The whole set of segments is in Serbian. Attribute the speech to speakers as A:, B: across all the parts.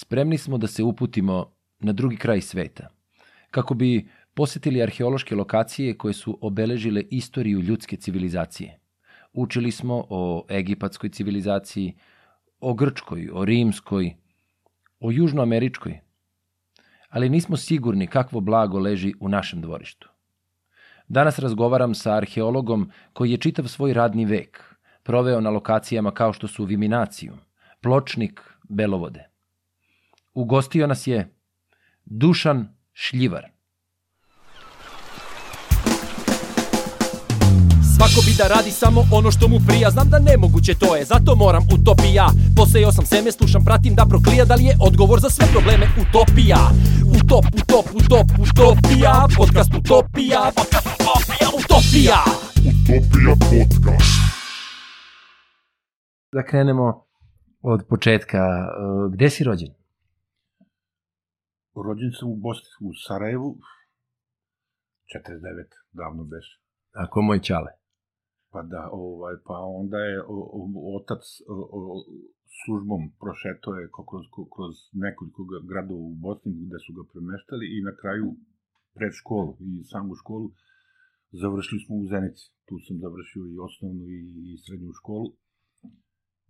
A: spremni smo da se uputimo na drugi kraj sveta, kako bi posetili arheološke lokacije koje su obeležile istoriju ljudske civilizacije. Učili smo o egipatskoj civilizaciji, o grčkoj, o rimskoj, o južnoameričkoj, ali nismo sigurni kakvo blago leži u našem dvorištu. Danas razgovaram sa arheologom koji je čitav svoj radni vek proveo na lokacijama kao što su Viminaciju, Pločnik, Belovode. Ugostio nas je Dušan Šljivar.
B: Svako bi da radi samo ono što mu prija Znam da nemoguće to je, zato moram utopija Posejao sam seme, slušam, pratim da proklija Da li je odgovor za sve probleme utopija Utop, utop, utop, utopija Podcast utopija, podcast utopija, utopija
C: Utopija podcast.
A: Da krenemo od početka. E, Gde si rođen?
C: Rođen sam u Bosni, u Sarajevu, 49, davno beše.
A: Ako moj čale.
C: Pa da, ovaj, pa onda je o, o, otac o, o, službom prošetao je ko- kroz, ko- kroz nekoliko gradova u Bosni gde su ga premeštali i na kraju pred školu i samu školu završili smo u Zenici. Tu sam završio i osnovnu i, i srednju školu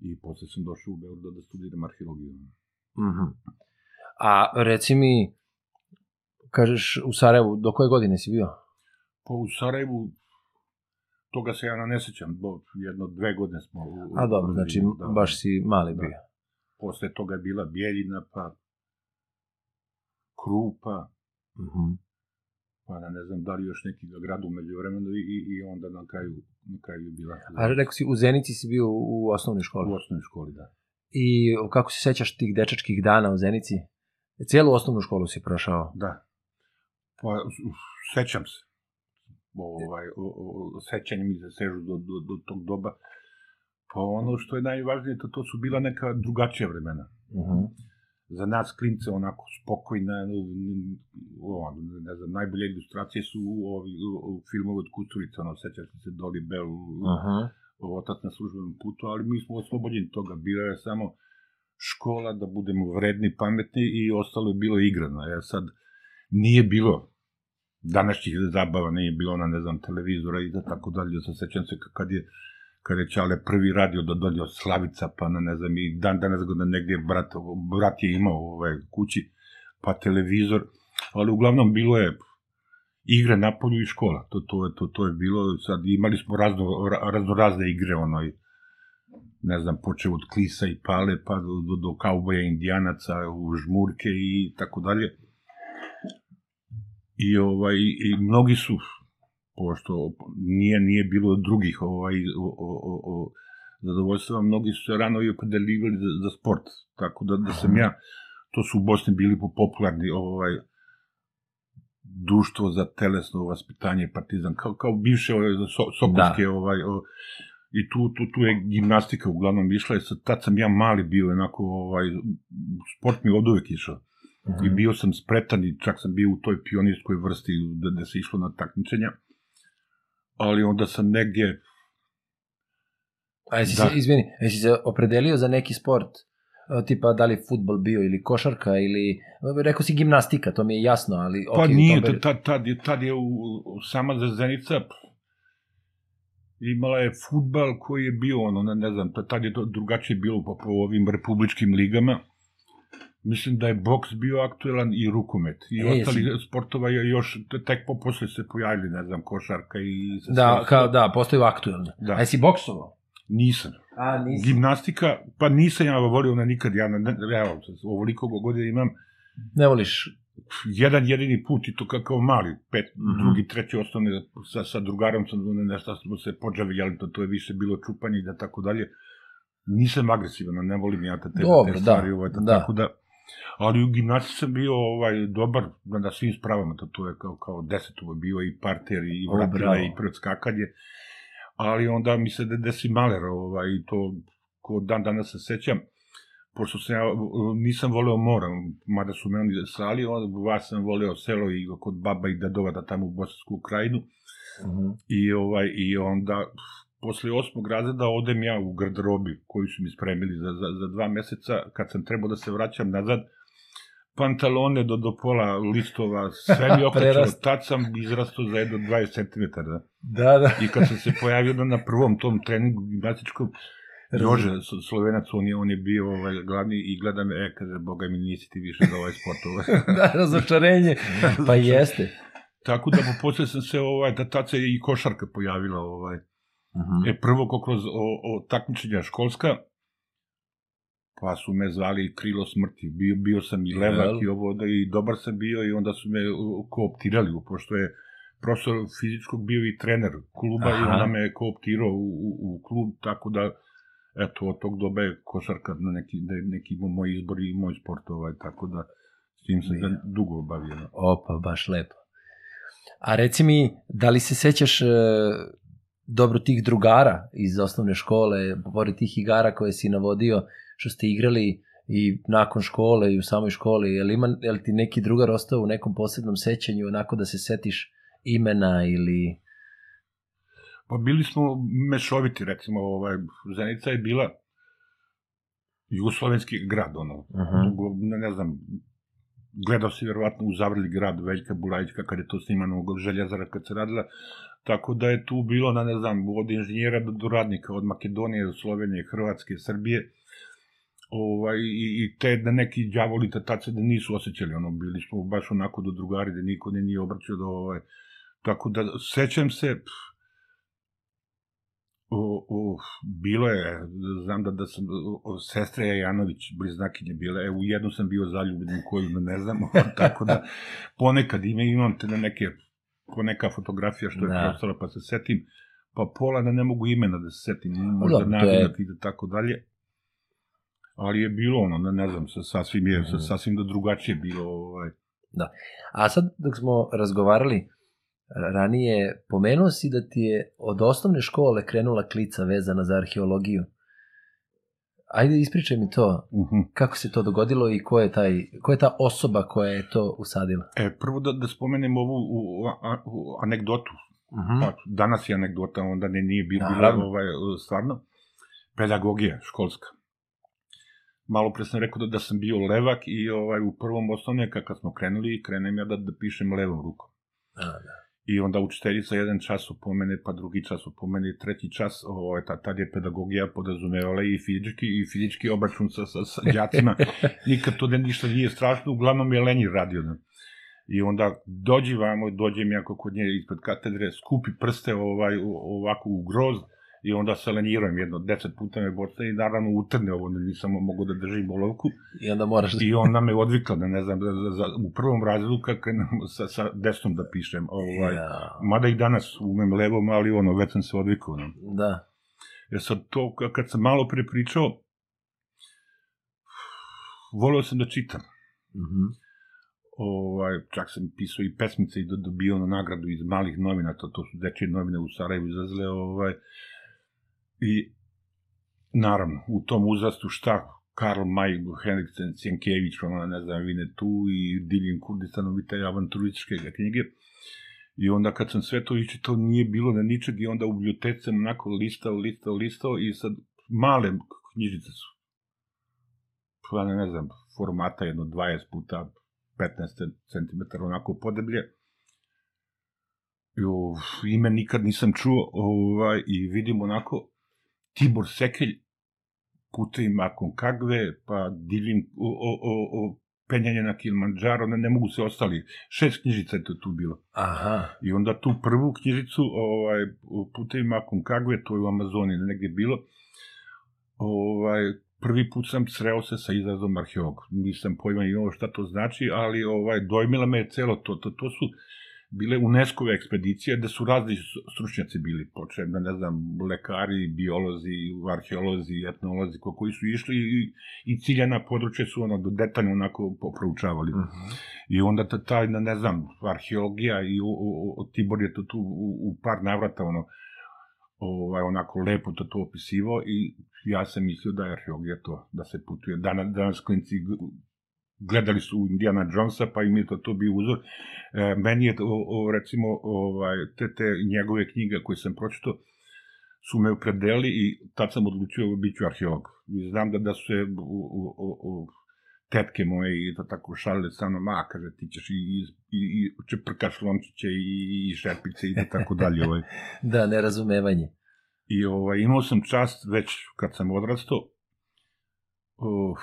C: i posle sam došao u Beograd da studiram arheologiju.
A: Mhm. A reci mi, kažeš u Sarajevu, do koje godine si bio?
C: Pa u Sarajevu, toga se ja ne sećam, bo jedno dve godine smo... U,
A: A dobro, znači
C: da,
A: baš si mali
C: Da.
A: bio.
C: Posle toga je bila Bijeljina, pa Krupa,
A: Mhm.
C: pa da ne znam da li još neki grad umeđu vremenu i, i, i onda na kraju, na kraju je bila
A: A rekao si, u Zenici si bio u osnovnoj školi.
C: u osnovnoj školi, da.
A: I kako se sećaš tih dečačkih dana u Zenici? Cijelu osnovnu školu si prošao.
C: Da. Pa, sećam se. Ovaj, o, o, o, sećanje mi se sežu do, do, do tog doba. Pa ono što je najvažnije, to, to su bila neka drugačija vremena.
A: Mhm.
C: za nas klince onako spokojna, on, ne znam, najbolje ilustracije su u, ovi, u, u filmovi od Kusturica, ono, sećaš se Dolly Bell,
A: Aha.
C: otac na službenom putu, ali mi smo oslobođeni toga, bila je samo škola da budemo vredni, pametni i ostalo je bilo igrano. Ja sad, nije bilo današnjih zabava, nije bilo na, ne znam, televizora i da tako dalje. Se sećam se kad je kad je Čale prvi radio dolje od Slavica, pa na ne znam, i dan danas ga negdje brat, brat je imao ovaj, kući, pa televizor, ali uglavnom bilo je igre na polju i škola, to, to, to, to je bilo, sad imali smo razno, ra- razno razne igre, ono, i, ne znam, počeo od klisa i pale, pa do, do, do kauboja indijanaca, u žmurke i tako dalje. I, ovaj, i mnogi su, pošto nije nije bilo drugih ovaj o, o, o, zadovoljstva, mnogi su se rano i opredeljivali za, za sport. Tako da, da sam ja, to su u Bosni bili po popularni ovaj društvo za telesno vaspitanje partizan, kao, kao bivše ovaj, so, sokolske, da. ovaj, o, i tu, tu, tu je gimnastika uglavnom išla, i sad, tad sam ja mali bio, onako, ovaj, sport mi od uvek išao.
A: Mhm.
C: I bio sam spretan i čak sam bio u toj pionirskoj vrsti da, da se išlo na takmičenja. Ali onda sam negdje,
A: A jesi
C: Da.
A: se, izvini, jesi se opredelio za neki sport? E, Tipa da li futbol bio ili košarka ili, rekao si gimnastika, to mi je jasno, ali...
C: pa
A: u
C: nije, tad, tad, tad, je, tad je u, sama Zenica p- imala je futbal koji je bio, ono, ne, ne znam, tad je to drugačije bilo po, po ovim republičkim ligama. Mislim da je boks bio aktuelan i rukomet. I
A: E,
C: ostali
A: jesi-
C: sportova je još, tek po posle se pojavili, ne znam, košarka i... sve-
A: Da,
C: sve-
A: kao, da, postaju aktuelne.
C: Da.
A: A jesi boksovao?
C: Nisam.
A: A, nisi.
C: Gimnastika, pa nisam ja volio na nikad, ja, ne, evo, ovoliko godina imam
A: Ne voliš?
C: Jedan jedini put i to kao, mali, pet, mm. -hmm. drugi, treći osnovni, sa, sa drugarom sam ne- nešto smo se pođavili, to, to je više bilo čupanje i da tako dalje. Nisam agresivan, ne volim ja te, te,
A: Dobro,
C: te
A: da,
C: stvari, ovaj, da,
A: da.
C: tako da, ali u gimnastiki sam bio ovaj, dobar na, na svim spravama, to, to je kao, kao desetovo bio i parter i vratila i predskakanje, ali onda mi se de- desi maler, ovaj, to ko dan danas se sećam, pošto sam ja, nisam voleo moram, mada su me oni slali, onda vas sam voleo selo i kod baba i dedova da tamo u Bosansku krajinu,
A: Mhm.
C: i, ovaj, i onda posle osmog razreda odem ja u garderobi koju su mi spremili za, za, za dva meseca, kad sam trebao da se vraćam nazad, pantalone do, do pola listova, sve mi.
A: Prerast.
C: Tad sam izrastao za jedno 20 cm. Da.
A: Da, da.
C: I kad sam se pojavio na, na prvom tom treningu gimnastičkom, Jože, Slo- Slovenac, on je, on je bio ovaj, glavni i gleda me, e, kaže, boga mi nisi ti više za ovaj sport. Ovaj.
A: da, razočarenje. Pa jeste.
C: Tako da posle sam se, ovaj, da tad se i košarka pojavila. Ovaj.
A: Mhm.
C: E, prvo ko kroz o, o, takmičenja školska, pa su me zvali krilo smrti. Bio, bio sam i levak
A: Jel?
C: i ovo, da, i dobar sam bio i onda su me kooptirali, pošto je profesor fizičkog bio i trener kluba i
A: Aha.
C: onda me kooptirao u, u, u klub, tako da eto, od tog doba je košarka na neki, da je neki moj izbor i moj sport, ovaj, tako da s tim sam se dugo bavio. no.
A: Opa, baš lepo. A reci mi, da li se sećaš e, dobro tih drugara iz osnovne škole, pored tih igara koje si navodio, što ste igrali i nakon škole i u samoj školi, je li, ima, je li ti neki drugar ostao u nekom posebnom sećanju, onako da se setiš imena ili...
C: Pa bili smo mešoviti, recimo, ovaj, Zenica je bila jugoslovenski grad, ono,
A: Mhm.
C: Go- ne, ne znam, gledao si verovatno u Zavrli grad Veljka Bulajićka kad je to snimano u željezara kad se radila, tako da je tu bilo, na ne znam, od inženjera do, do radnika, od Makedonije, Slovenije, Hrvatske, Srbije, ovaj, i, i te da neki đavoli tace da nisu osjećali, ono, bili smo baš onako do drugari, da niko ne nije obraćao do, ovaj, tako da, sećam se, pff, O, o, bilo je, znam da, da sam, o, sestra Janović, bliznakinje bila, e, u jednu sam bio zaljubljen, u koju ne znam, tako da ponekad ime imam te na neke, poneka fotografija što je
A: Da.
C: da. prostala, pa se setim, pa pola da ne mogu imena da se setim, možda
A: je-
C: nadimak i da tako dalje, ali je bilo ono, ne, ne znam, sa- sasvim je,
A: Mhm.
C: sasvim da drugačije bilo, ovaj,
A: A sad dok smo razgovarali ranije, pomenuo si da ti je od osnovne škole krenula klica vezana za arheologiju. Ajde ispričaj mi to,
C: uh
A: kako se to dogodilo i ko je, taj, ko je ta osoba koja je to usadila?
C: E, prvo da, da spomenem ovu u, a, u anegdotu,
A: Mhm.
C: Pa, danas je anegdota, onda ne, nije bilo,
A: Naravno.
C: bilo ovaj, stvarno. Pedagogija školska. Malo pre sam rekao da, da sam bio levak i ovaj, u prvom osnovne, kad smo krenuli, krenem ja da, da pišem levom rukom.
A: A, da.
C: I onda učiteljica jedan čas upomene, pa drugi čas upomene, treći čas, ovaj, ta, tad je pedagogija podazumevala i fizički, i fizički obračun sa, sa, sa đacima. Nikad to ne, ništa nije strašno, uglavnom je Lenji radio. Ne? I onda dođi vamo, dođem ja kod nje ispred katedre, skupi prste ovaj, ovako u grozd, i onda se lenjiram jedno, deset puta me bocne i naravno utrne ovo, nisam mogao da držim olovku.
A: I onda moraš da...
C: I onda me odvikla da ne znam, da, za, za, u prvom razredu kad krenem sa, sa desnom da pišem. Ovaj,
A: Ja,
C: Mada i danas umem levom, ali ono, već sam se odvikao. No.
A: da.
C: Jer sad to, ka- kad sam malo pre pričao, voleo sam da čitam.
A: Mhm.
C: Ovaj, čak sam pisao i pesmice i do- dobio na nagradu iz malih novina, to, to su dečije novine u Sarajevu izazle. Ovaj, I naravno, u tom uzrastu šta Karl May, Henriksen, Sjenkević, ono, ne znam, Vine tu i Diljen Kurdistanovi te avanturističke knjige. I onda kad sam sve to iščitao, nije bilo na ničeg i onda u biblioteci sam onako listao, listao, listao i sad male knjižice su. Pa ne, ne znam, formata jedno 20 puta 15 cm onako podeblje. I, ime nikad nisam čuo ovaj, i vidim onako Tibor Sekelj putevima Aconcagve, pa divim o, o, o, o penjanje na Kilimanjaro, ne, ne mogu se ostali. Šest knjižica je to tu bilo.
A: Aha.
C: I onda tu prvu knjižicu, ovaj, u putevima Aconcagve, to je u Amazoni negde bilo, ovaj, prvi put sam sreo se sa izrazom arheolog. Nisam pojma imao šta to znači, ali ovaj, dojmila me je celo to. To, to su bile UNESCO-ve ekspedicije gde su razni stručnjaci bili, počejem da ne znam, lekari, biolozi, arheolozi, etnolozi, ko- koji su išli i, i ciljana područja su ono do detaljno onako proučavali.
A: Mhm.
C: I onda ta, taj, ne znam, arheologija i o, o, o, Tibor je to tu u, u par navrata ono, ovaj, onako lepo to, to opisivao i ja sam mislio da je arheologija to, da se putuje. Danas, danas klinci gledali su Indiana Jonesa, pa im je to, to bio uzor. E, meni je, o, o, recimo, ovaj, te, te njegove knjige koje sam pročitao, su me opredelili i tad sam odlučio bit ću arheolog. I znam da, da su se tetke moje i to tako šalile sa mnom, a, kaže, ti ćeš i, i, i, i čeprkaš lončiće i, i šerpice i tako dalje. Ovaj.
A: da, nerazumevanje.
C: I ovaj, imao sam čast već kad sam odrastao, uh,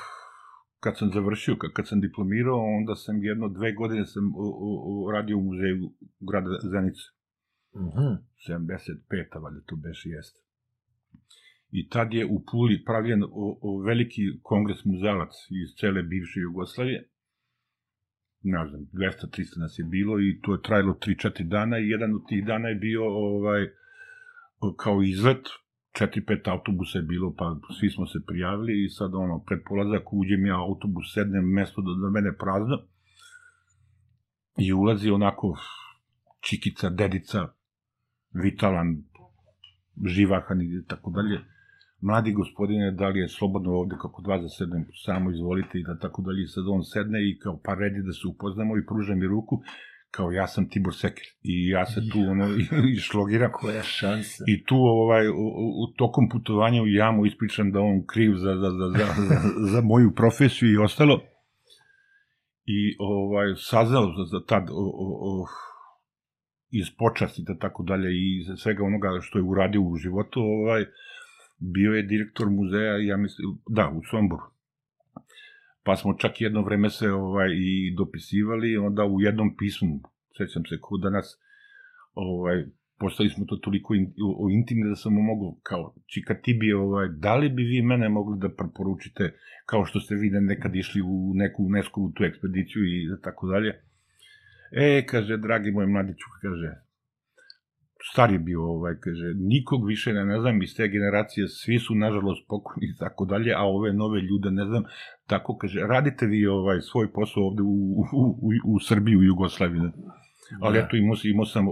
C: kad sam završio, kad, sam diplomirao, onda sam jedno, dve godine sam radio u muzeju grada Zenice.
A: Mm -hmm.
C: 75. valjda to beše jeste. I tad je u Puli pravljen o, o veliki kongres muzalac iz cele bivše Jugoslavije. Ne znam, 200-300 nas je bilo i to je trajalo 3-4 dana i jedan od tih dana je bio ovaj, kao izlet, 4-5 autobusa je bilo, pa svi smo se prijavili i sad ono, pred polazak uđem ja autobus, sednem, mesto do, do mene prazno i ulazi onako čikica, dedica, vitalan, živahan i tako dalje. Mladi gospodine, da li je slobodno ovde kako dva za sedem, samo izvolite i da tako dalje. Sad on sedne i kao pa redi da se upoznamo i pruža mi ruku kao ja sam Tibor Seker i ja se tu ono išlogiram.
A: Koja šansa.
C: I tu ovaj, u, u, tokom putovanja u jamu ispričam da on kriv za, za, za, za, za, za moju profesiju i ostalo. I ovaj, saznao za, za tad o, o, o, iz počasti da tako dalje i svega onoga što je uradio u životu, ovaj, bio je direktor muzeja, ja mislim, da, u Somboru. Pa smo čak jedno vreme se ovaj, i dopisivali, onda u jednom pismu, sećam se ko danas, ovaj, postali smo to toliko in, o, o intimni da sam mogu, kao, čika ti bi, ovaj, da li bi vi mene mogli da preporučite, kao što ste vi nekad išli u neku UNESCO tu ekspediciju i tako dalje. E, kaže, dragi moj mladiću, kaže, star je bio, ovaj, kaže, nikog više ne, ne znam, iz te generacije, svi su, nažalost, pokojni i tako dalje, a ove nove ljude, ne znam, tako, kaže, radite vi ovaj svoj posao ovde u, u, u, u Srbiji, u Jugoslaviji, ne? ali da. eto, imao, imao sam,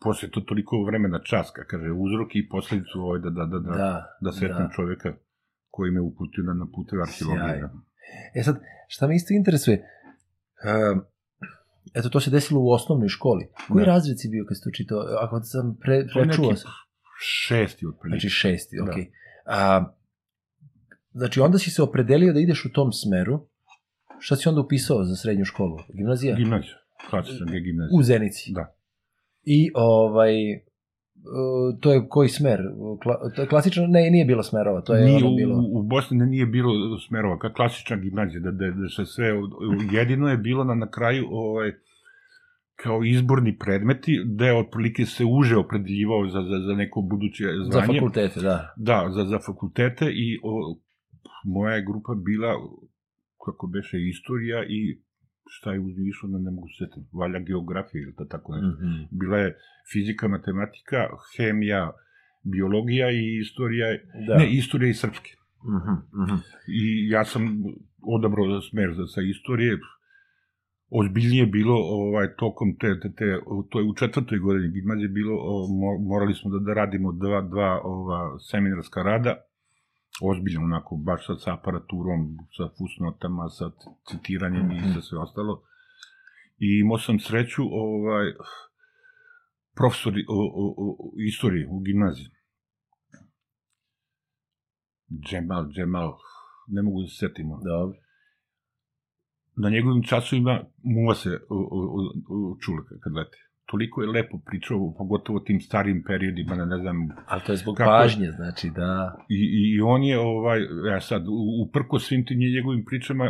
C: posle to toliko vremena časka, kaže, uzrok i posledicu ovaj, da, da, da, da, da, da sretnem da. čoveka koji me uputio na, na pute arheologije. Da.
A: E sad, šta me isto interesuje, uh, Eto, to se desilo u osnovnoj školi. Koji da. razred si bio kad si to čitao? Ako sam pre, prečuo sam.
C: Šesti otprilike.
A: Znači šesti, da. okej. Okay. A, znači onda si se opredelio da ideš u tom smeru. Šta si onda upisao za srednju školu? Gimnazija?
C: Gimnazija. Klasična gimnazija.
A: U Zenici?
C: Da.
A: I ovaj, to je koji smer? Kla, klasično, ne, nije bilo smerova, to je
C: nije,
A: ono bilo...
C: U, u Bosni ne, nije bilo smerova, kao klasična gimnazija, da, da, da se sve, jedino je bilo na, na kraju, ovaj, kao izborni predmeti, da je otprilike se uže opredeljivao za, za, za neko buduće zvanje.
A: Za fakultete, da.
C: Da, za, za fakultete i o, moja je grupa bila, kako beše, istorija i šta je uzvišlo, ne, ne mogu se setiti, valja geografija ili tako nešto. Mm -hmm. Bila je fizika, matematika, hemija, biologija i istorija, da. ne, istorija i srpske.
A: Mm -hmm. Mm -hmm.
C: I ja sam odabrao smer za, sa istorije, ozbiljnije bilo ovaj tokom te, te, te to je u četvrtoj godini gimnazije bilo o, morali smo da, da radimo dva, dva ova seminarska rada ozbiljno, onako, baš sad sa aparaturom, sa fusnotama, sa citiranjem i sa sve ostalo. I imao sam sreću, ovaj, profesor o, o, o, istorije u gimnaziji. Džemal, Džemal, ne mogu da se setimo.
A: Dobro.
C: Na njegovim časovima muva se čula kad lete toliko je lepo pričao, pogotovo tim starim periodima, ne, ne znam...
A: Ali to je zbog kako... pažnje, znači, da...
C: I, I on je, ovaj, ja sad, uprko svim tim njegovim pričama,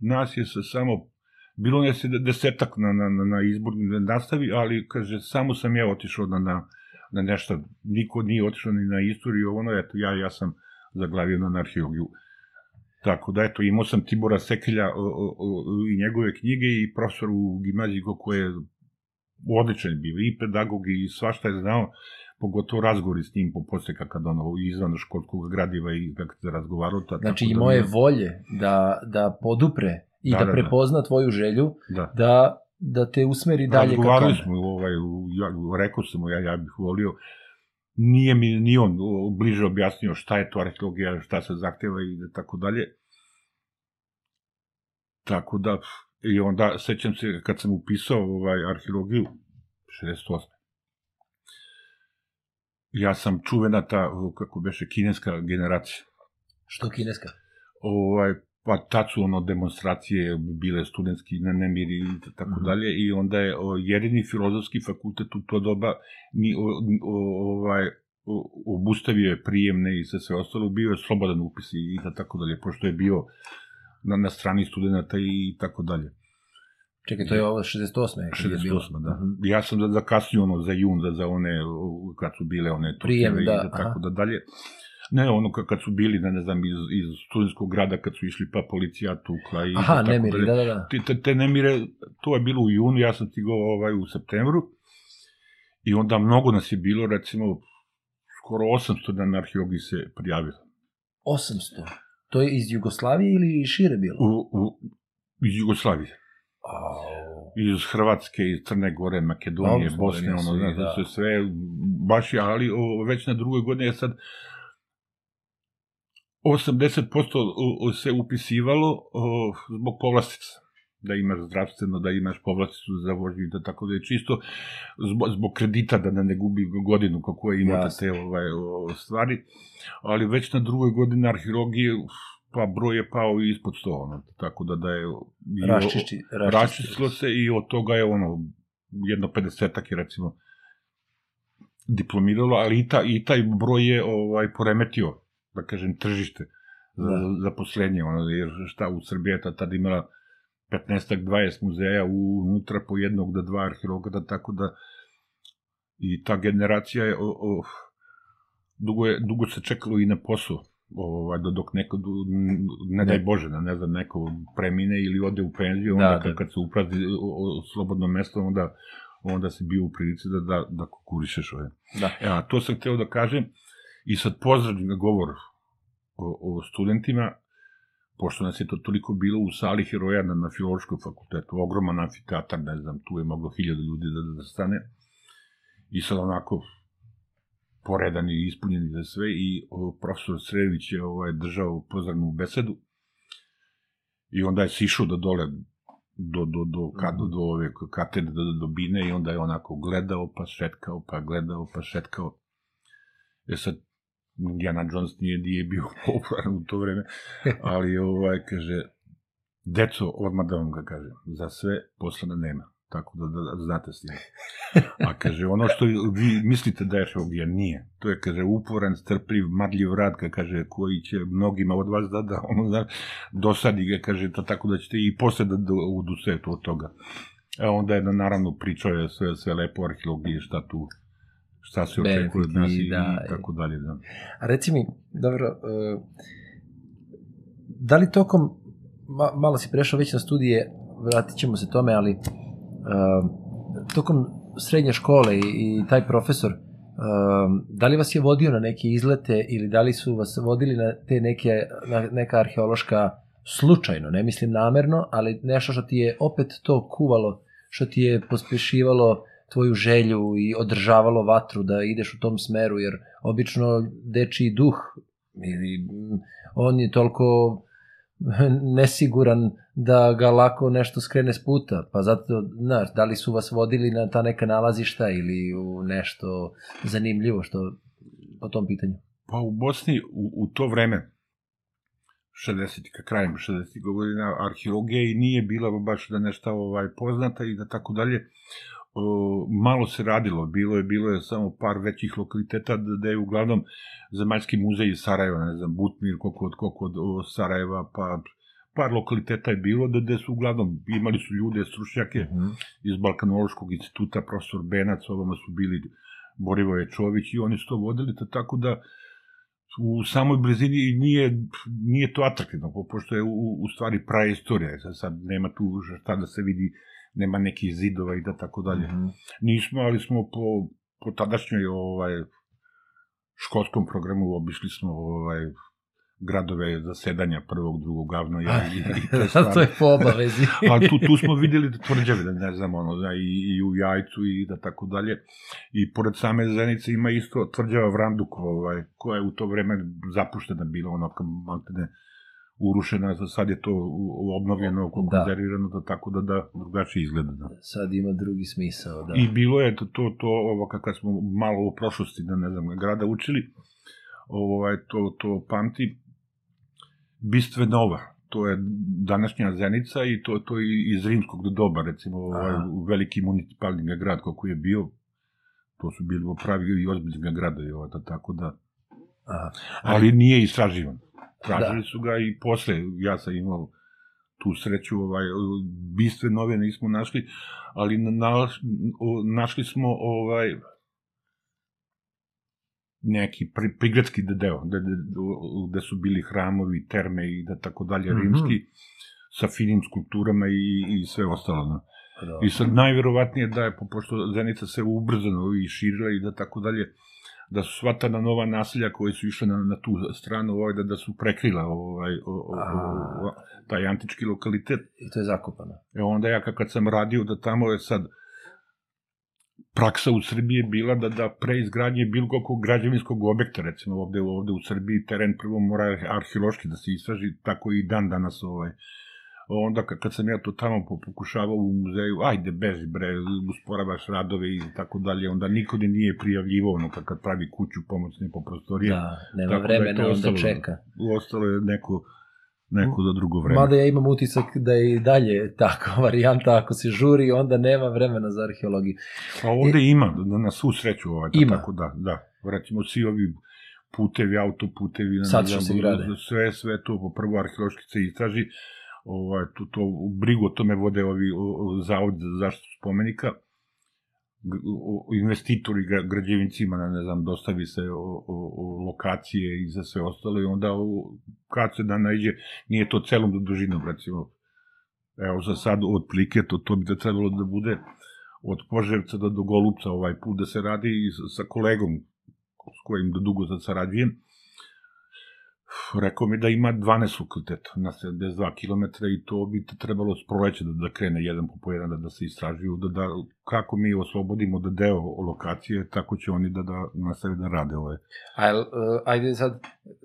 C: nas je sa samo bilo je se desetak na, na, na, na izbornim nastavi, ali, kaže, samo sam ja otišao na, na, na nešto, niko nije otišao ni na istoriju, ono, eto, ja, ja sam zaglavio na arheologiju. Tako da, eto, imao sam Tibora Sekelja o, o, o, i njegove knjige i profesor u gimnaziji koji je odličan bio i pedagog i svašta je znao, pogotovo razgovori s njim po posle kad ono izvan školskog gradiva i kako se razgovarao. Ta,
A: znači i da moje mi... volje da, da podupre i da, da, da prepozna da. tvoju želju, da, da, da te usmeri dalje
C: ka tome. smo, ovaj, ja, rekao sam mu, ja, ja bih volio, nije mi ni on bliže objasnio šta je to arheologija, šta se zahteva i tako dalje. Tako da, I onda, sećam se, kad sam upisao ovaj, arheologiju, 68. Ja sam čuvena ta, kako beše, kineska generacija.
A: Što kineska?
C: Ovaj, pa tad su ono demonstracije bile studentski na nemiri i tako mm -hmm. dalje i onda je o, jedini filozofski fakultet u to doba ni, o, o, ovaj, obustavio je prijemne i sve sve ostalo, bio je slobodan upis i, i tako dalje, pošto je bio na, na strani studenta i tako dalje.
A: Čekaj, to je ovo 68.
C: 68. da. Uh -huh. Ja sam da zakasnio ono za jun, za, za one, kad su bile one
A: Prijem, da,
C: i da, tako da dalje. Ne, ono kad su bili, ne, ne znam, iz, iz studentskog grada, kad su išli pa policija tukla i
A: Aha,
C: tako
A: nemiri, da, da, da.
C: Te, te, te nemire, to je bilo u junu, ja sam stigao ovaj, u septembru i onda mnogo nas je bilo, recimo, skoro 800 da na arheologiji se prijavilo.
A: 800? To je iz Jugoslavije ili šire bilo?
C: U, u, iz Jugoslavije. Oh. Iz Hrvatske, iz Crne Gore, Makedonije, oh, Bosne, ono, znači, da. sve, sve, baš je, ali o, već na drugoj godini je sad 80% se upisivalo o, zbog povlastica da imaš zdravstveno, da imaš povlasticu za vožnju, da tako da je čisto zbog, zbog kredita da ne gubi godinu kako je imate te ovaj, stvari, ali već na drugoj godini arheologije pa broj je pao ispod 100, ono, tako da da je...
A: Raščišći,
C: raščistilo se i od toga je ono, jedno 50 je recimo diplomiralo, ali i, ta, i taj broj je ovaj, poremetio, da kažem, tržište za da. zaposlenje, ono, jer šta u Srbiji je tad imala 15-20 muzeja unutra po jednog do dva arheologa, da tako da i ta generacija je o, o, dugo, je, dugo se čekalo i na posao ovaj, do dok neko, ne daj Bože, da ne znam, neko premine ili ode u penziju, onda da, kad, da. kad se uprazi slobodno mesto, onda, onda se bio u prilici da, da, da kukurišeš ove. Da. E, a to sam hteo da kažem, i sad pozdravim na govor o, o studentima, pošto nas je to toliko bilo u sali heroja na, na filološkom fakultetu, ogroman amfiteatar, ne znam, tu je moglo hiljada ljudi da, da stane, i sad onako poredan i ispunjen za sve i o, profesor Srević je ovaj, držao pozdravnu besedu i onda je sišao do dole do, do, do, kad, do, do ove katedre, do, do bine i onda je onako gledao, pa šetkao, pa gledao, pa šetkao. E sad, Indiana Jones nije, nije bio popularan u to vreme, ali ovaj, kaže, deco, odmah da vam ga kažem, za sve poslana nema, tako da, da, da znate s. A kaže, ono što vi mislite da je arheologija, nije. To je, kaže, uporan, strpljiv, marljiv rad, kaže, koji će mnogima od vas da, da ono, da, dosadi ga, kaže, to tako da ćete i posle da, da od toga. A onda je, naravno, pričao je sve, sve lepo arheologije, šta tu šta se očekuje od nas i, da, i tako dalje. Da.
A: A reci mi, dobro, uh, da li tokom, ma, malo si prešao već na studije, vratit ćemo se tome, ali uh, tokom srednje škole i, i taj profesor, uh, da li vas je vodio na neke izlete ili da li su vas vodili na te neke, na neka arheološka slučajno, ne mislim namerno, ali nešto što ti je opet to kuvalo, što ti je pospešivalo tvoju želju i održavalo vatru da ideš u tom smeru, jer obično dečiji duh, ili, on je toliko nesiguran da ga lako nešto skrene s puta, pa zato, znaš, da li su vas vodili na ta neka nalazišta ili u nešto zanimljivo što po tom pitanju?
C: Pa u Bosni u, u to vreme 60 ka krajem 60 godina arheologija i nije bila baš da nešto ovaj poznata i da tako dalje malo se radilo, bilo je bilo je samo par većih lokaliteta da, da je uglavnom zemaljski muzej iz Sarajeva, ne znam, Butmir, koliko od, koliko od Sarajeva, pa par lokaliteta je bilo da, da su uglavnom imali su ljude, stručnjake mm -hmm. iz Balkanološkog instituta, profesor Benac, ovama su bili Borivoje Čović i oni su to vodili, tako da u samoj blizini nije, nije to atraktivno, pošto je u, u stvari praistorija, sad, sad nema tu šta da se vidi nema nekih zidova i da tako dalje. Mm -hmm. Nismo, ali smo po, po tadašnjoj ovaj, školskom programu obišli smo ovaj, gradove zasedanja prvog, drugog gavno ja, i, i
A: te stvari. to je po obavezi.
C: Ali tu, tu smo videli tvrđave, da ne znam, ono, da, i, i u Jajcu i da tako dalje. I pored same Zenice ima isto tvrđava Vranduk, ovaj, koja je u to vreme zapuštena bila, ono, kao maltene, urušena, sad je to obnovljeno, konzervirano, da. da tako da da drugačije izgleda. Da.
A: Sad ima drugi smisao, da.
C: I bilo je to, to, to ovo kako smo malo u prošlosti, da ne znam, grada učili, ovaj, to, to pamti, Bistve Nova, to je današnja Zenica i to, to je iz rimskog doba, recimo, ovaj, veliki municipalni grad kako je bio, to su bili pravi i ozbiljni gradovi, ovaj, tako da,
A: Aha.
C: ali nije istraživan. Tražili da. su ga i posle, ja sam imao tu sreću, ovaj, bistve nove nismo našli, ali na, našli smo ovaj, neki pri, prigradski deo, gde, gde su bili hramovi, terme i da tako dalje, mm -hmm. rimski, sa finim skulpturama i, i sve ostalo. No. Da. I sad najverovatnije da je, pošto Zenica se ubrzano i širila i da tako dalje, da su sva ta nova naselja koje su išle na, na tu stranu ovaj, da, da su prekrila ovaj, o, o, o, taj antički lokalitet.
A: I to je zakopano.
C: E onda ja kad sam radio da tamo je sad praksa u Srbiji je bila da, da pre izgradnje bilo kakvog građevinskog objekta, recimo ovde, ovde u Srbiji, teren prvo mora arheološki da se istraži, tako i dan danas ovaj, onda kad sam ja to tamo pokušavao u muzeju, ajde beži bre, usporavaš radove i tako dalje, onda niko ne nije prijavljivo ono kad pravi kuću pomoćne po prostorije.
A: Da, nema tako vremena, da onda ostalo, čeka.
C: Ostalo je neko neko za drugo vreme.
A: Mada ja imam utisak da je i dalje tako varijanta, ako se žuri, onda nema vremena za arheologiju.
C: Pa ovde e, ima, da na svu sreću, ovaj, da, ima. tako da, da. Recimo, svi ovi putevi, autoputevi,
A: Sad što se grade.
C: Sve, sve to, po prvo arheološki se istraži, ovaj, to, to, brigu o tome vode ovi zavod za zaštitu spomenika, investitori građevincima, ne znam, dostavi se o, o, o lokacije i za sve ostalo i onda o, kad se da najđe, nije to celom dužinom, recimo, evo za sad plike, to, to bi da trebalo da bude od Poževca do, Golubca ovaj put da se radi i sa kolegom s kojim do dugo sad sarađujem, rekao mi da ima 12 fakulteta na 72 km i to bi trebalo s proleća da, da krene jedan po jedan da, da se istražuju, da, da, kako mi oslobodimo da deo lokacije, tako će oni da, da nastave da rade ove.
A: A, uh, ajde sad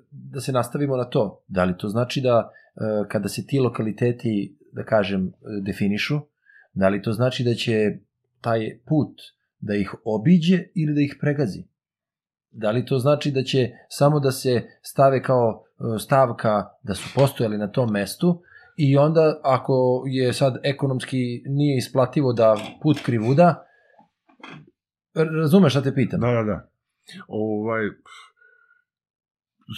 A: da se nastavimo na to. Da li to znači da uh, kada se ti lokaliteti, da kažem, definišu, da li to znači da će taj put da ih obiđe ili da ih pregazi? Da li to znači da će samo da se stave kao e, stavka da su postojali na tom mestu i onda ako je sad ekonomski nije isplativo da put krivuda, razumeš šta te pitam?
C: Da, da, da. Ovaj,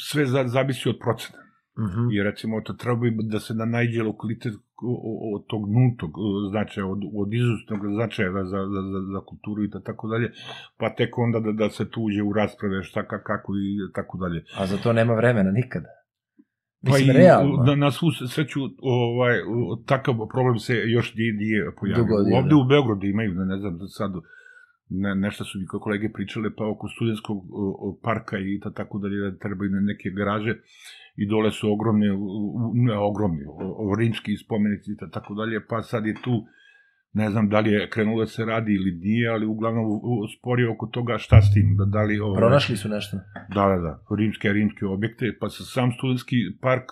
C: sve zavisi od procena. Uh mhm. -huh. I recimo to treba da se na najđe lokalitet od tog nultog značaja, od, od izustnog značaja za, za, za, za kulturu i tako dalje, pa tek onda da, da se tu uđe u rasprave šta, kako i tako dalje.
A: A za to nema vremena nikada.
C: Pa Mislim, pa i realno. Na, na svu sreću ovaj, takav problem se još nije, nije pojavio. Ovde da. u Beogradu imaju, ne znam, sad ne, nešto su mi kolege pričale, pa oko studentskog parka i ta, tako dalje, da trebaju neke garaže i dole su ogromni, ne ogromni, rimski spomenici i tako dalje, pa sad je tu, ne znam da li je krenulo da se radi ili nije, ali uglavnom spori oko toga šta s tim, da, da li...
A: Ovaj, Pronašli su nešto?
C: Da, da, da, rimske, rimske objekte, pa sa sam studentski park,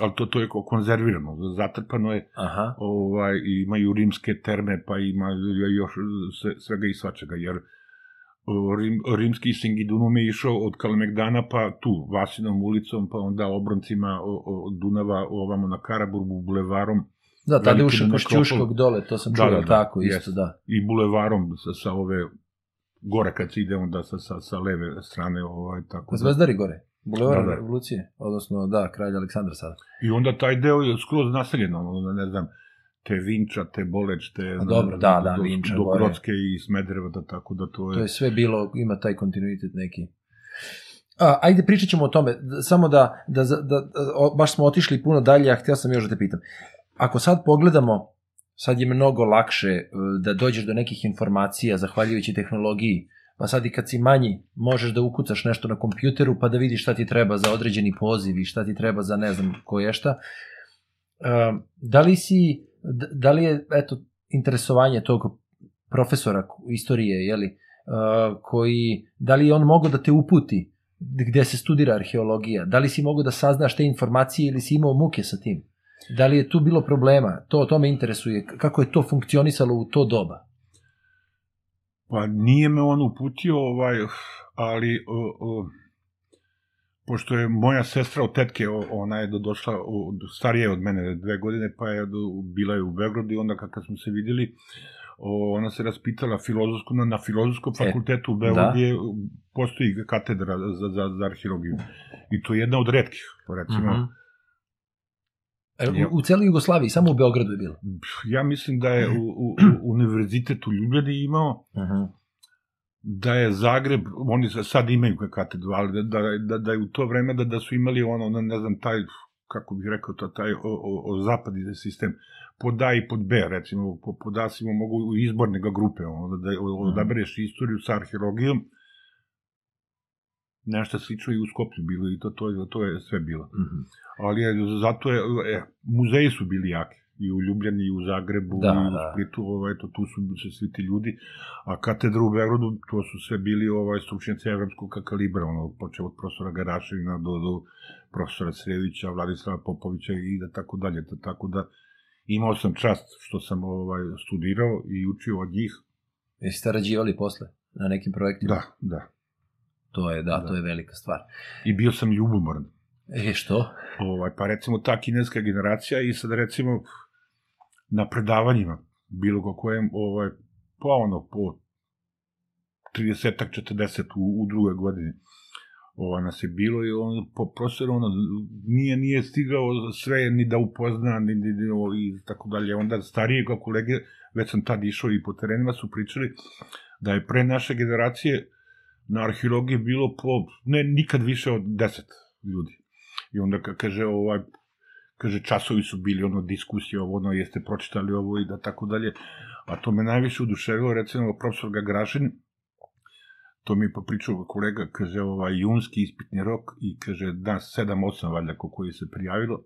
C: ali to, to je konzervirano, zatrpano je,
A: Aha.
C: ovaj, imaju rimske terme, pa ima još svega i svačega, jer Rim, rimski Singidunum je išao od Kalemegdana pa tu, Vasinom ulicom, pa onda obroncima od Dunava ovamo na Karaburgu, bulevarom.
A: Da, tada je ušao Košćuškog dole, to sam da, čuo, da, da, tako, jest. isto, da.
C: I bulevarom sa, sa ove gore kad se ide onda sa, sa, sa leve strane. Ovaj, tako
A: da. Zvezdari gore. Bulevar da, da. revolucije, odnosno, da, kralj Aleksandra sada.
C: I onda taj deo je skroz naseljeno, ne znam, te Vinča, te Boleč, te
A: A dobro, da, da, do, Vinča,
C: do Grocke i Smedereva, da tako da to je...
A: To je sve bilo, ima taj kontinuitet neki. A, ajde pričat ćemo o tome, samo da, da, da, da o, baš smo otišli puno dalje, a htio sam još da te pitam. Ako sad pogledamo, sad je mnogo lakše e, da dođeš do nekih informacija zahvaljujući tehnologiji, pa sad i kad si manji, možeš da ukucaš nešto na kompjuteru pa da vidiš šta ti treba za određeni poziv i šta ti treba za ne znam koje šta. Uh, da li si da li je, eto, interesovanje tog profesora istorije, jeli, uh, koji, da li je on mogo da te uputi gde se studira arheologija, da li si mogo da saznaš te informacije ili si imao muke sa tim? Da li je tu bilo problema? To, to me interesuje. Kako je to funkcionisalo u to doba?
C: Pa nije me on uputio, ovaj, ali o, o, pošto je moja sestra od tetke, ona je do, došla, u, starija je od mene dve godine, pa je do, bila je u Beogradu i onda kad, smo se videli, ona se raspitala filozofsku, na, na filozofskom
A: E,
C: fakultetu u Beogradu
A: da.
C: je, postoji katedra za, za, za arheologiju. I to je jedna od redkih, recimo.
A: Mhm. E, U, u celoj Jugoslaviji, samo u Beogradu je bilo.
C: Ja mislim da je u, u, u univerzitet u Ljubljani imao,
A: Mhm.
C: Da je Zagreb, oni sa- sad imaju katedru, ali da, da, da, da je u to vreme da, da su imali ono, ne znam, taj, kako bih rekao, to, taj o, o, o zapadni sistem, pod A i pod B, recimo, po, pod A si mogu u izborne ga grupe, ono, da, da odabereš istoriju sa arheologijom, nešto slično i u Skoplju bilo i to, to, to je sve bilo.
A: Mhm.
C: Ali je, zato je, e, muzeji su bili jaki i u Ljubljani, i u Zagrebu,
A: Da,
C: i u
A: da.
C: Splitu, ovaj, to, tu su se svi ti ljudi, a katedra u Beogradu, to su sve bili ovaj, stručnjaci evropskog kalibra, ono, počeo od profesora Garaševina do, do profesora Srevića, Vladislava Popovića i da tako dalje, da, tako da imao sam čast što sam ovaj, studirao i učio od njih,
A: Jeste sarađivali posle na nekim projektima?
C: da, da,
A: To je, da,
C: Da.
A: to je velika stvar.
C: i bio sam ljubomoran.
A: E, što?
C: Ovaj, pa recimo ta kineska generacija i sad recimo na predavanjima, bilo ko kojem, ovaj, pa ono, po 30-ak, 40 u, u druge godine, ovaj, nas je bilo i on, po profesor, ono, nije, nije stigao sve ni da upozna, ni, ni, ni ovo, i tako dalje. Onda starije kao kolege, već sam tad išao i po terenima, su pričali da je pre naše generacije na arheologiji bilo po, ne, nikad više od 10 ljudi. I onda ka- kaže, ovaj, kaže, časovi su bili, ono, diskusije, ovo, ono, jeste pročitali ovo i da tako dalje. A to me najviše oduševilo, recimo, profesor Gagrašin, to mi je popričao kolega, kaže, ovaj, junski ispitni rok i kaže, da, 7-8 valjda ko koji se prijavilo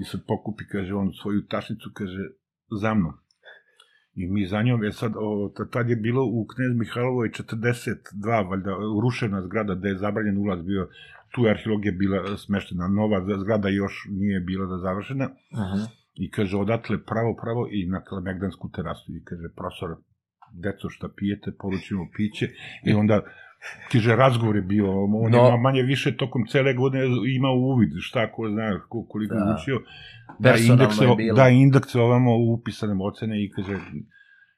C: i sad pokupi, kaže, on svoju tašnicu, kaže, za mnom. I mi za njom, je sad, o, ta- tad je bilo u Knez Mihajlovoj 42, valjda, rušena zgrada gde je zabranjen ulaz bio, tu je arheologija bila smeštena, nova zgrada još nije bila da završena,
A: Mhm.
C: i kaže, odatle pravo, pravo i na Kalemegdansku terasu, i kaže, profesor, deco šta pijete, poručimo piće, i onda, kaže, razgovor je bio, on
A: No.
C: no. je manje više tokom cele godine imao uvid, šta ko zna, ko- koliko
A: Da.
C: učio, da indekse, da indekse ovamo upisane ocene i kaže,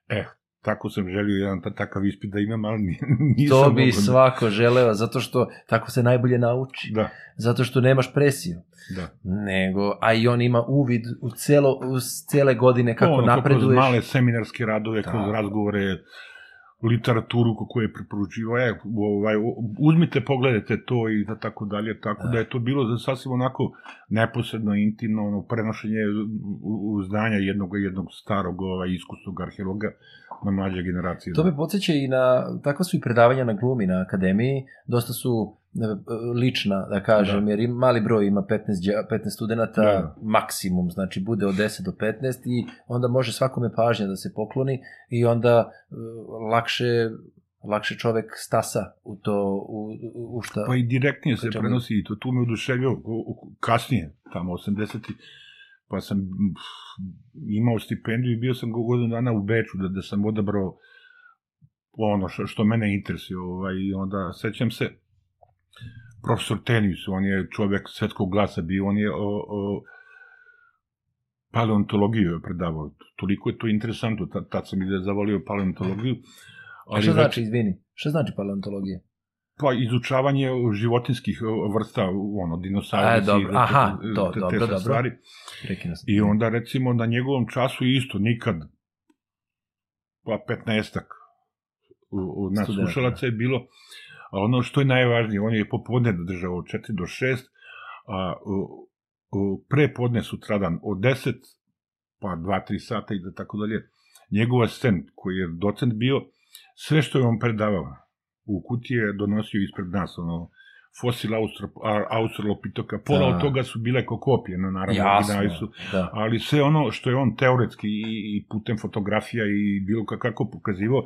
C: eh, tako sam želio jedan ta- takav ispit da imam, ali ni- nisam
A: To bi
C: mogao.
A: svako želeo, zato što tako se najbolje nauči.
C: Da,
A: Zato što nemaš presiju.
C: da.
A: Nego, a i on ima uvid u, celo, u cele godine kako
C: ono,
A: napreduješ.
C: Kroz male seminarske radove, kroz
A: Da.
C: razgovore, literaturu koju je preporučivao, e, ovaj, uzmite, pogledajte to i da tako dalje, tako
A: Da.
C: da, da je to bilo za sasvim onako neposredno, intimno, ono, prenošenje znanja jednog, jednog starog ovaj, iskusnog arheologa na mlađe generacije.
A: To me podsjeća i na, takva su i predavanja na glumi na akademiji, dosta su e, lična, da kažem,
C: Da.
A: jer mali broj ima 15, đa- 15 studenta,
C: Da, da.
A: maksimum, znači bude od 10 do 15 i onda može svakome pažnja da se pokloni i onda e, lakše lakše čovek stasa u to, u, u, šta...
C: Pa i direktnije se prenosi i to tu me oduševio kasnije, tamo 80 pa sam pff, imao stipendiju i bio sam godinu dana u Beču da, da sam odabrao ono što, što mene interesuje ovaj, i onda sećam se profesor Tenis, on je čovek svetskog glasa bio, on je o, o paleontologiju je predavao. Toliko je to interesantno, tad, tad sam i da zavolio paleontologiju.
A: A šta znači, izvini, šta znači paleontologija?
C: Pa izučavanje životinskih vrsta, ono, dinosaurusi,
A: A, dobro.
C: i te-
A: Aha,
C: te-
A: to,
C: te- te
A: dobro,
C: sve
A: dobro.
C: stvari. I onda, recimo, na njegovom času isto, nikad, pa 15-ak u, u nas slušalaca je bilo, a ono što je najvažnije, on je popodne držao od 4 do 6, a u prepodne sutradan od 10, pa 2-3 sata i da tako dalje, njegov asistent, koji je docent bio, sve što je on predavao, u kutije je donosio ispred nas, ono, fosil Austro, australopitoka, pola
A: Da.
C: od toga su bile ko kopije, no, naravno,
A: Jasno,
C: su,
A: da.
C: ali sve ono što je on teoretski i, i putem fotografija i bilo ka- kako pokazivo,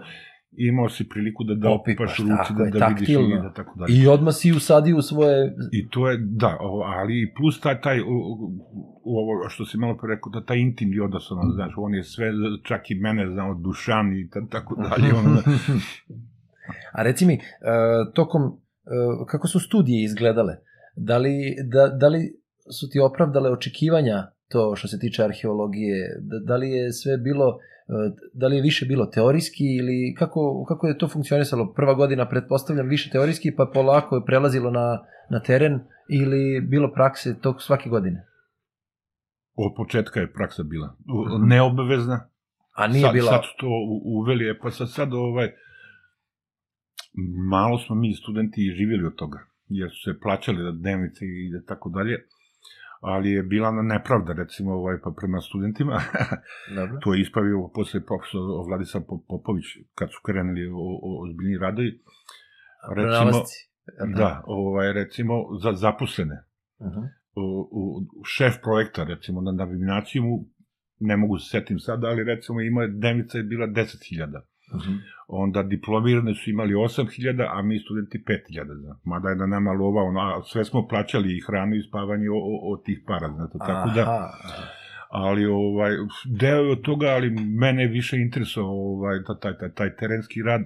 C: imao si priliku da da
A: Opipaš,
C: u ruci, da,
A: je,
C: da vidiš i da tako dalje.
A: I odmah si usadio u svoje...
C: I to je, da, ali plus taj, taj, o, ovo što si malo pre rekao, da taj intimni odnos, ono, znaš, on je sve, čak i mene znao, Dušan i ta, tako dalje, ono,
A: A reci mi, e, tokom, e, kako su studije izgledale? Da li, da, da li su ti opravdale očekivanja to što se tiče arheologije? Da, da li je sve bilo, e, da li je više bilo teorijski ili kako, kako je to funkcionisalo? Prva godina, pretpostavljam, više teorijski, pa polako je prelazilo na, na teren ili bilo prakse tog svake godine?
C: Od početka je praksa bila neobavezna.
A: A nije
C: sad,
A: bila...
C: Sad to uveli, pa sad, sad ovaj, malo smo mi studenti živjeli od toga, jer su se plaćali da dnevnice i da tako dalje, ali je bila na nepravda, recimo, ovaj, pa prema studentima. Dobro. to je ispravio posle profesor Vladislav Popović, kad su krenuli o, o ozbiljni radovi.
A: Recimo,
C: da, ovaj, recimo, za zaposlene. Uh -huh. u, u, šef projekta, recimo, na naviminacijumu, ne mogu se setim sad, ali recimo ima dnevnica je bila 10.000. Uh -huh. Onda diplomirane su imali 8.000, a mi studenti 5.000. Zna. Mada je na nama lova, ono, sve smo plaćali i hranu i spavanje od tih para, znate, tako da... Aha. Ali ovaj deo je od toga, ali mene više interesovao ovaj taj taj taj terenski rad.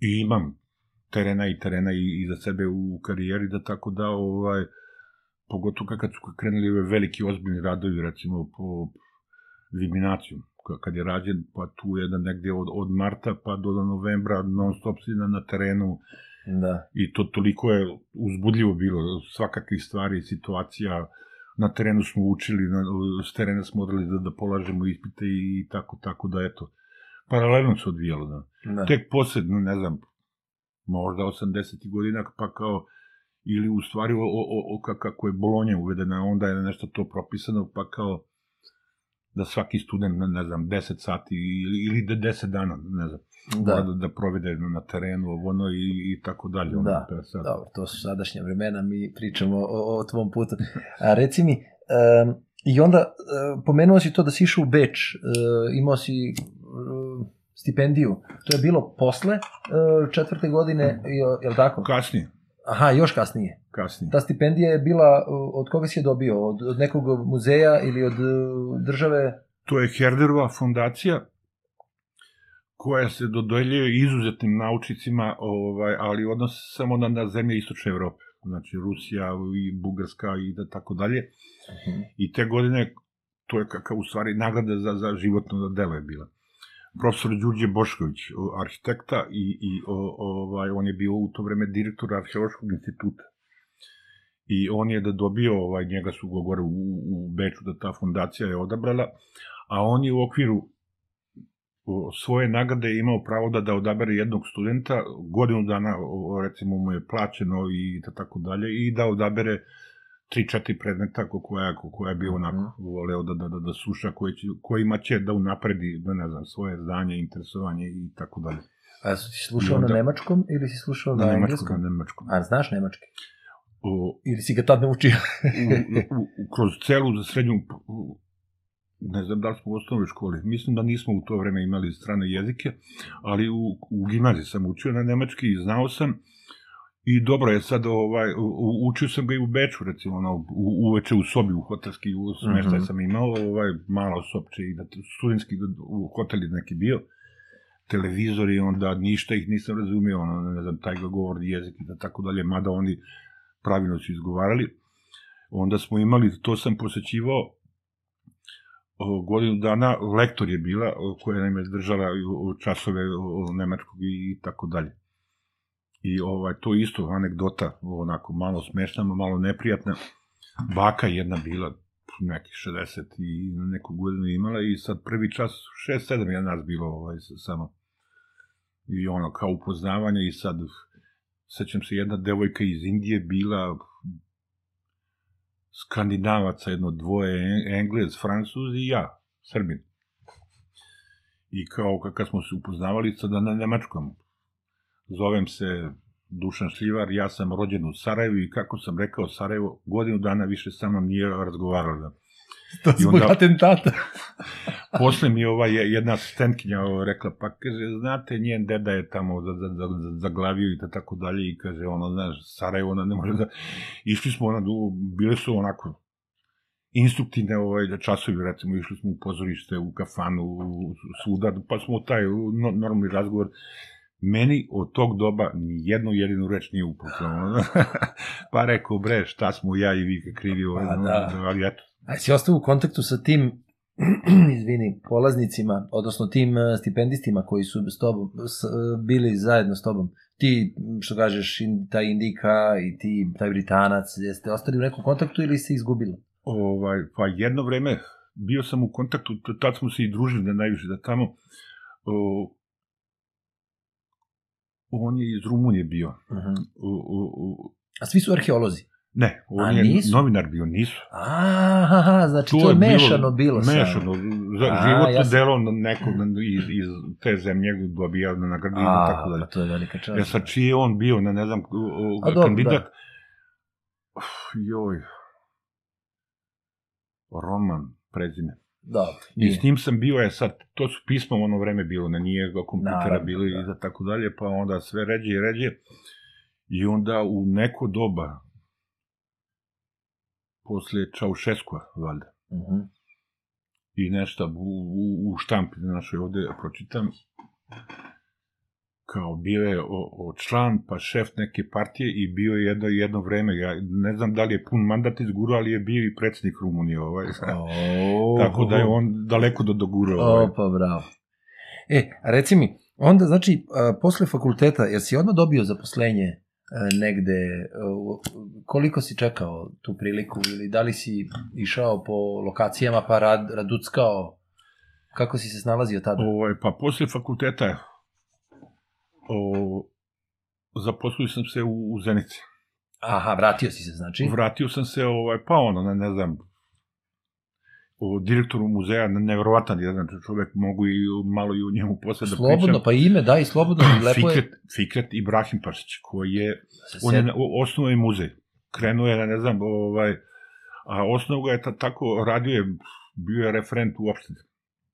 C: I imam terena i terena i, i za sebe u karijeri da tako da ovaj pogotovo kad su krenuli ove veliki ozbiljni radovi recimo po eliminaciju kad je rađen, pa tu je da negde od, od marta pa do novembra non stop si na, na terenu da. i to toliko je uzbudljivo bilo, svakakvih stvari, situacija, na terenu smo učili, na, s terena smo odrali da, da polažemo ispite i, tako, tako da eto, paralelno se odvijalo, da. da. Tek posledno, ne znam, možda 80. godina, pa kao, ili u stvari o, o, o, kako je Bolonja uvedena, onda je nešto to propisano, pa kao, da svaki student, ne znam, 10 sati ili, ili 10 dana, ne znam, da, da, da provede na terenu, ono i, i tako dalje.
A: Ono, da, sad. dobro, to su sadašnje vremena, mi pričamo o, o tvom putu. A reci mi, um, i onda pomenuo si to da si išao u Beč, uh, imao si uh, stipendiju, to je bilo posle uh, četvrte godine, je li tako?
C: Kasnije.
A: Aha, još kasnije.
C: Kasnije.
A: Ta stipendija je bila, od koga si je dobio? Od, od nekog muzeja ili od uh, države?
C: To je Herderova fondacija koja se dodeljuje izuzetnim naučnicima, ovaj, ali odnos samo na, na zemlje Istočne Evrope. Znači Rusija i Bugarska i da tako dalje. Uh mhm. -huh. I te godine to je kakav u stvari nagrada za, za životno delo je bila profesor Đurđe Bošković, arhitekta i, i o, ovaj, on je bio u to vreme direktor arheološkog instituta. I on je da dobio, ovaj, njega su go gore u, u Beču, da ta fondacija je odabrala, a on je u okviru svoje nagrade imao pravo da, da odabere jednog studenta, godinu dana, recimo mu je plaćeno i tako dalje, i da odabere tri, četiri predmeta ko koja, ko koja bi onako mm voleo da, da, da, da sluša, koji će, kojima će da unapredi, da ne znam, svoje znanje, interesovanje i tako dalje.
A: A si slušao onda, na nemačkom ili si slušao na, na engleskom?
C: Na nemačkom.
A: A znaš nemački? O, ili si ga tad naučio?
C: u, u, kroz celu za srednju, ne znam da li smo u osnovnoj školi, mislim da nismo u to vreme imali strane jezike, ali u, u gimnaziji sam učio na nemački i znao sam, I dobro je sad, ovaj, učio sam ga i u Beču, recimo, ono, u, uveče u sobi, u hotelski, u smeštaj mm -hmm. sam imao, ovaj, malo sopče i da, studentski u hoteli neki bio, televizor i onda ništa ih nisam razumio, ono, ne znam, taj govor jezik i da tako dalje, mada oni pravilno su izgovarali. Onda smo imali, to sam posećivao, godinu dana, lektor je bila, koja nam je držala časove nemačkog i tako dalje. I ovaj, to isto anegdota, onako malo smešna, malo neprijatna. Baka jedna bila nekih 60 i neku godinu imala i sad prvi čas 6-7 je nas bilo ovaj, samo. I ono, kao upoznavanje i sad sećam se jedna devojka iz Indije bila skandinavaca, jedno dvoje, englez, francuz i ja, srbin. I kao kad smo se upoznavali sada na nemačkom, zovem se Dušan Šljivar, ja sam rođen u Sarajevu i kako sam rekao, Sarajevo godinu dana više sa mnom nije razgovaralo. Da.
A: To zbog onda, atentata.
C: posle mi je ova jedna asistentkinja rekla, pa kaže, znate, njen deda je tamo zaglavio i tako dalje i kaže, ono, znaš, Sarajevo, ona ne može da... Išli smo, ona, bile su onako instruktivne ovaj, časovi, recimo, išli smo u pozorište, u kafanu, svuda, pa smo taj normalni razgovor Meni od tog doba ni jednu jedinu reč nije uputila. pa rekao, bre, šta smo ja i vi krivi, ovaj,
A: Pa da.
C: ali eto.
A: A si ostao u kontaktu sa tim izvini, polaznicima, odnosno tim eh, stipendistima koji su s tobom, s, eh, bili zajedno s tobom. Ti, što kažeš, in, taj Indika i ti, taj Britanac, jeste ostali u nekom kontaktu ili se izgubilo?
C: Ovaj, pa jedno vreme bio sam u kontaktu, tad smo se i družili da najviše, da tamo o, on je iz Rumunije bio.
A: Uh -huh.
C: U, u, u,
A: A svi su arheolozi?
C: ne, on
A: A
C: je
A: nisu?
C: novinar bio, nisu.
A: Aha, znači to, je mešano bilo, sad.
C: Mešano, za
A: A,
C: životno
A: ja sam-
C: delo nekog iz, iz te zemlje dobija na
A: A,
C: tako dalje.
A: pa to je velika čast.
C: E sad, čiji je on bio, na ne znam,
A: A dobro,
C: kandidat,
A: da.
C: Uf, joj, Roman, prezime.
A: Dobro.
C: I s njim sam bio, je sad, to su pisma u ono vreme bilo, ne nije ga kompjutera bilo i
A: da.
C: da tako dalje, pa onda sve ređe i ređe. I onda u neko doba, posle Čaušeskova, valjda,
A: Uh -huh.
C: i nešto u, u, u štampi našoj ovde pročitam, kao bio je o, o član, pa šef neke partije i bio je jedno, jedno vreme, ja ne znam da li je pun mandat izgurao, ali je bio i predsednik Rumunije, ovaj.
A: Oh,
C: Tako da je on daleko do dogurao. Ovaj.
A: O, pa bravo. E, reci mi, onda, znači, a, posle fakulteta, jer si odmah dobio zaposlenje a, negde, a, koliko si čekao tu priliku ili da li si išao po lokacijama pa rad, raduckao, kako si se snalazio tada?
C: Ovaj, pa posle fakulteta o, zaposlio sam se u, u Zenici.
A: Aha, vratio si se, znači?
C: Vratio sam se, ovaj, pa ono, ne, ne znam, o direktoru muzeja, ne- neverovatan jedan čovek, mogu i malo i o njemu posle da
A: Slobodno,
C: pričam.
A: pa ime, daj, slobodno, lepo je.
C: Fikret, Fikret Ibrahim Pašić, koji je,
A: Se
C: on je osnovao je muzej. Krenuo je, ne znam, ovaj, a osnovno ga je ta, tako, radio je, bio je referent u opštini.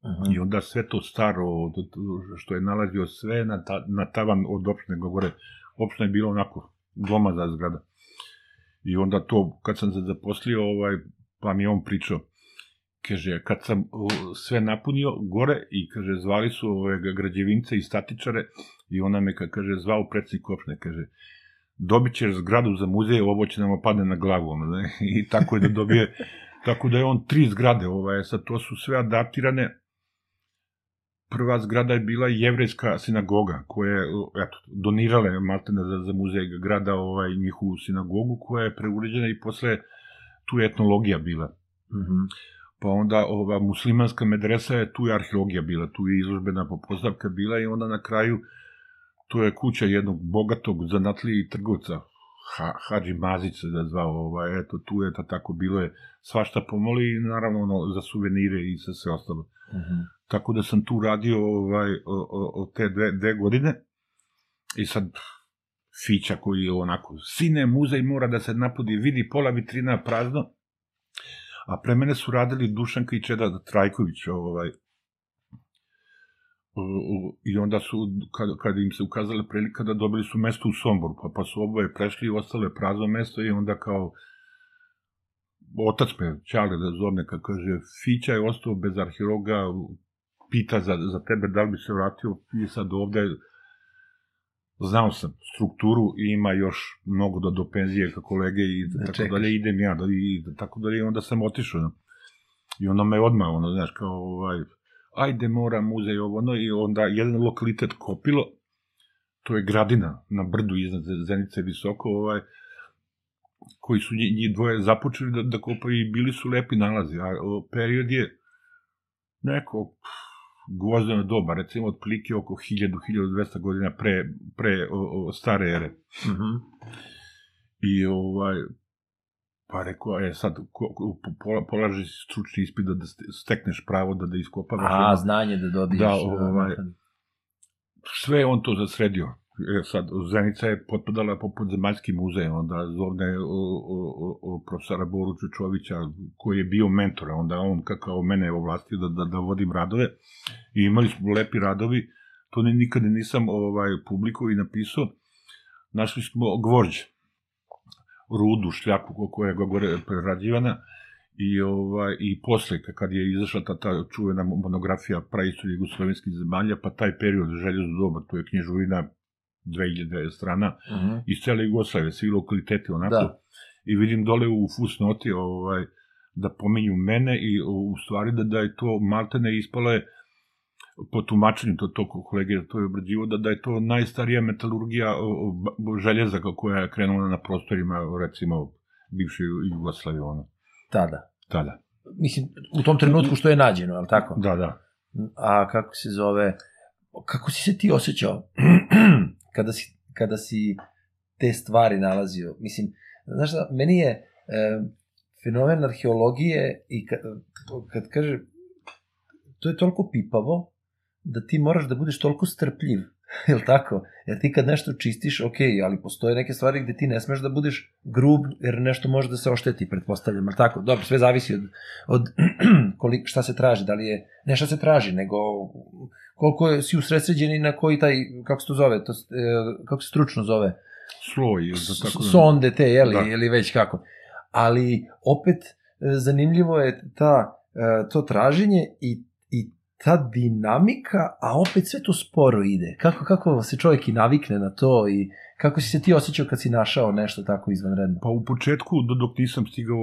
A: Mhm.
C: I onda sve to staro, to- to što je nalazio sve na, ta, na tavan od opštine gore, opština je bila onako glomazna zgrada. I onda to, kad sam se zaposlio, ovaj, pa mi je on pričao, kaže, kad sam sve napunio gore i kaže, zvali su ove građevince i statičare i ona me, ka- kaže, zvao predsjednik opštine, kaže, dobit ćeš zgradu za muzej, ovo će nam padne na glavu, ne? i tako je da dobije, tako da je on tri zgrade, ovaj, sad to su sve adaptirane, prva zgrada je bila jevrejska sinagoga, koja je, eto, donirale maltene za, za muzej grada ovaj, njihovu sinagogu, koja je preuređena i posle tu je etnologija bila.
A: Mhm.
C: Pa onda ova muslimanska medresa je, tu je arheologija bila, tu je izložbena postavka bila i onda na kraju to je kuća jednog bogatog zanatlije i trgovca, ha, Hadži Mazić se da zvao, ovaj, eto, tu je ta, tako bilo je svašta pomoli i naravno ono, za suvenire i sve, sve ostalo.
A: Mhm.
C: Tako da sam tu radio ovaj, o, o, o te dve, dve godine. I sad Fića koji je onako, sine, muzej mora da se napudi, vidi pola vitrina prazno, a pre mene su radili Dušanka i Čeda Trajković, ovaj, i onda su, kad, kad im se ukazala prilika da dobili su mesto u Somboru, pa, pa su oboje prešli i ostalo je prazno mesto i onda kao otac me, Čale da zovne, kad kaže, Fića je ostao bez arheologa, pita za, za tebe da li bi se vratio i sad ovde znao sam strukturu i ima još mnogo do, do penzije ka kolege i
A: Da
C: da tako
A: čekaš.
C: dalje, idem ja da, i da, tako dalje i onda sam otišao. no. I onda me odmah, ono, znaš, kao, ovaj, ajde mora muzej ovo, ono, i onda jedan lokalitet Kopilo, to je gradina na brdu iznad Zenice visoko, ovaj, koji su njih, dvoje započeli da, da kopaju i bili su lepi nalazi, a o, period je neko pff, gvozdeno doba, recimo otprilike oko 1000-1200 godina pre, pre o, o, stare ere.
A: Mhm.
C: I ovaj, pa rekao, e sad, ko, ko, pola, polaži stručni ispit da, da ste- stekneš pravo da, da iskopavaš.
A: A, znanje da dobiješ.
C: Da, ovaj, sve je on to zasredio. E, sad, Zenica je potpadala poput zemaljski muzej, onda zovne o, o, o, profesora Boru Čučovića, koji je bio mentor, onda on ka- kao mene ovlastio da, da, da vodim radove. I imali smo lepi radovi, to ni, nikada nisam ovaj, publikovao i napisao. Našli smo gvožđe, rudu, šljaku ko- koja je gore prerađivana I, ovaj, I posle, kad je izašla ta, ta čuvena monografija praistorije jugoslovenskih zemalja, pa taj period željezno doba, to je knjižurina 2000 strana, uh
A: Mhm.
C: -huh. iz cele Jugoslavije, svi lokaliteti onako.
A: Da.
C: I vidim dole u fusnoti ovaj, da pominju mene i u stvari da, da je to maltene ispalo je po tumačenju to, to kolege to je obrađivo, da, da je to najstarija metalurgija željeza koja je krenula na prostorima recimo bivše Jugoslavije ono,
A: Tada.
C: tada.
A: Mislim, u tom trenutku što je nađeno, je li tako?
C: Da, da.
A: A kako se zove, kako si se ti osjećao kada si, kada si te stvari nalazio? Mislim, znaš šta, meni je e, fenomen arheologije i kad, kad kaže, to je toliko pipavo da ti moraš da budeš toliko strpljiv, je li tako? Jer ti kad nešto čistiš, ok, ali postoje neke stvari gde ti ne smeš da budeš grub, jer nešto može da se ošteti, pretpostavljam, je li tako? Dobro, sve zavisi od, od koliko, šta se traži, da li je, ne šta se traži, nego koliko je, si usredsređen i na koji taj, kako se to zove, to, e, kako se stručno zove,
C: Sloj, da tako da...
A: sonde te, jeli,
C: Da.
A: ili već kako. Ali opet e, zanimljivo je ta, e, to traženje i ta dinamika, a opet sve to sporo ide. Kako, kako se čovjek i navikne na to i kako si se ti osjećao kad si našao nešto tako izvanredno?
C: Pa u početku, do- dok nisam stigao,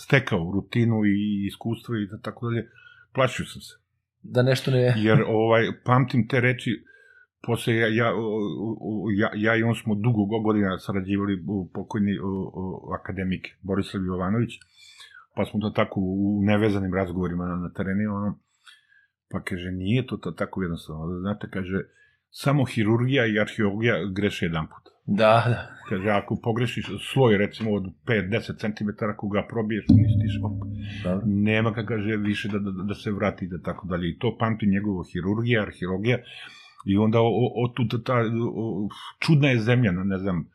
C: stekao rutinu i iskustvo i da tako dalje, plašio sam se.
A: Da nešto ne...
C: jer ovaj pamtim te reči posle ja, ja, ja, ja i on smo dugo go- godina sarađivali u pokojni o, o, akademik Borislav Jovanović, pa smo to tako u nevezanim razgovorima na, na terenu, ono, pa kaže, nije to, to tako jednostavno, znate, kaže, samo hirurgija i arheologija greše jedan put.
A: Da, da.
C: Kaže, ako pogrešiš sloj, recimo, od 5-10 cm, ako ga probiješ, uništiš, op,
A: Dobro.
C: nema ga, kaže, više da, da, da se vrati da tako dalje. I to pamti njegovo hirurgija, arheologija i onda o, o, tu ta o, čudna je zemlja, ne, znam,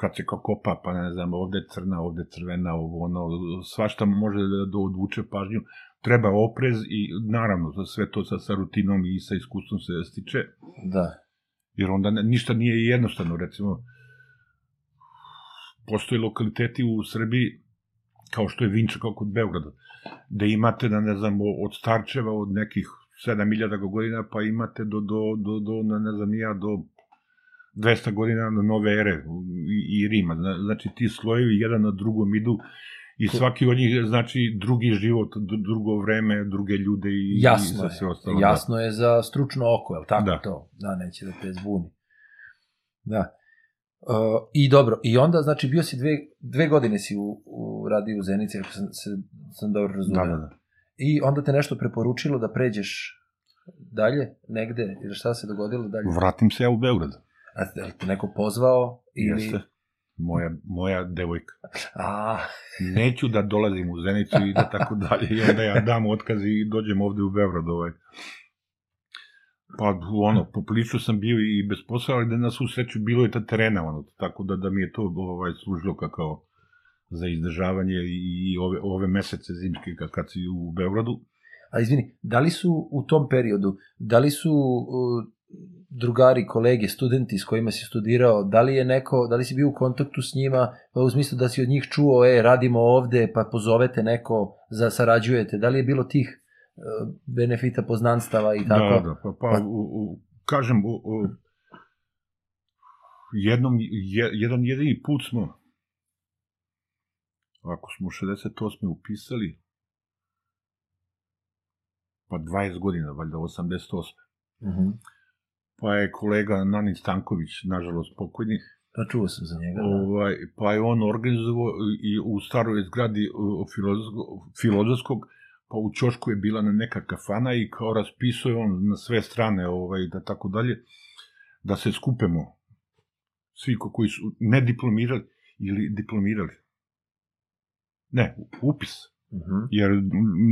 C: kad se kao kopa, pa ne znam, ovde crna, ovde crvena, ovo, ono, svašta može da, da odvuče pažnju. Treba oprez i naravno za sve to sa, sa rutinom i sa iskustvom se stiče,
A: Da.
C: jer onda ne, ništa nije jednostavno, recimo, postoje lokaliteti u Srbiji, kao što je Vinča, kao kod Beograda, da imate, da ne znam, od Starčeva, od nekih 7000 godina, pa imate do, do, do, do na, ne znam, ja, do 200 godina na nove ere i, i Rima. Zna- Znači, ti slojevi jedan na drugom idu i svaki od njih znači drugi život, drugo vreme, druge ljude i,
A: Jasno
C: i za
A: je.
C: sve ostalo.
A: Jasno je za stručno oko, je li tako
C: Da.
A: to? Da, neće da te zbuni. Da. Uh, I dobro, i onda, znači, bio si dve, dve godine si u, u radiju u Zenici, ako sam, se, sam dobro razumio.
C: Da, da, da.
A: I onda te nešto preporučilo da pređeš dalje, negde, ili šta se dogodilo dalje?
C: Vratim se ja u Beograd.
A: A te neko pozvao? Ili...
C: Jeste. Moja, moja devojka.
A: A,
C: Neću da dolazim u Zenicu i da tako dalje. I onda ja dam otkaz i dođem ovde u Beograd. Ovaj. Pa, ono, poprilično sam bio i bez posla, ali da na svu sreću bilo je ta terena, ono, tako da, da mi je to ovaj, služilo kao, za izdržavanje i, i ove, ove mesece zimske kad, kad si u Beogradu.
A: a izvini, da li su u tom periodu, da li su uh, drugari, kolege, studenti s kojima si studirao, da li je neko, da li si bio u kontaktu s njima, pa u smislu da si od njih čuo, e, radimo ovde, pa pozovete neko, za, sarađujete, da li je bilo tih uh, benefita poznanstava i tako?
C: Da, da, pa, pa u, u, kažem, u, u, jednom, je, jedan jedini put smo, ako smo 68. upisali, pa 20 godina, valjda 88.
A: Uh -huh.
C: Pa je kolega Nanin Stanković, nažalost pokojni,
A: Pa čuo sam za njega, da.
C: ovaj, pa je on organizovao i u staroj zgradi filozofskog, filozofskog, pa u Ćošku je bila na neka kafana i kao raspisuje on na sve strane, ovaj, da tako dalje, da se skupemo svi ko- koji su ne diplomirali ili diplomirali. Ne, upis.
A: Uh -huh.
C: Jer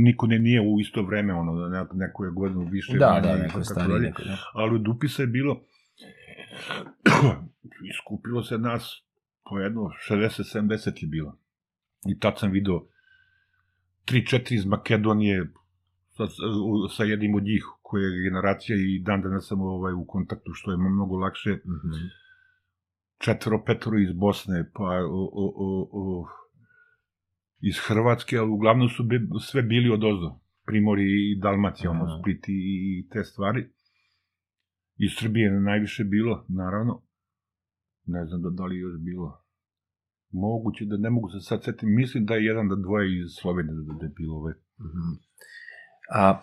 C: niko ne nije u isto vreme, ono, da ne- neko je godinu više.
A: Da,
C: manje
A: da, neko je stariji,
C: dalje.
A: neko, da.
C: ali od upisa je bilo iskupilo se nas po jedno 60-70 je bilo. I tad sam video 3-4 iz Makedonije sa, sa jednim od njih koje je generacija i dan danas sam ovaj, u kontaktu što je mnogo lakše
A: Uh -huh.
C: četvero petoro iz Bosne pa o, o, o, o, iz Hrvatske, ali uglavnom su be, sve bili od ozdo. Primori i Dalmacija, ono,
A: Aha.
C: Split i, i te stvari. Iz Srbije je najviše bilo, naravno. Ne znam da, da li još bilo. Moguće da ne mogu se sad setiti. Mislim da je jedan da dvoje iz Slovenije da, da je bilo ove.
A: A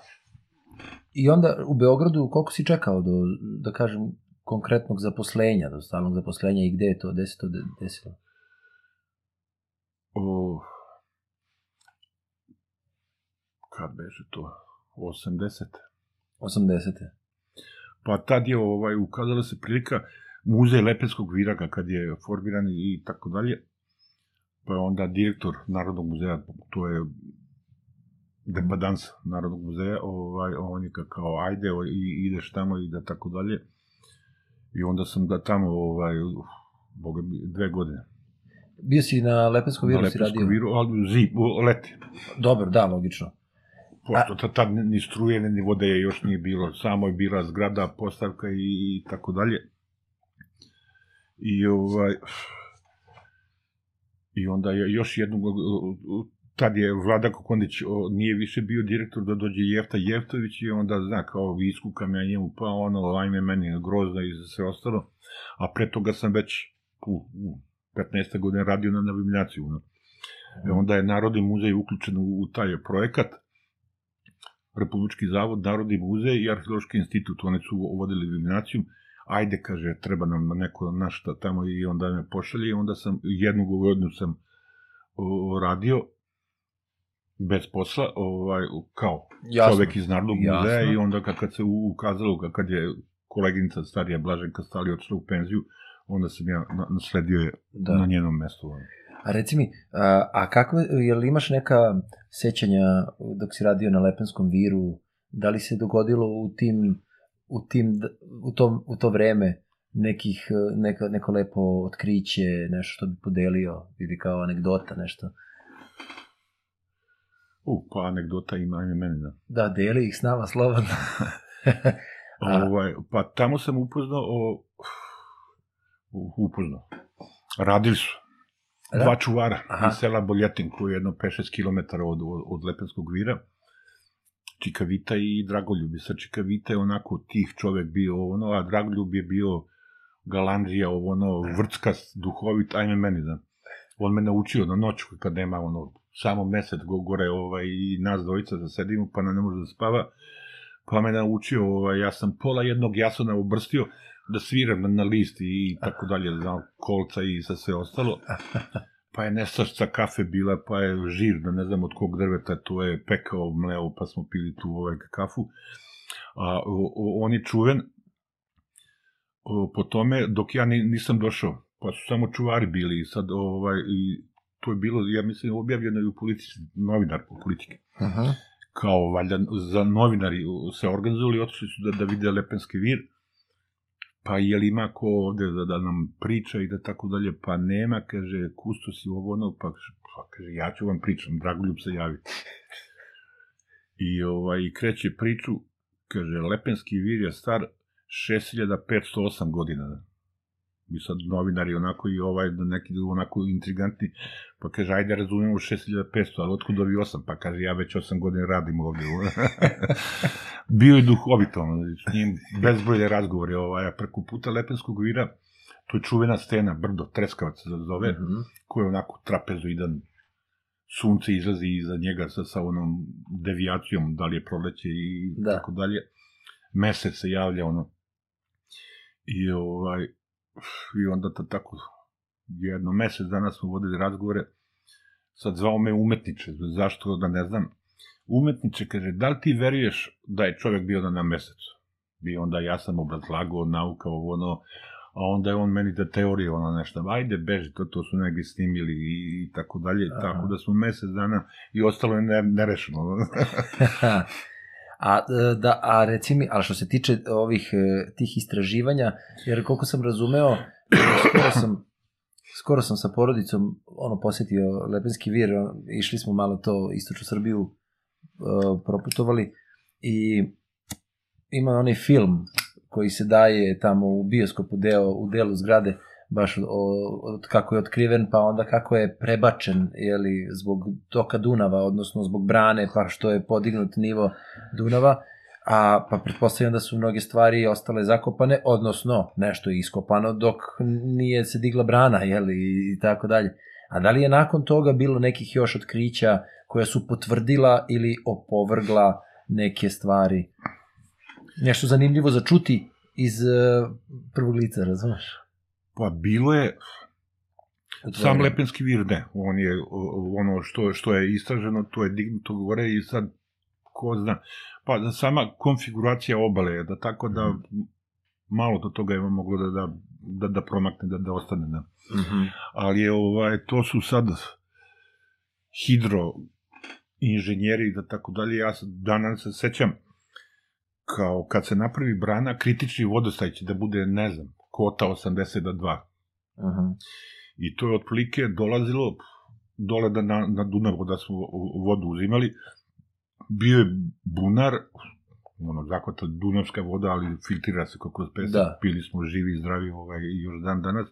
A: i onda u Beogradu koliko si čekao do, da kažem, konkretnog zaposlenja, do stalnog zaposlenja i gde je to, gde se to de- desilo?
C: O, kad beže to? 80.
A: 80.
C: Pa tad je ovaj, ukazala se prilika muzej Lepenskog viraka kad je formiran i tako dalje. Pa onda direktor Narodnog muzeja, to je depadans Narodnog muzeja, ovaj, on je ka- kao ajde o, i ideš tamo i da tako dalje. I onda sam da tamo ovaj, boga mi, dve godine.
A: Bio si na Lepenskom viru,
C: Na
A: si
C: Lepenskom
A: radio?
C: viru, ali zi, u- leti.
A: Dobro, da, logično.
C: Pošto ta- tad ni struje, ni vode je još nije bilo, samo je bila zgrada, postavka i, i tako dalje. I ovaj i onda je još jednu tad je Vlada Kokondić o, nije više bio direktor da dođe Jefta Jeftović i onda zna kao iskukam ja njemu pa ono ajme meni grozno i sve ostalo a pre toga sam već u, u 15. godine radio na navimljaciju no. E onda je Narodni muzej uključen u, u taj projekat Republički zavod, Narodni muzej i Arheološki institut, oni su vodili eliminaciju, ajde, kaže, treba nam neko našta tamo i onda me pošalje i onda sam, jednu godinu sam o, radio bez posla, ovaj, kao
A: Jasno.
C: čovek iz Narodnog muzeja i onda kad, kad se ukazalo, kad- je koleginica starija Blaženka Stali odšla u penziju, onda sam ja na- nasledio je
A: Da.
C: na njenom mestu. ono.
A: A reci mi, a, a kako, je li imaš neka sećanja dok si radio na Lepenskom viru, da li se dogodilo u tim, u tim, u, tom, u to vreme nekih, neka, neko lepo otkriće, nešto što bi podelio, ili kao anegdota, nešto?
C: U, pa anegdota ima ime meni, da.
A: Da, deli ih s nama slobodno. A.
C: Ovaj, pa tamo sam upoznao o, upoznao. Radili su.
A: Da?
C: Dva čuvara
A: Aha.
C: iz sela Boljetin, koji je jedno 5-6 km od, od, Lepenskog vira. Čikavita i Dragoljub. I sad Čikavita je onako tih čovek bio, ono, a Dragoljub je bio galandrija, ovo, ono, vrckas, duhovit, ajme meni, da. On me naučio na noću, kad nema, ono, samo mesec go, gore, ovaj, i nas dvojica da sedimo, pa ne može da spava, pa me naučio, ovaj, ja sam pola jednog jasona ubrstio da sviram na, na list i tako dalje, da znam, kolca i sa sve ostalo. Pa je nestašca kafe bila, pa je žir, da ne znam od kog drveta, to je pekao, mleo, pa smo pili tu ovaj kafu. A, o, o, on je čuven o, po tome, dok ja ni, nisam došao, pa su samo čuvari bili i sad, ovaj, i to je bilo, ja mislim, objavljeno i u politici, novinar po politike
A: Aha.
C: kao valjda za novinari se organizovali, otišli su da, da vide Lepenski vir, pa je li ima ko ovde da, da nam priča i da tako dalje, pa nema, kaže, kustos i ovo ono, pa, pa kaže, ja ću vam pričam, Dragoljub se javi. I ovaj, kreće priču, kaže, Lepenski vir je star 6508 godina. I sad novinari onako i ovaj, da neki onako intrigantni, pa kaže, ajde razumemo 6500, ali otkud ovi 8? Pa kaže, ja već 8 godina radim ovde. Bio je duhovito, ono, s njim bezbrojne razgovore, ovaj, preko puta Lepenskog vira, to je čuvena stena, brdo, treskavac se zove,
A: Mhm.
C: koji je onako trapezoidan, sunce izlazi iza njega sa, sa onom devijacijom, da li je proleće i
A: Da.
C: tako dalje. Mesec se javlja, ono. I ovaj, i onda to tako, jedno mesec dana smo vodili razgovore, sad zvao me umetniče, zašto da ne znam. Umetniče kaže, da li ti veruješ da je čovjek bio na mesecu? I onda ja sam obrazlagao nauka, ovo ono, a onda je on meni da teorije, ono nešto, ajde, beži, to, to su negdje snimili i, i tako dalje,
A: Aha.
C: tako da smo mesec dana i ostalo je ne, nerešeno.
A: a, e, da, a reci mi, ali što se tiče ovih e, tih istraživanja, jer koliko sam razumeo, e, skoro sam, skoro sam sa porodicom ono posetio Lepenski vir, išli smo malo to istočnu Srbiju, proputovali i ima onaj film koji se daje tamo u bioskopu deo, u delu zgrade, baš od kako je otkriven, pa onda kako je prebačen, jeli, zbog toka Dunava, odnosno zbog brane, pa što je podignut nivo Dunava, a pa pretpostavljam da su mnoge stvari ostale zakopane, odnosno nešto je iskopano dok nije se digla brana, jeli, i tako dalje. A da li je nakon toga bilo nekih još otkrića koja su potvrdila ili opovrgla neke stvari? Nešto zanimljivo za čuti iz uh, prvog lica, razumeš?
C: Pa bilo je, sam Lepenski vir ne, on je ono što, što je istraženo, to je dignuto gore i sad ko zna, pa sama konfiguracija obale je da tako da mm. malo do toga je moglo da, da, da, da promakne, da, da ostane. Da. Mm -hmm. Ali je, ovaj, to su sad hidro inženjeri da tako dalje, ja danas se sećam kao kad se napravi brana, kritični vodostaj će da bude, ne znam, kota 80 do 2. Uh -huh. I to je otprilike dolazilo dole da na, na Dunavu da smo vodu uzimali. Bio je bunar, ono, zakvata dunavska voda, ali filtrira se kako pesak, da. pili smo živi, zdravi ovaj, još dan danas.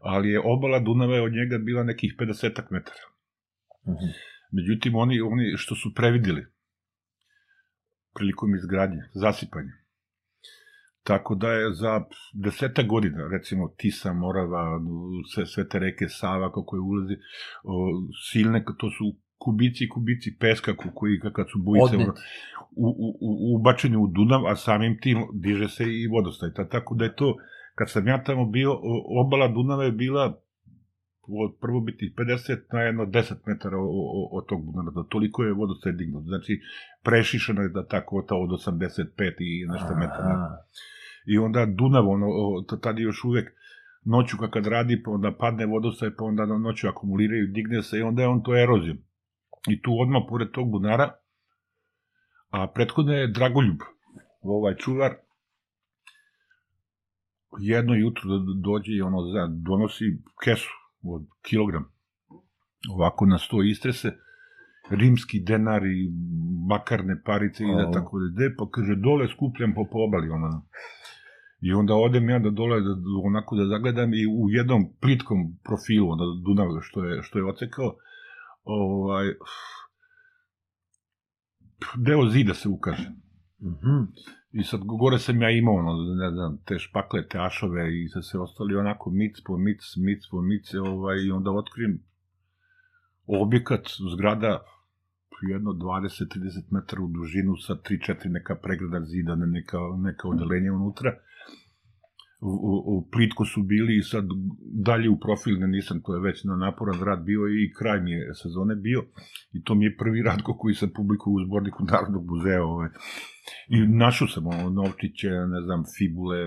C: Ali je obala Dunava je od njega bila nekih 50 metara. Uh -huh. Međutim, oni, oni što su previdili, prilikom izgradnje, zasipanja. Tako da je za deseta godina, recimo Tisa, Morava, sve, sve te reke Sava kako je ulazi, o, silne, to su kubici kubici peska koji kad su bujice u, u, u, ubačeni u Dunav, a samim tim diže se i vodostaj. Tako da je to, kad sam ja tamo bio, obala Dunava je bila od prvo biti 50 na jedno 10 metara od tog bunara, toliko je vodostaj dignut. Znači, prešišano je da ta kvota od 85 i nešto metara. I onda Dunav, ono, tad je još uvek noću kad radi, pa onda padne vodostaj, pa onda noću akumuliraju, digne se i onda je on to erozijom. I tu odmah, pored tog bunara, a prethodno je Dragoljub, ovaj čuvar, jedno jutro dođe i ono, donosi kesu od kilogram. Ovako na sto istrese, rimski denar i bakarne parice i da tako da ide, pa kaže dole skupljam po pobali, ono. I onda odem ja da dole, da, onako da zagledam i u jednom plitkom profilu, onda Dunav što je, što je ocekao, ovaj, deo zida se ukaže. Mm -hmm. I sad gore sam ja imao, ono, ne znam, te špakle, te ašove i sad se ostali onako mic po mic, mic po mic, ovaj, i onda otkrijem objekat, zgrada, jedno 20-30 metara u dužinu sa 3-4 neka pregrada zida, neka, neka odelenja unutra u, u plitku su bili i sad dalje u profil ne nisam, to je već na naporan rad bio i kraj mi je sezone bio i to mi je prvi rad koji sam publikuo u zborniku Narodnog muzeja ove. i našao sam ono, novčiće, ne znam, fibule,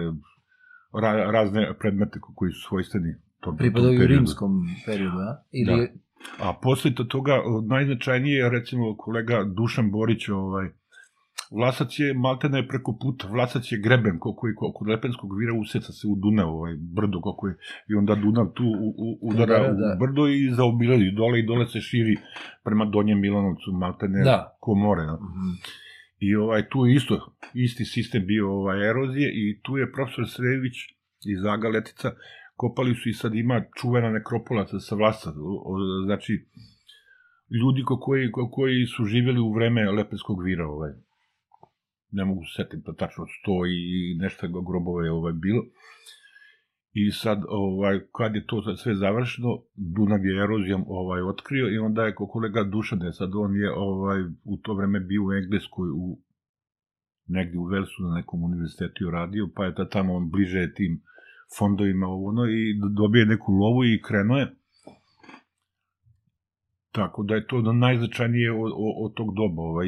C: ra, razne predmete koji su svojstveni
A: tom, Pripadaju u rimskom periodu, a? Ili... Da.
C: A posle toga, najznačajnije je recimo kolega Dušan Borić, ovaj, Vlasac je maltene preko puta, Vlasac je greben koji kod Lepenskog vira useca se u Dunav, ovaj brdo kako je, i onda Dunav tu u, u, udara da, da, da. u brdo i zaobilazi dole i dole se širi prema Donjem Milanovcu, maltene da. ko more. No? Mm -hmm. I ovaj, tu je isto, isti sistem bio ovaj, erozije i tu je profesor Srević iz Aga Letica, kopali su i sad ima čuvena nekropola sa Vlasa, znači ljudi ko koji, ko koji su živjeli u vreme Lepenskog vira, ovaj ne mogu se setiti da tačno sto i nešto grobove je ovaj bilo. I sad, ovaj, kad je to sve završeno, Dunav je erozijom ovaj, otkrio i onda je ko kolega Dušane, sad on je ovaj, u to vreme bio u Engleskoj, u, negdje u Velsu na nekom univerzitetu radio, pa je da tamo on bliže tim fondovima ovo, ono, i dobije neku lovu i krenuo je Tako da je to najznačajnije od, od tog doba. Ovaj,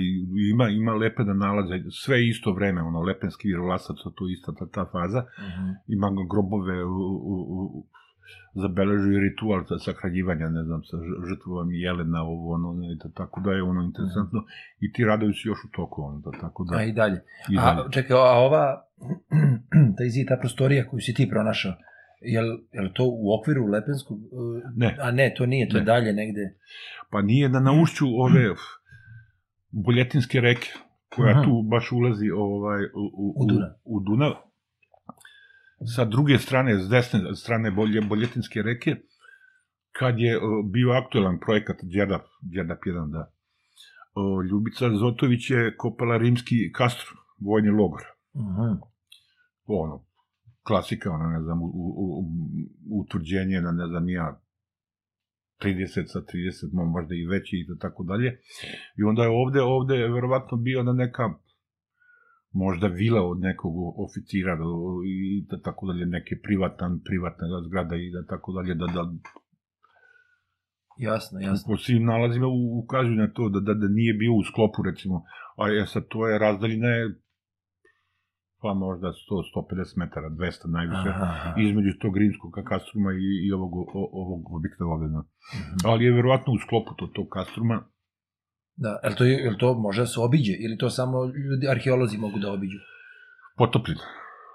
C: ima, ima lepe da nalaze, sve isto vreme, ono, Lepenski Vlasac, to ista ta, ta faza. Uh mhm. -huh. Ima grobove u, u, u, zabeležuju ritual sa sahranjivanja, ne znam, sa žrtvom Jelena, ovo, ono, i tako da je ono interesantno. Mhm. I ti radovi su još u toku, ono, da, tako da...
A: A i dalje. I dalje. A, čekaj, a ova, ta izi, ta prostorija koju si ti pronašao, Jel, jel to u okviru Lepenskog?
C: Ne.
A: A ne, to nije, to ne. je dalje negde.
C: Pa nije da na ušću ove buljetinske reke, koja Aha. tu baš ulazi ovaj, u, u, u, Dunav. u Dunav. sa druge strane, s desne strane bolje, Boljetinske reke, kad je o, bio aktuelan projekat Đerdap, Đerdap 1, da. O, Ljubica Zotović je kopala rimski kastro, vojni logor.
A: -huh.
C: Ono, klasika, ono, ne znam, u, u, u, utvrđenje na, ne znam, ja, 30 sa 30, možda i veći i tako dalje. I onda je ovde, ovde je verovatno bio na neka možda vila od nekog oficira do, i da tako dalje, neke privatan, privatna zgrada i da tako dalje, da, da
A: Jasno, jasno.
C: po svim nalazima ukazuju na to da, da, da nije bio u sklopu, recimo, a je sad to je razdaljina je pa možda 100, 150 metara, 200 najviše,
A: Aha,
C: između tog rimskog kastruma i, i ovog, o, ovog objekta ovde. Da.
A: Mhm.
C: Ali je verovatno u sklopu to, tog kastruma,
A: Da, jel to, je- jel to može da se obiđe ili to samo ljudi, arheolozi mogu da obiđu?
C: potopljen.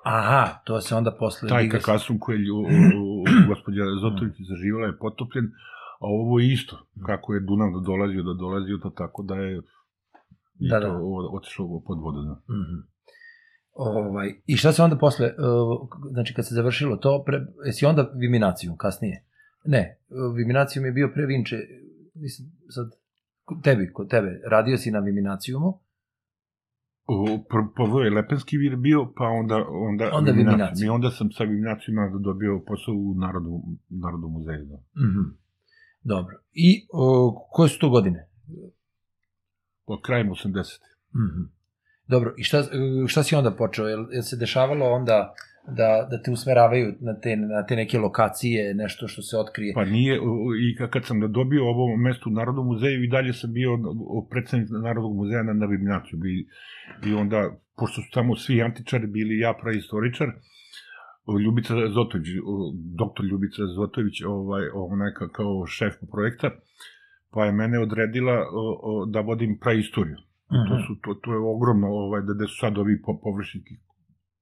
A: Aha, to se onda posle...
C: Taj kakastrum koji je gospođa Zotović zaživala je potopljen, a ovo je isto, kako je Dunav dolazio, da dolazio, to tako da je i
A: Da,
C: to
A: da.
C: otišlo pod vodu. Da.
A: Mhm. Ovaj, I šta se onda posle, uh, znači kad se završilo to, pre, jesi onda Viminacijum kasnije? Ne, Viminacijum je bio pre Vinče, mislim, sad, tebi, kod tebe, radio si na Viminacijumu,
C: O, pr- prvo je Lepenski vir bio, pa onda, onda,
A: Onda
C: Viminacijum. I onda sam sa Viminacijuma dobio posao u Narodu, Narodu muzeju. Da.
A: Mhm. Dobro. I uh, koje su to godine?
C: Po krajem 80.
A: Mhm. Dobro, i šta, šta si onda počeo? Jel, jel se dešavalo onda da, da te usmeravaju na te, na te neke lokacije, nešto što se otkrije?
C: Pa nije, i ka- kad sam dobio ovo mesto u Narodnom muzeju, i dalje sam bio predsednik Narodnog muzeja na, na Viminaciju. I, I onda, pošto su tamo svi antičari bili ja praistoričar, Ljubica Zotović, doktor Ljubica Zotović, ovaj, onaj ka- kao šef projekta, pa je mene odredila o, o, da vodim praistoriju. To,
A: Mhm.
C: su, to, to je ogromno, ovaj, da, da su sad ovi po, površinski,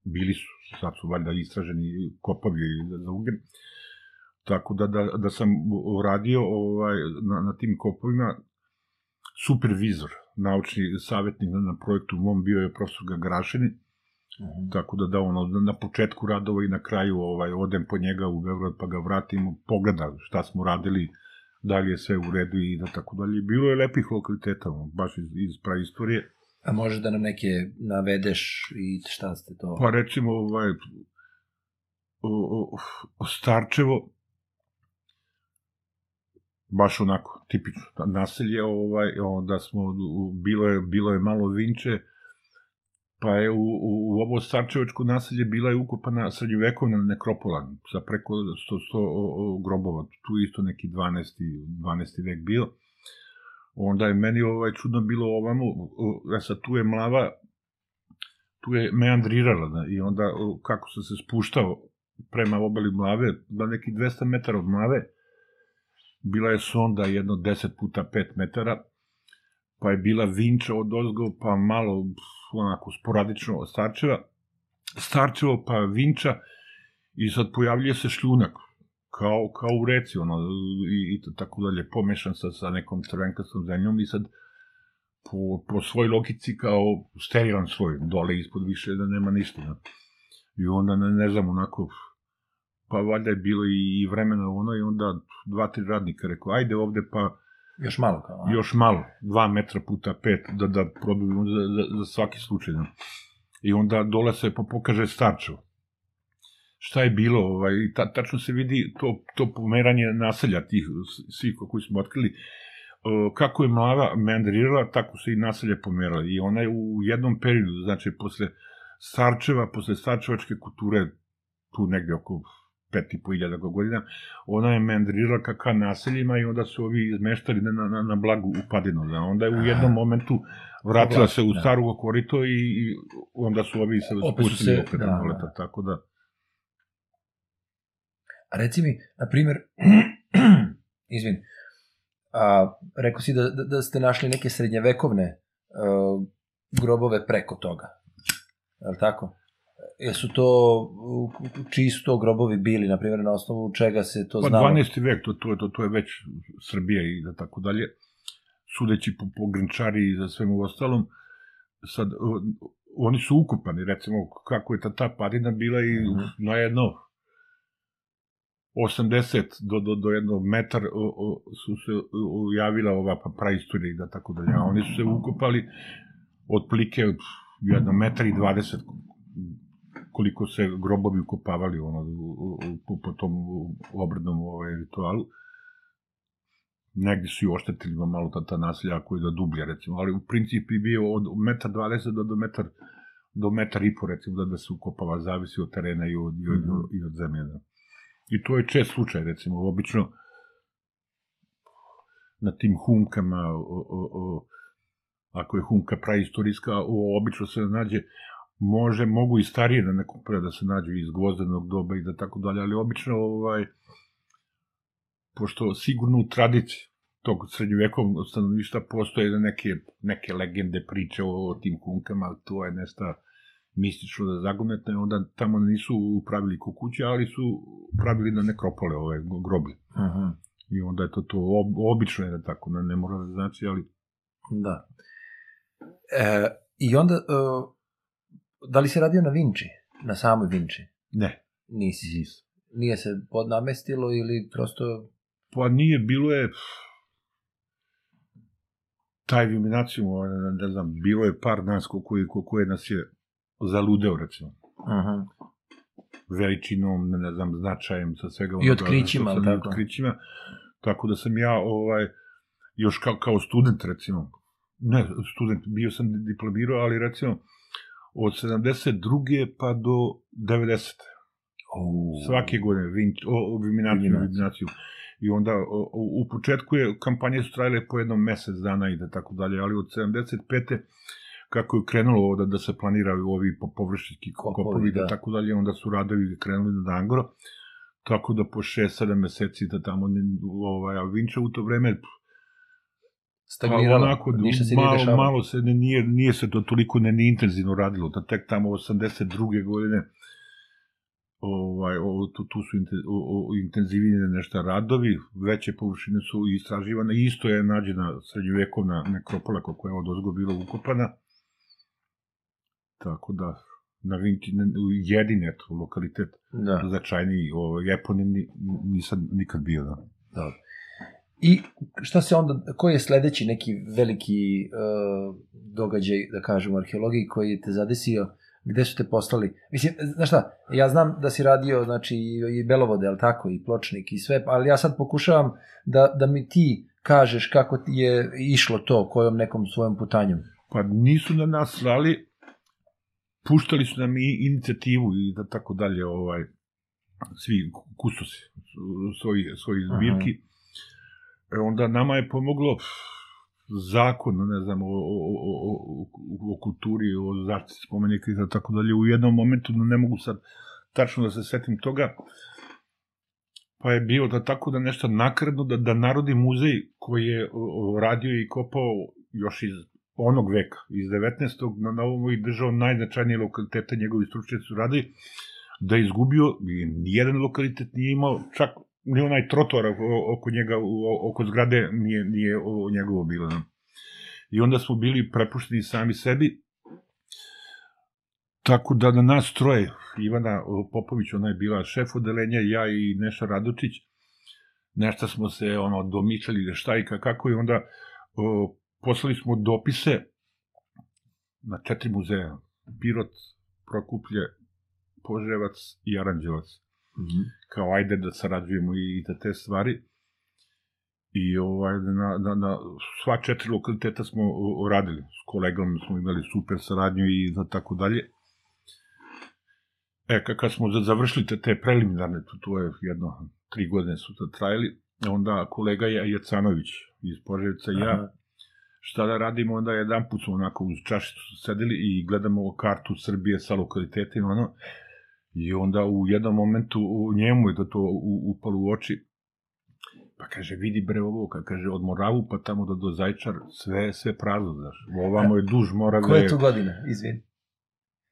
C: bili su, sad su valjda istraženi kopovi za, ugen. Tako da, da, da sam radio ovaj, na, na tim kopovima, supervizor, naučni savjetnik na, na projektu mom bio je profesor Gagarašini,
A: Mhm.
C: tako da da ono, na početku radova i na kraju ovaj, odem po njega u Beograd pa ga vratim, pogleda šta smo radili, da li je sve u redu i da tako dalje. Bilo je lepih lokaliteta, baš iz, iz praistorije.
A: A možeš da nam neke navedeš i šta ste to?
C: Pa recimo, ovaj, o, o, o Starčevo, baš onako tipično naselje, ovaj, onda smo, bilo je, bilo je malo vinče, pa je u, u, u ovo Starčevačko naselje bila je ukopana srednjovekovna nekropola sa preko 100, 100 o, o, grobova, tu isto neki 12. 12. vek bio. Onda je meni ovaj čudno bilo ovamo, o, e sad tu je mlava, tu je meandrirala, da, i onda o, kako sam se spuštao prema obali mlave, da neki 200 metara od mlave, bila je sonda jedno 10 puta 5 metara, pa je bila vinča od ozgo, pa malo onako sporadično starčeva, starčevo pa vinča i sad pojavljuje se šljunak, kao, kao u reci, ono, i, i tako dalje, pomešan sa, sa nekom crvenkastom zemljom i sad po, po svoj logici kao sterilan sloj, dole ispod više da nema ništa. Da. I onda, ne, ne znam, onako, pa valjda je bilo i, i vremena ono i onda dva, tri radnika rekao, ajde ovde pa
A: Još malo kao, a?
C: još malo, dva metra puta pet, da, da probujemo za, za, za svaki slučaj. Da. I onda dole se po- pokaže Starčevo. Šta je bilo, ovaj, ta, tačno se vidi to, to pomeranje naselja tih svih koji smo otkrili, E, kako je mlava meandrirala, tako se i naselje pomerala. I ona je u jednom periodu, znači posle Starčeva, posle Starčevačke kulture, tu negde oko pet i po iljada godina, ona je meandrirala ka, ka naseljima i onda su ovi izmeštali na, na, na blagu upadinu. Da. Onda je u jednom momentu vratila se u
A: Da.
C: staro korito i, i onda su ovi se
A: Opet
C: spustili
A: se-
C: opet
A: da,
C: na
A: da.
C: tako da...
A: A reci mi, na primjer, izvin, a, rekao si da, da, da ste našli neke srednjevekovne uh, grobove preko toga. Je li tako? Jesu to, u- čiji su to grobovi bili, na primjer, na osnovu čega se to
C: Pa
A: znalo?
C: 12. vek, to, to, to, to je već Srbija i da tako dalje. Sudeći po, po Grinčari i za svemu ostalom, sad, oni su ukupani, recimo, kako je ta, ta padina bila i
A: Mhm.
C: na jedno 80 do, do, do jedno metar o, o, su se o, javila ova pa praistorija i da tako dalje. A oni su se ukopali otplike jedno metar i 20 koliko se grobovi ukopavali ono, u, u, u, po tom obrednom ovaj, ritualu. Negde su i oštetili malo ta, ta nasilja ako je da dublja, recimo, ali u principi bio od metar 20 do, do metar do metar i po, recimo, da, da se ukopava, zavisi od terena i od, i od,
A: Mhm.
C: i od zemlje. Da. I to je čest slučaj, recimo, obično na tim hunkama, o, o, o, ako je hunka praistorijska, o, obično se nađe, može, mogu i starije na nekom pre da se nađu iz gvozdenog doba i da tako dalje, ali obično, ovaj, pošto sigurno u tradiciji tog srednjovekovnog stanovništva postoje neke, neke legende, priče o, o tim hunkama, ali to je nešto mistično da zagonetne, onda tamo nisu pravili kukuće, ali su pravili na nekropole, ove groblje.
A: Mhm.
C: I onda je to to, ob, obično je da tako, ne, ne mora da znači, ali
A: Da. E, I onda, e, da li si radio na Vinči? Na samoj Vinči?
C: ne,
A: Nisi.
C: nisam.
A: Nije se podnamestilo ili prosto...
C: Pa nije, bilo je taj iluminacijum, ne znam, bilo je par nas ko, koji, ko, koje nas je zaludeo, recimo,
A: Mhm.
C: veličinom, ne znam, značajem, sa svega
A: I otkrićima,
C: i
A: tako?
C: otkrićima, tako da sam ja, ovaj, još kao, kao student, recimo, ne, student, bio sam diplomirao, ali recimo, od 72. pa do 90.
A: U,
C: Svake godine, vin, o, o, iluminaciju. I onda o, o, u početku je kampanje su trajale po jednom mesec dana i da tako dalje, ali od 75. kako je krenulo ovo da, da se planiraju ovi po- površinski
A: Kopovi,
C: kopovi, da.
A: da.
C: tako dalje, onda su radovi krenuli na Dangoro, tako da po 6-7 meseci da tamo, ovaj, a Vinča u to vreme
A: Stagnirala,
C: onako,
A: ništa se nije
C: malo,
A: dešavalo.
C: malo se ne, nije, nije se to toliko ne, ne intenzivno radilo, da tek tamo 82. godine ovaj, o, tu, tu su inte, o, o, intenzivnije nešto radovi, veće površine su istraživane, isto je nađena srednjovekovna nekropola koliko je od ozgo bila ukopana, tako da na Vinči, ne- jedin eto, lokalitet
A: Da.
C: značajniji, ovaj, eponim ni- nisam nikad bio, da.
A: Dobro. I šta se onda, koji je sledeći neki veliki uh, događaj, da kažem, u arheologiji koji te zadesio, gde su te poslali? Mislim, znaš šta, ja znam da si radio, znači, i, Belovode, ali tako, i Pločnik i sve, ali ja sad pokušavam da, da mi ti kažeš kako je išlo to, kojom nekom svojom putanjom.
C: Pa nisu na nas slali, puštali su nam i inicijativu i da tako dalje, ovaj, svi kustosi svoji, svoji
A: Aha.
C: zbirki. E, onda nama je pomoglo zakon, ne znam, o, o, o, o, kulturi, o zaštiti spomenika i tako dalje. U jednom momentu, no ne mogu sad tačno da se setim toga, pa je bio da tako da nešto nakredno, da, da Narodni muzej koji je radio i kopao još iz onog veka, iz 19. na novom i držao najznačajnije lokalitete, njegovi stručnjaci su radili, da je izgubio, i nijedan lokalitet nije imao, čak ni onaj trotoar oko njega, oko zgrade nije, nije njegovo bilo. I onda smo bili prepušteni sami sebi, tako da na nas troje, Ivana Popović, ona je bila šef odelenja, ja i Neša Radočić, nešto smo se ono domišljali da šta i ka- kako i onda o, poslali smo dopise na četiri muzeja, Pirot, Prokuplje, Poževac i Aranđevac kao ajde da sarađujemo i da te stvari. I ovaj, na, na, na sva četiri lokaliteta smo o, radili. S kolegama smo imali super saradnju i da tako dalje. E, ka- kad smo za- završili te, te preliminarne, to, to je jedno, tri godine su to trajali, onda kolega Je- Jacanović iz Poževica i ja, šta da radimo, onda jedan put smo onako uz čašicu sedeli i gledamo kartu Srbije sa lokalitetima, ono, i onda u jednom momentu u njemu je to, to u- upalo u oči, pa kaže, vidi bre ovo, kad kaže, od Moravu pa tamo do, do Zajčar, sve, sve prazno, znaš, ovamo je duž Morave,
A: Koja je tu godina, izvini?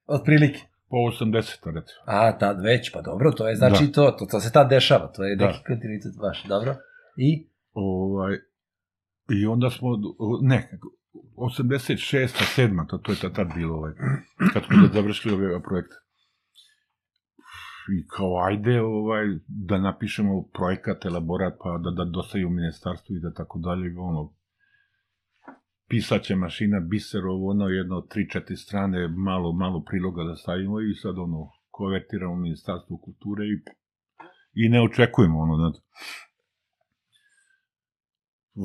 A: Otprilike.
C: po 80, recimo.
A: A, tad već, pa dobro, to je znači
C: Da.
A: to, to, to se tad dešava, to je
C: Da.
A: neki kontinuitet vaš, dobro? I?
C: Ovaj, I onda smo, ne, 86. 7. To, to je tad, tad bilo, ovaj, kad smo završili ove projekte. I kao, ajde, ovaj, da napišemo projekat, elaborat, pa da, da dostavimo ministarstvu i da tako dalje, ono, pisaće mašina, biser, ovo, ono, jedno, tri, četiri strane, malo, malo priloga da stavimo i sad, ono, konvertiramo ministarstvo kulture i, i ne očekujemo, ono, znači,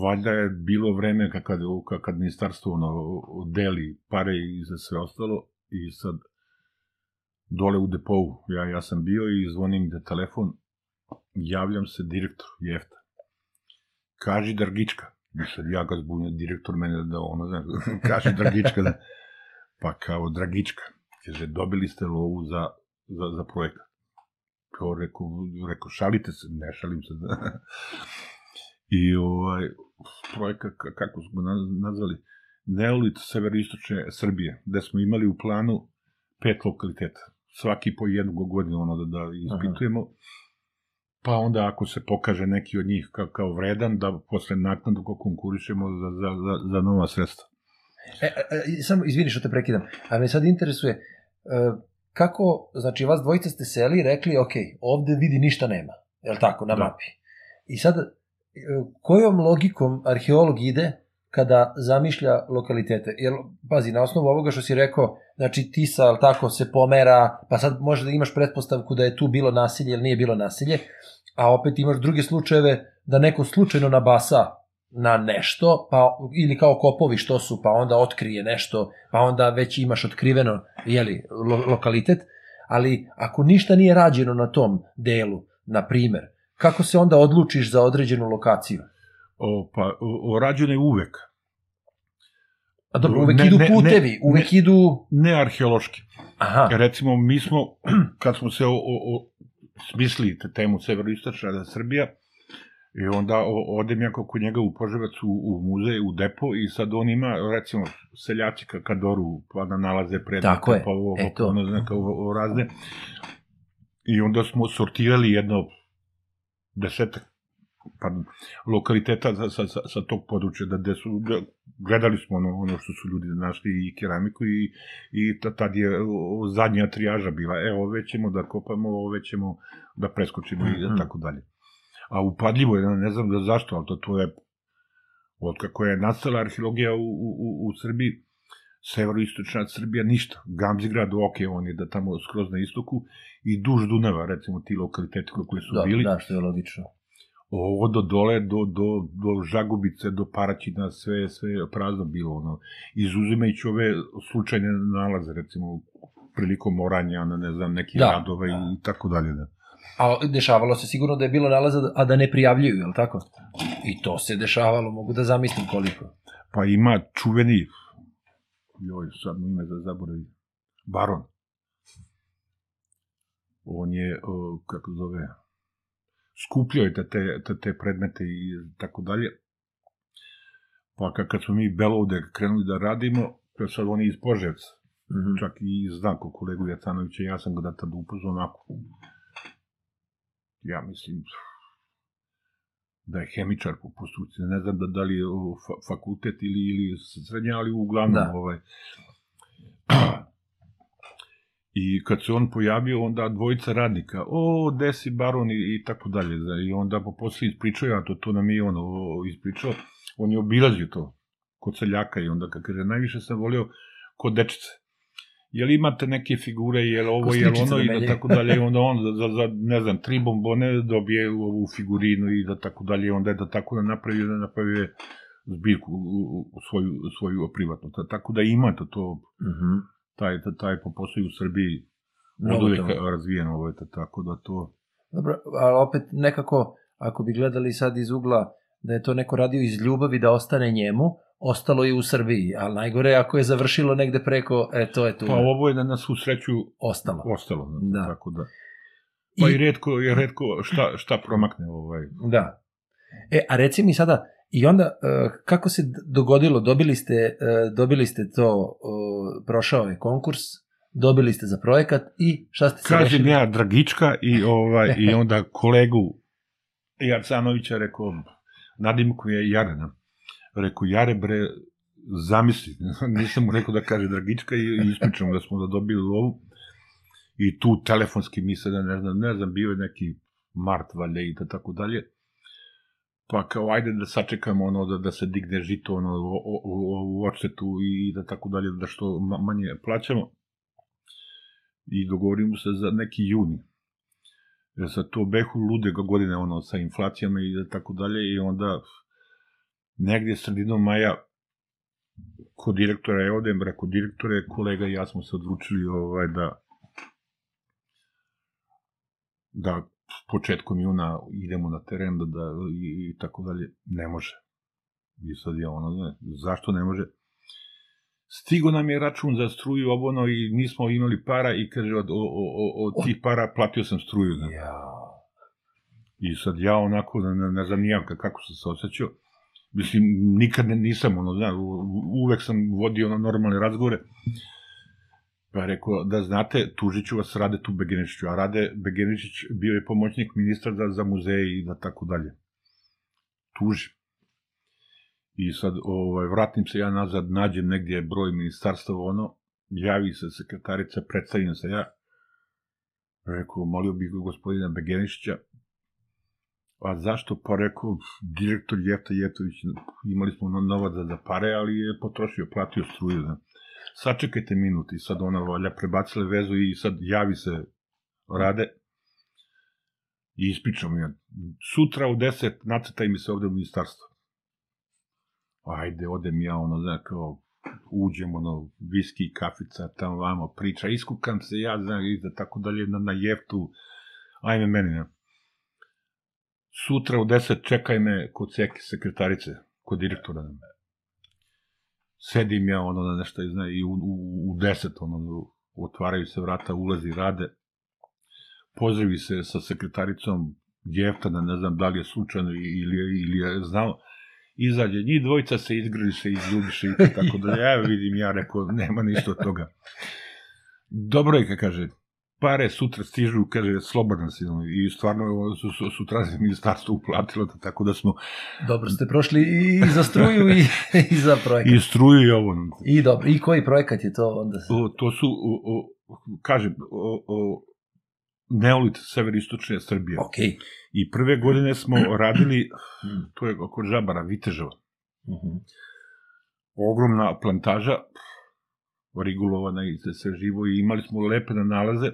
C: valjda je bilo vreme kad, kad ministarstvo ono, deli pare i za sve ostalo i sad dole u depovu, ja, ja sam bio i zvonim da telefon, javljam se direktor Jefta. Kaži Drgička. I sad ja ga zbunio, direktor mene da ono, znaš, kaže Dragička, da, pa kao Dragička, kaže, dobili ste lovu za, za, za projekat. Kao rekao, rekao, šalite se, ne šalim se. Da. I ovaj, projekat, kako smo nazvali, Neolit severistočne Srbije, gde smo imali u planu pet lokaliteta. Svaki po jednu godinu ono da, da ispitujemo. Aha. Pa onda ako se pokaže neki od njih kao, kao vredan, da posle naknadu ko konkurišemo za, za, za, za nova sredstva.
A: E, e, samo izvini što te prekidam, a me sad interesuje, e, kako, znači vas dvojica ste seli i rekli, ok, ovde vidi ništa nema, je li tako, na da. mapi. I sad kojom logikom arheolog ide kada zamišlja lokalitete? Jer, pazi, na osnovu ovoga što si rekao, znači Tisa, ali tako, se pomera, pa sad može da imaš pretpostavku da je tu bilo nasilje ili nije bilo nasilje, a opet imaš druge slučajeve da neko slučajno nabasa na nešto, pa, ili kao kopovi što su, pa onda otkrije nešto, pa onda već imaš otkriveno, jeli, lo, lokalitet, ali ako ništa nije rađeno na tom delu, na primer, kako se onda odlučiš za određenu lokaciju?
C: O, pa, o, rađeno je uvek.
A: A dobro, uvek ne, idu putevi, ne, uvek
C: ne,
A: idu...
C: Ne arheološki.
A: Aha.
C: Recimo, mi smo, kad smo se o, o, o smislili te temu severoistočna Srbija, I onda odem ja kod njega u Poževac u, u muzej, u depo i sad on ima, recimo, seljaci kad doru, pa da nalaze predmete,
A: Tako je,
C: pa ovo,
A: e to.
C: Ono, ovo, ovo razne. I onda smo sortirali jedno desetak pardon, lokaliteta sa, sa, sa, tog područja, da, gde su, da, gledali smo ono, ono što su ljudi našli i keramiku i, i tad je zadnja trijaža bila, e, ove ćemo da kopamo, ove ćemo da preskočimo mm -hmm. i mhm. tako dalje. A upadljivo je, ne znam da zašto, ali to, to je od kako je nastala arheologija u, u, u Srbiji, severoistočna Srbija ništa. Gamzigrad, ok, on je da tamo skroz na istoku i duž Dunava, recimo ti lokaliteti koji su
A: da,
C: bili.
A: Da, što je logično.
C: Ovo do dole, do, do, do Žagubice, do Paraćina, sve, sve prazno bilo, ono, izuzimajući ove slučajne nalaze, recimo, prilikom oranja, ne znam, neki da, radove da. i tako dalje, da.
A: A dešavalo se sigurno da je bilo nalaza, a da ne prijavljuju, je li tako? I to se dešavalo, mogu da zamislim koliko.
C: Pa ima čuveni, joj, sad mu ime da zaboravim, Baron. On je, kako zove, skupljao je te, te, te predmete i tako dalje. Pa kad, kad smo mi Belovde krenuli da radimo, to sad on je iz Poževca, mm -hmm. čak i znam ko kolegu Jacanovića, ja sam ga da tada upoznao onako, ja mislim, da je hemičar po postupci, ne znam da, da li je fa fakultet ili, ili srednja, ali uglavnom da. ovaj. I kad se on pojavio, onda dvojica radnika, o, desi baron i, i tako dalje. I onda po posle ispričao, ja to, to nam je on ispričao, on je obilazio to kod seljaka i onda kaže, najviše sam volio kod dečice jel imate neke figure, jel ovo, jel ono i da tako dalje, onda on za, za, za, ne znam, tri bombone dobije ovu figurinu i da tako dalje, onda je da tako da napravi, da napravi zbirku u, u svoju, svoju privatnu. Tako da ima to, to uh mhm. -huh. Taj, taj po poslu u Srbiji od uvijek razvijeno, ovo je tako da to...
A: Dobro, ali opet nekako, ako bi gledali sad iz ugla da je to neko radio iz ljubavi da ostane njemu, ostalo je u Srbiji, ali najgore ako je završilo negde preko, e, to je tu.
C: Pa ovo je da nas u sreću
A: ostalo.
C: Ostalo, da. da. tako da. Pa i, i redko, je redko šta, šta promakne ovaj.
A: Da. E, a reci mi sada, i onda, e, kako se dogodilo, dobili ste, e, dobili ste to, prošao je konkurs, dobili ste za projekat i šta ste se
C: Kažem rešili? ja Dragička i, ovaj, i onda kolegu Jarcanovića rekao, nadimku je Jarena Rekao, Jare bre, zamisli, nisam mu rekao da kaže Dragička i ispričamo da smo da dobili lovu i tu telefonski mi sada ne znam, ne znam, bio je neki mart valjda i da tako dalje. Pa kao ajde da sačekamo ono da, da se digne žito ono u, u, u očetu i da tako dalje da što manje plaćamo. I dogovorimo se za neki juni. Jer sad to behu lude godine ono sa inflacijama i da tako dalje i onda negdje sredinom maja kod direktora je odem, rekao direktore, kolega i ja smo se odlučili ovaj, da da početkom juna idemo na teren da, da i, i tako dalje, ne može. I sad je ono, ne, zašto ne može? Stigo nam je račun za struju obono i nismo imali para i kaže od, od, od, od tih para platio sam struju. Ne? Ja. I sad ja onako, ne, ne znam nijam kako sam se osjećao, mislim, nikad ne, nisam, ono, zna, uvek sam vodio ono normalne razgovore, Pa rekao, da znate, tužit ću vas Rade tu Begeničiću, a Rade Begeničić bio je pomoćnik ministra za, za muzeje i da tako dalje. Tuži. I sad, ovaj, vratim se ja nazad, nađem negdje broj ministarstva, ono, javi se sekretarica, predstavim se ja, rekao, molio bih gospodina Begenišića, a zašto? Pa rekao, direktor Jefta Jetović, imali smo novac za pare, ali je potrošio, platio struju, da sačekajte minut i sad ona valja prebacile vezu i sad javi se rade i ispričam ja. Sutra u 10 nacrtaj mi se ovde u ministarstvo. Ajde, odem ja, ono, znaš, kao, uđem, ono, viski, kafica, tamo vamo, priča, iskukam se ja, znaš, i da tako dalje, na, na jeftu, ajme meni, ne. Sutra u 10 čekaj me kod seke sekretarice, kod direktora. Ne sedim ja ono na nešto izna, i u, u, u deset ono, otvaraju se vrata, ulazi rade, pozdravi se sa sekretaricom Jeftana, ne znam da li je slučajno ili, ili je znao, izađe, njih dvojica se izgrliše, izljubiše i tako da ja vidim, ja rekao, nema ništa od toga. Dobro je, kaže, pare sutra stižu, kaže, slobodan si, i stvarno su, su, sutra se ministarstvo uplatilo, tako da smo...
A: Dobro ste prošli i za struju i, i za projekat.
C: I struju i ovo.
A: I dobro, i koji projekat je to onda?
C: O, to su, o, o, kažem, o, o, Neolit severistočne Srbije.
A: Ok.
C: I prve godine smo radili, to je oko Žabara, Vitežova. Uh mhm. -huh. Ogromna plantaža, regulovana i sve živo i imali smo lepe nalaze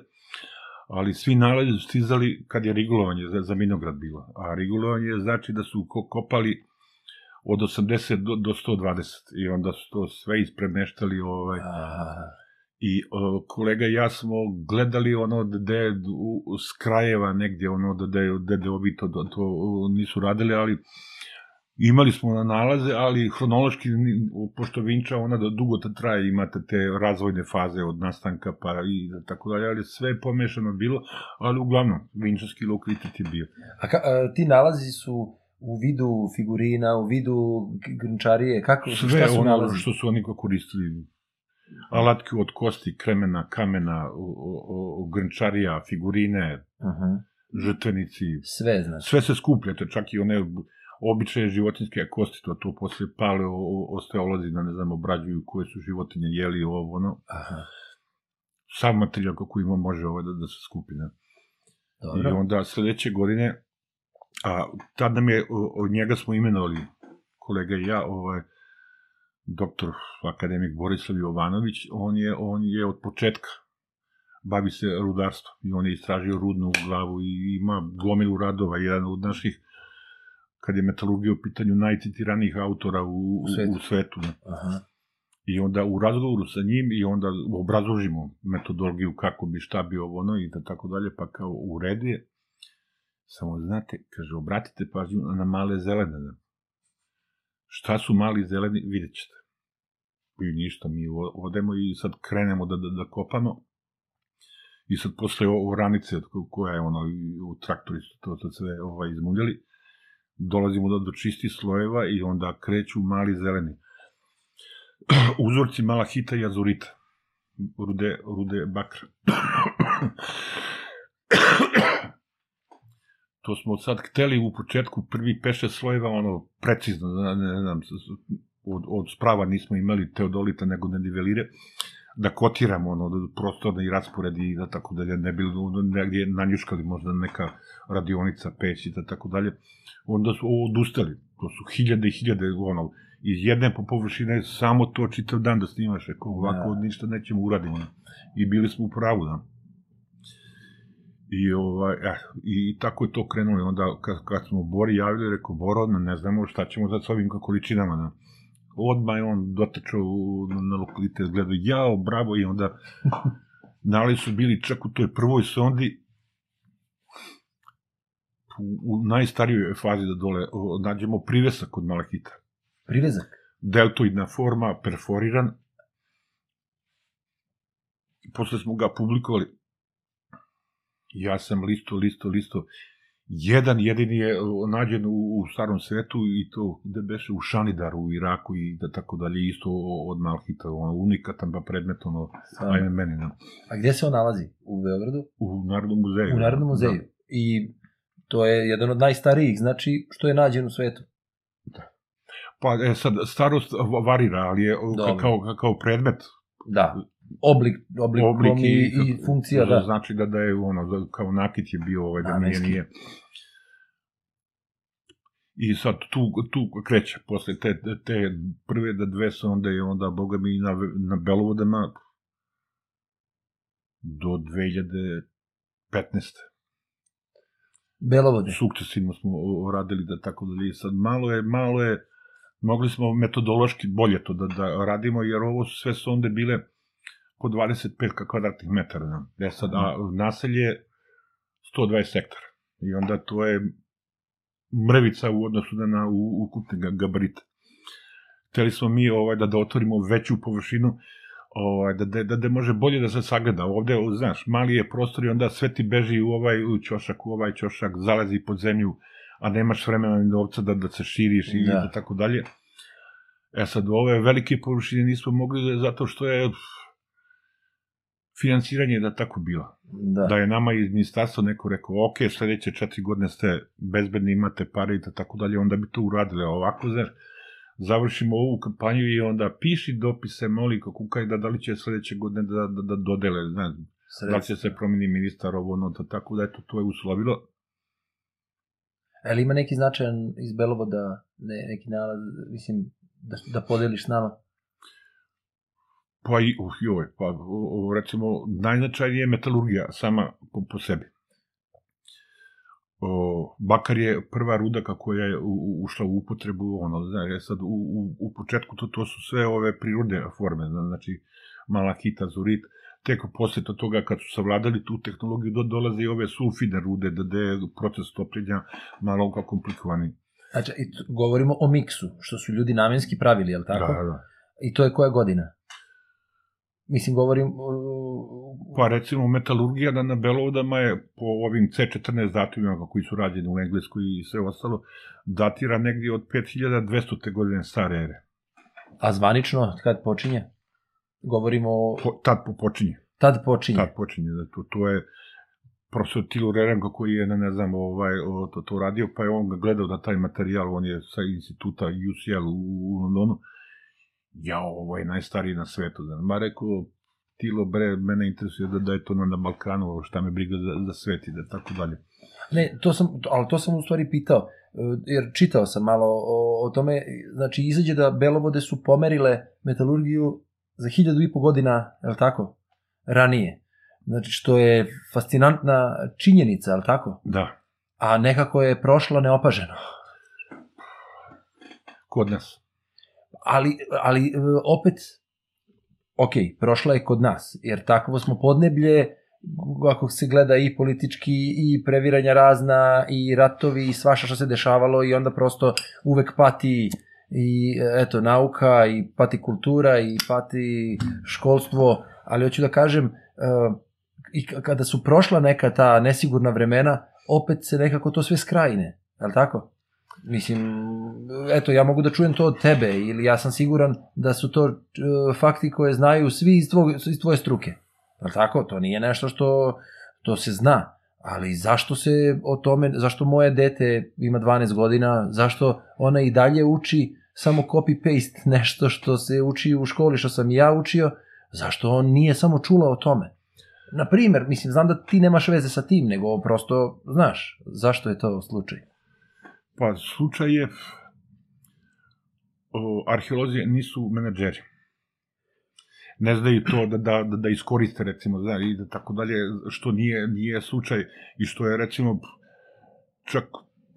C: ali svi nalazi su stizali kad je rigolovanje za, za vinograd bilo. A rigolovanje znači da su kopali od 80 do, do 120 i onda su to sve ispremeštali ovaj, I o, kolega i ja smo gledali ono da u, s krajeva negdje ono da da je ovi to, to nisu radili, ali imali smo na nalaze, ali hronološki, pošto Vinča ona da dugo ta traje, imate te razvojne faze od nastanka pa i tako dalje, ali sve je pomešano bilo, ali uglavnom, Vinčarski lokalitet je bio.
A: A, ka, a ti nalazi su u vidu figurina, u vidu grnčarije, kako,
C: sve šta su ono nalazi? što su oni koristili, alatke od kosti, kremena, kamena, o, o, o, grnčarija, figurine, uh -huh. žrtvenici.
A: Sve, znači.
C: Sve se skupljate, čak i one običaje životinske kosti, to, to posle pale osteolozi da ne znam, obrađuju koje su životinje jeli ovo, ono. Aha. Sam materijal kako ima može ovo da, da se skupi, ne. Dobro. I onda sledeće godine, a tad nam je, od njega smo imenovali, kolega i ja, ovaj, doktor akademik Borislav Jovanović, on je, on je od početka bavi se rudarstvom i on je istražio rudnu glavu i ima gomilu radova, jedan od naših kad je metalurgija u pitanju najcitiranijih autora u, u, svetu. u svetu. Aha. I onda u razgovoru sa njim i onda obrazložimo metodologiju kako bi šta bi ovo ono i da tako dalje, pa kao u redu je. Samo znate, kaže, obratite pažnju na male zelene. Šta su mali zeleni, vidjet ćete. I ništa, mi odemo i sad krenemo da, da, da kopamo. I sad posle oranice koja je ono, u traktori su to, to sve ovaj, izmuljali dolazimo do, do čistih slojeva i onda kreću mali zeleni. Uzorci malahita i azurita. Rude, rude bakra. to smo sad hteli u početku prvi peše slojeva, ono, precizno, ne, ne znam, od, od sprava nismo imali teodolita nego nedivelire, da kotiramo ono, da prostorni i raspored i da tako dalje, ne bi negdje nanjuškali možda neka radionica, peć i da tako dalje, onda su odustali. To su hiljade i hiljade, ono, iz jedne po površine samo to čitav dan da snimaš, ako ovako
A: Da.
C: ništa nećemo uradimo. ono. I bili smo u pravu, da. I, ovaj, eh, i tako je to krenulo. Onda kad, kad smo Bori javili, rekao, Boro, ne, ne znamo šta ćemo sad s ovim količinama. Da. Odmah je on dotačao na, na lokalitet, gledao, jao, bravo, i onda nali su bili čak u toj prvoj sondi u, u najstarijoj fazi da dole o, nađemo privesak kod malahita.
A: Privezak.
C: Deltoidna forma, perforiran. Posle smo ga publikovali. Ja sam listo, listo, listo. Jedan jedini je o, nađen u, u starom svetu i to gde beše u Šanidaru u Iraku i da tako dalje isto od Malhita, ono unikatan pa predmet ono
A: Stvarno.
C: ajme meni no.
A: A gde se on nalazi? U Beogradu?
C: u Narodnom muzeju.
A: U Narodnom muzeju. I to je jedan od najstarijih, znači, što je nađen u svetu.
C: Pa e, sad starost va- varira, ali je o,
A: Dobro.
C: kao kao predmet
A: Da. Oblik, oblik,
C: oblik
A: i, i, funkcija, da.
C: Znači da da je ono da kao nakit je bio ovaj da nije nije. I sad tu, tu kreće, posle te, te prve da dve sonde i onda, boga mi, na, na Belovodama do 2015.
A: Belovode.
C: Sukcesivno smo radili da tako da li sad malo je, malo je, mogli smo metodološki bolje to da, da radimo, jer ovo su sve sonde bile po 25 kvadratnih metara. Da. E sad, a naselje je 120 hektara. I onda to je mrvica u odnosu na, na ukupne ga- gabarite. Hteli smo mi ovaj, da, da otvorimo veću površinu, ovaj, da, da, da, da može bolje da se sagleda. Ovde, znaš, mali je prostor i onda sve ti beži u ovaj u ćošak, u ovaj ćošak, zalazi pod zemlju, a nemaš vremena ni novca da, da se širiš i
A: Da.
C: da. tako dalje. E sad, ove velike površine nismo mogli da- zato što je pff, finansiranje da tako bilo.
A: Da.
C: Da je nama iz ministarstva neko rekao, ok, sledeće četiri godine ste bezbedni, imate pare i da tako dalje, onda bi to uradili. A ovako, znaš, završimo ovu kampanju i onda piši dopise, moli kukaj da da li će sledeće godine da, da, da dodele, znaš, da li će se promeni ministar, ovo, ono, to, tako da, eto, to je uslovilo.
A: Ali ima neki značajan iz Belovoda, ne, neki nalaz, mislim, da, da podeliš s nama?
C: Pa i, uh, joj, pa, o, recimo, najznačajnije je metalurgija sama po, po sebi. O, bakar je prva ruda kako je u, u- ušla u upotrebu, ono, znaš, je sad u, u, u početku to, to su sve ove prirodne forme, znači malakita, zurit, tek posle to toga kad su savladali tu tehnologiju, do, dolaze i ove sulfidne rude, da, je proces topljenja malo kao komplikovani.
A: Znači, govorimo o miksu, što su ljudi namenski pravili, je li tako?
C: Da, da.
A: I to je koja godina? Mislim, govorim...
C: Pa recimo metalurgija na, Belovodama je po ovim C14 datumima koji su rađeni u Engleskoj i sve ostalo, datira negdje od 5200. godine stare ere.
A: a zvanično, kad počinje? Govorimo o...
C: Po, tad po počinje.
A: Tad počinje.
C: Tad počinje. Da to, to je profesor Tilo Rerenko koji je, ne, znam, ovaj, to, to radio, pa je on ga gledao na taj materijal, on je sa instituta UCL u, u Londonu. Ja, ovo je najstariji na svetu. Da. Ma rekao, Tilo, bre, mene interesuje da, da je to na, Balkanu, šta me briga za, za svet i da tako dalje.
A: Ne, to sam, ali to sam u stvari pitao, e, jer čitao sam malo o, o tome, znači izađe da Belovode su pomerile metalurgiju za hiljadu i po godina, je li tako, ranije. Znači, što je fascinantna činjenica, je li tako?
C: Da,
A: A nekako je prošla neopaženo.
C: kod nas.
A: Ali, ali e, opet, ok, prošla je kod nas, jer takvo smo podneblje, ako se gleda i politički, i previranja razna, i ratovi, i svaša što se dešavalo, i onda prosto uvek pati i eto, nauka, i pati kultura, i pati školstvo, ali hoću da kažem, e, i kada su prošla neka ta nesigurna vremena, opet se nekako to sve skrajne, je li tako? Mislim, eto, ja mogu da čujem to od tebe, ili ja sam siguran da su to e, fakti koje znaju svi iz, tvog, iz tvoje struke. Je tako? To nije nešto što to se zna. Ali zašto se o tome, zašto moje dete ima 12 godina, zašto ona i dalje uči samo copy-paste nešto što se uči u školi, što sam i ja učio, zašto on nije samo čula o tome? Na primer, mislim, znam da ti nemaš veze sa tim, nego prosto, znaš, zašto je to slučaj?
C: Pa, slučaj je, arheolozi nisu menadžeri. Ne znaju to da, da, da, da iskoriste, recimo, zna, i da tako dalje, što nije, nije slučaj i što je, recimo, čak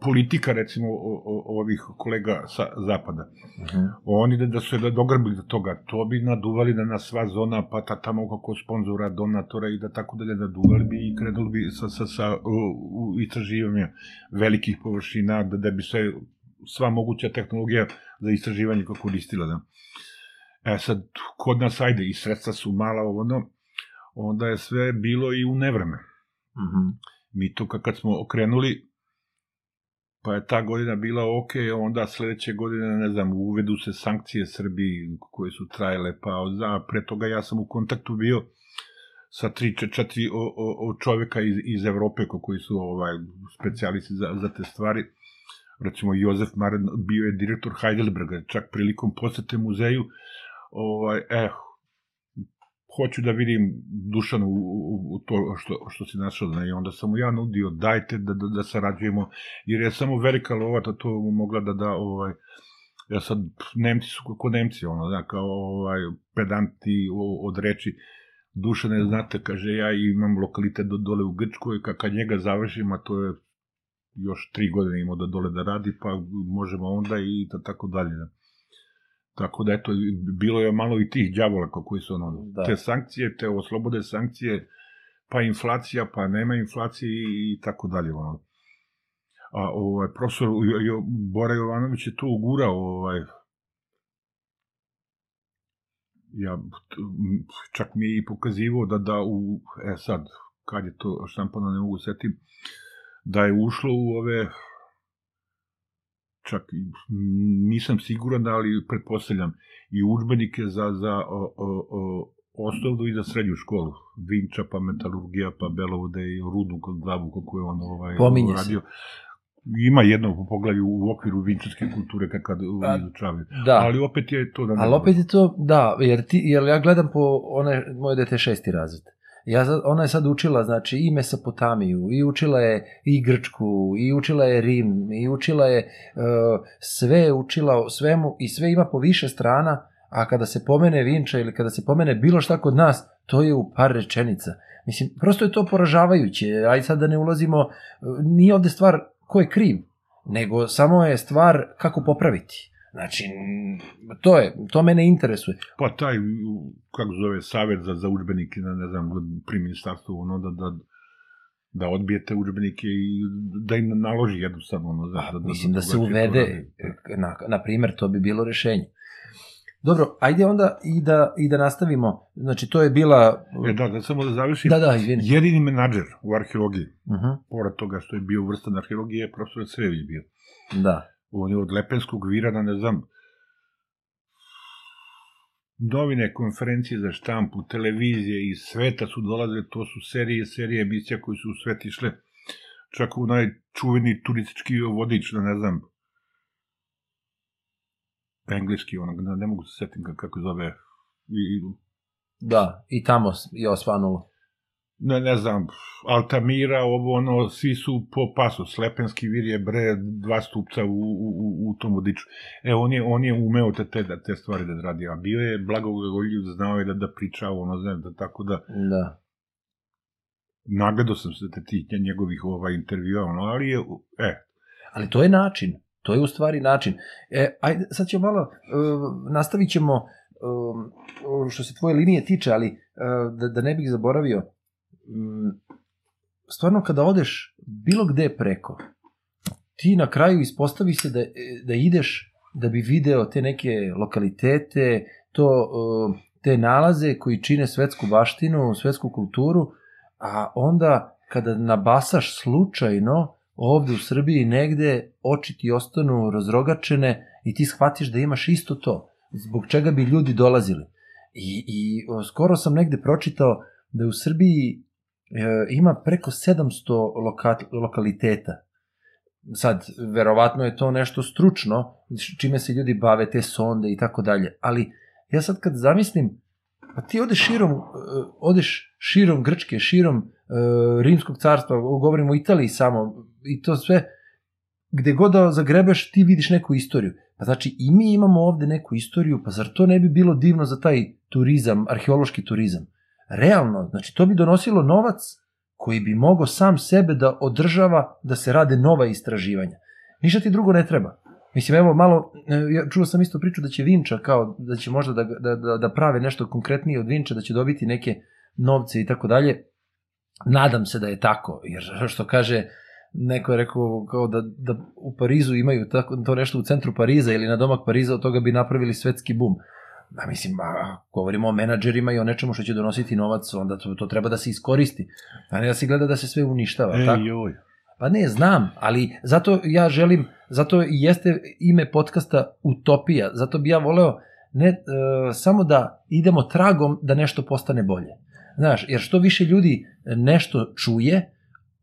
C: politika, recimo, o, o, ovih kolega sa zapada. Uh -huh. Oni da, da su da dogrbili do toga, to bi naduvali da na sva zona, pa ta tamo kako sponzora, donatora i da tako dalje naduvali bi i krenuli bi sa, sa, sa u, u istraživanje velikih površina, da, da bi se sva moguća tehnologija za istraživanje kako koristila. Da. E sad, kod nas, ajde, i sredstva su mala, ono, onda je sve bilo i u nevreme. Uh -huh. Mi to kad smo okrenuli, pa je ta godina bila ok, onda sledeće godine, ne znam, uvedu se sankcije Srbiji koje su trajale, pa za, pre toga ja sam u kontaktu bio sa tri, četiri o, o, o čoveka iz, iz Evrope koji su ovaj, specijalisti za, za te stvari. Recimo, Jozef Maren bio je direktor Heidelberga, čak prilikom posete muzeju, ovaj, eh, hoću da vidim Dušanu u, u, u to što, što si našao, ne, i onda sam mu ja nudio, dajte da, da, da sarađujemo, jer je samo velika lovata to mogla da da, ovaj, ja sad, Nemci su kako Nemci, ono, da, kao ovaj, pedanti od reči, Dušane, znate, kaže, ja imam lokalitet do, dole u Grčkoj, kad njega završim, a to je još tri godine imao da dole da radi, pa možemo onda i da tako dalje. Da. Tako da, eto, bilo je malo i tih djavola koji su ono, da. te sankcije, te oslobode sankcije, pa inflacija, pa nema inflacije i, i tako dalje. Ono. A ovaj, profesor Bora Jovanović je to ugurao, ovaj, ja, čak mi je i pokazivo da, da u, e sad, kad je to štampano, ne mogu setim, da je ušlo u ove čak nisam siguran, ali pretpostavljam i učbenike za, za o, o, o, osnovnu i za srednju školu. Vinča, pa metalurgija, pa belovode i rudu kod glavu kako je on ovaj,
A: Pominje radio. Se.
C: Ima jedno po poglavlju u okviru vinčarske kulture kad, kad izučavaju.
A: Da.
C: Ali opet je to da
A: Ali opet je to, da, jer, ti, jer ja gledam po one, moje dete šesti razred. Ja, ona je sad učila, znači, i Mesopotamiju, i učila je i Grčku, i učila je Rim, i učila je uh, sve, učila o svemu i sve ima po više strana, a kada se pomene Vinča ili kada se pomene bilo šta kod nas, to je u par rečenica. Mislim, prosto je to poražavajuće, aj sad da ne ulazimo, nije ovde stvar ko je kriv, nego samo je stvar kako popraviti. Znači, to je, to mene interesuje.
C: Pa taj, kako zove, savet za, za učbenike, ne, ne znam, pri ministarstvu, ono, da, da, da odbijete učbenike i da im naloži jednostavno, ono,
A: da, da, da, Mislim da, da se uvede, na, na primer, to bi bilo rešenje. Dobro, ajde onda i da, i da nastavimo. Znači, to je bila...
C: E, da, da samo da završim.
A: Da, da, izvini.
C: Jedini menadžer u arheologiji, uh -huh. pored toga što je bio vrstan arheologije, profesor Crevi bio.
A: Da
C: on je od Lepenskog virana, ne znam, novine, konferencije za štampu, televizije iz sveta su dolazile, to su serije, serije emisija koji su u svet išle, čak u najčuveni turistički vodič, da ne znam, engleski, onog, ne, ne mogu se setim kako zove. I,
A: da, i tamo je osvanulo
C: ne, ne znam, Altamira, ovo ono, svi su po pasu, Slepenski vir je bre dva stupca u, u, u tom vodiču. E, on je, on je umeo te, te, te stvari da radi, a bio je blagogoljiv, znao je da, da priča, ono, znam, da tako da...
A: Da.
C: Nagledao sam se te ti njegovih ovaj, intervjua, ono, ali je, e.
A: Ali to je način, to je u stvari način. E, ajde, sad ćemo malo, uh, nastavit ćemo uh, što se tvoje linije tiče, ali uh, da, da ne bih zaboravio, stvarno kada odeš bilo gde preko, ti na kraju ispostavi se da, da ideš da bi video te neke lokalitete, to, te nalaze koji čine svetsku baštinu, svetsku kulturu, a onda kada nabasaš slučajno ovde u Srbiji negde, oči ti ostanu razrogačene i ti shvatiš da imaš isto to, zbog čega bi ljudi dolazili. I, i skoro sam negde pročitao da u Srbiji e, ima preko 700 loka, lokaliteta sad, verovatno je to nešto stručno, čime se ljudi bave, te sonde i tako dalje, ali ja sad kad zamislim, pa ti odeš širom, uh, odeš širom Grčke, širom uh, Rimskog carstva, govorimo o Italiji samo, i to sve, gde god da zagrebeš, ti vidiš neku istoriju. Pa znači, i mi imamo ovde neku istoriju, pa zar to ne bi bilo divno za taj turizam, arheološki turizam? Realno, znači, to bi donosilo novac koji bi mogao sam sebe da održava da se rade nova istraživanja. Ništa ti drugo ne treba. Mislim, evo, malo, ja čuo sam isto priču da će Vinča, kao da će možda da, da, da, da prave nešto konkretnije od Vinča, da će dobiti neke novce i tako dalje. Nadam se da je tako, jer što kaže, neko je rekao kao da, da u Parizu imaju tako, to nešto u centru Pariza ili na domak Pariza, od toga bi napravili svetski bum. Da, mislim, a, govorimo o menadžerima i o nečemu što će donositi novac, onda to, to treba da se iskoristi. A ne da se gleda da se sve uništava.
C: E,
A: tako?
C: joj.
A: Pa ne, znam, ali zato ja želim, zato i jeste ime podcasta Utopija, zato bi ja voleo ne e, samo da idemo tragom da nešto postane bolje. Znaš, jer što više ljudi nešto čuje,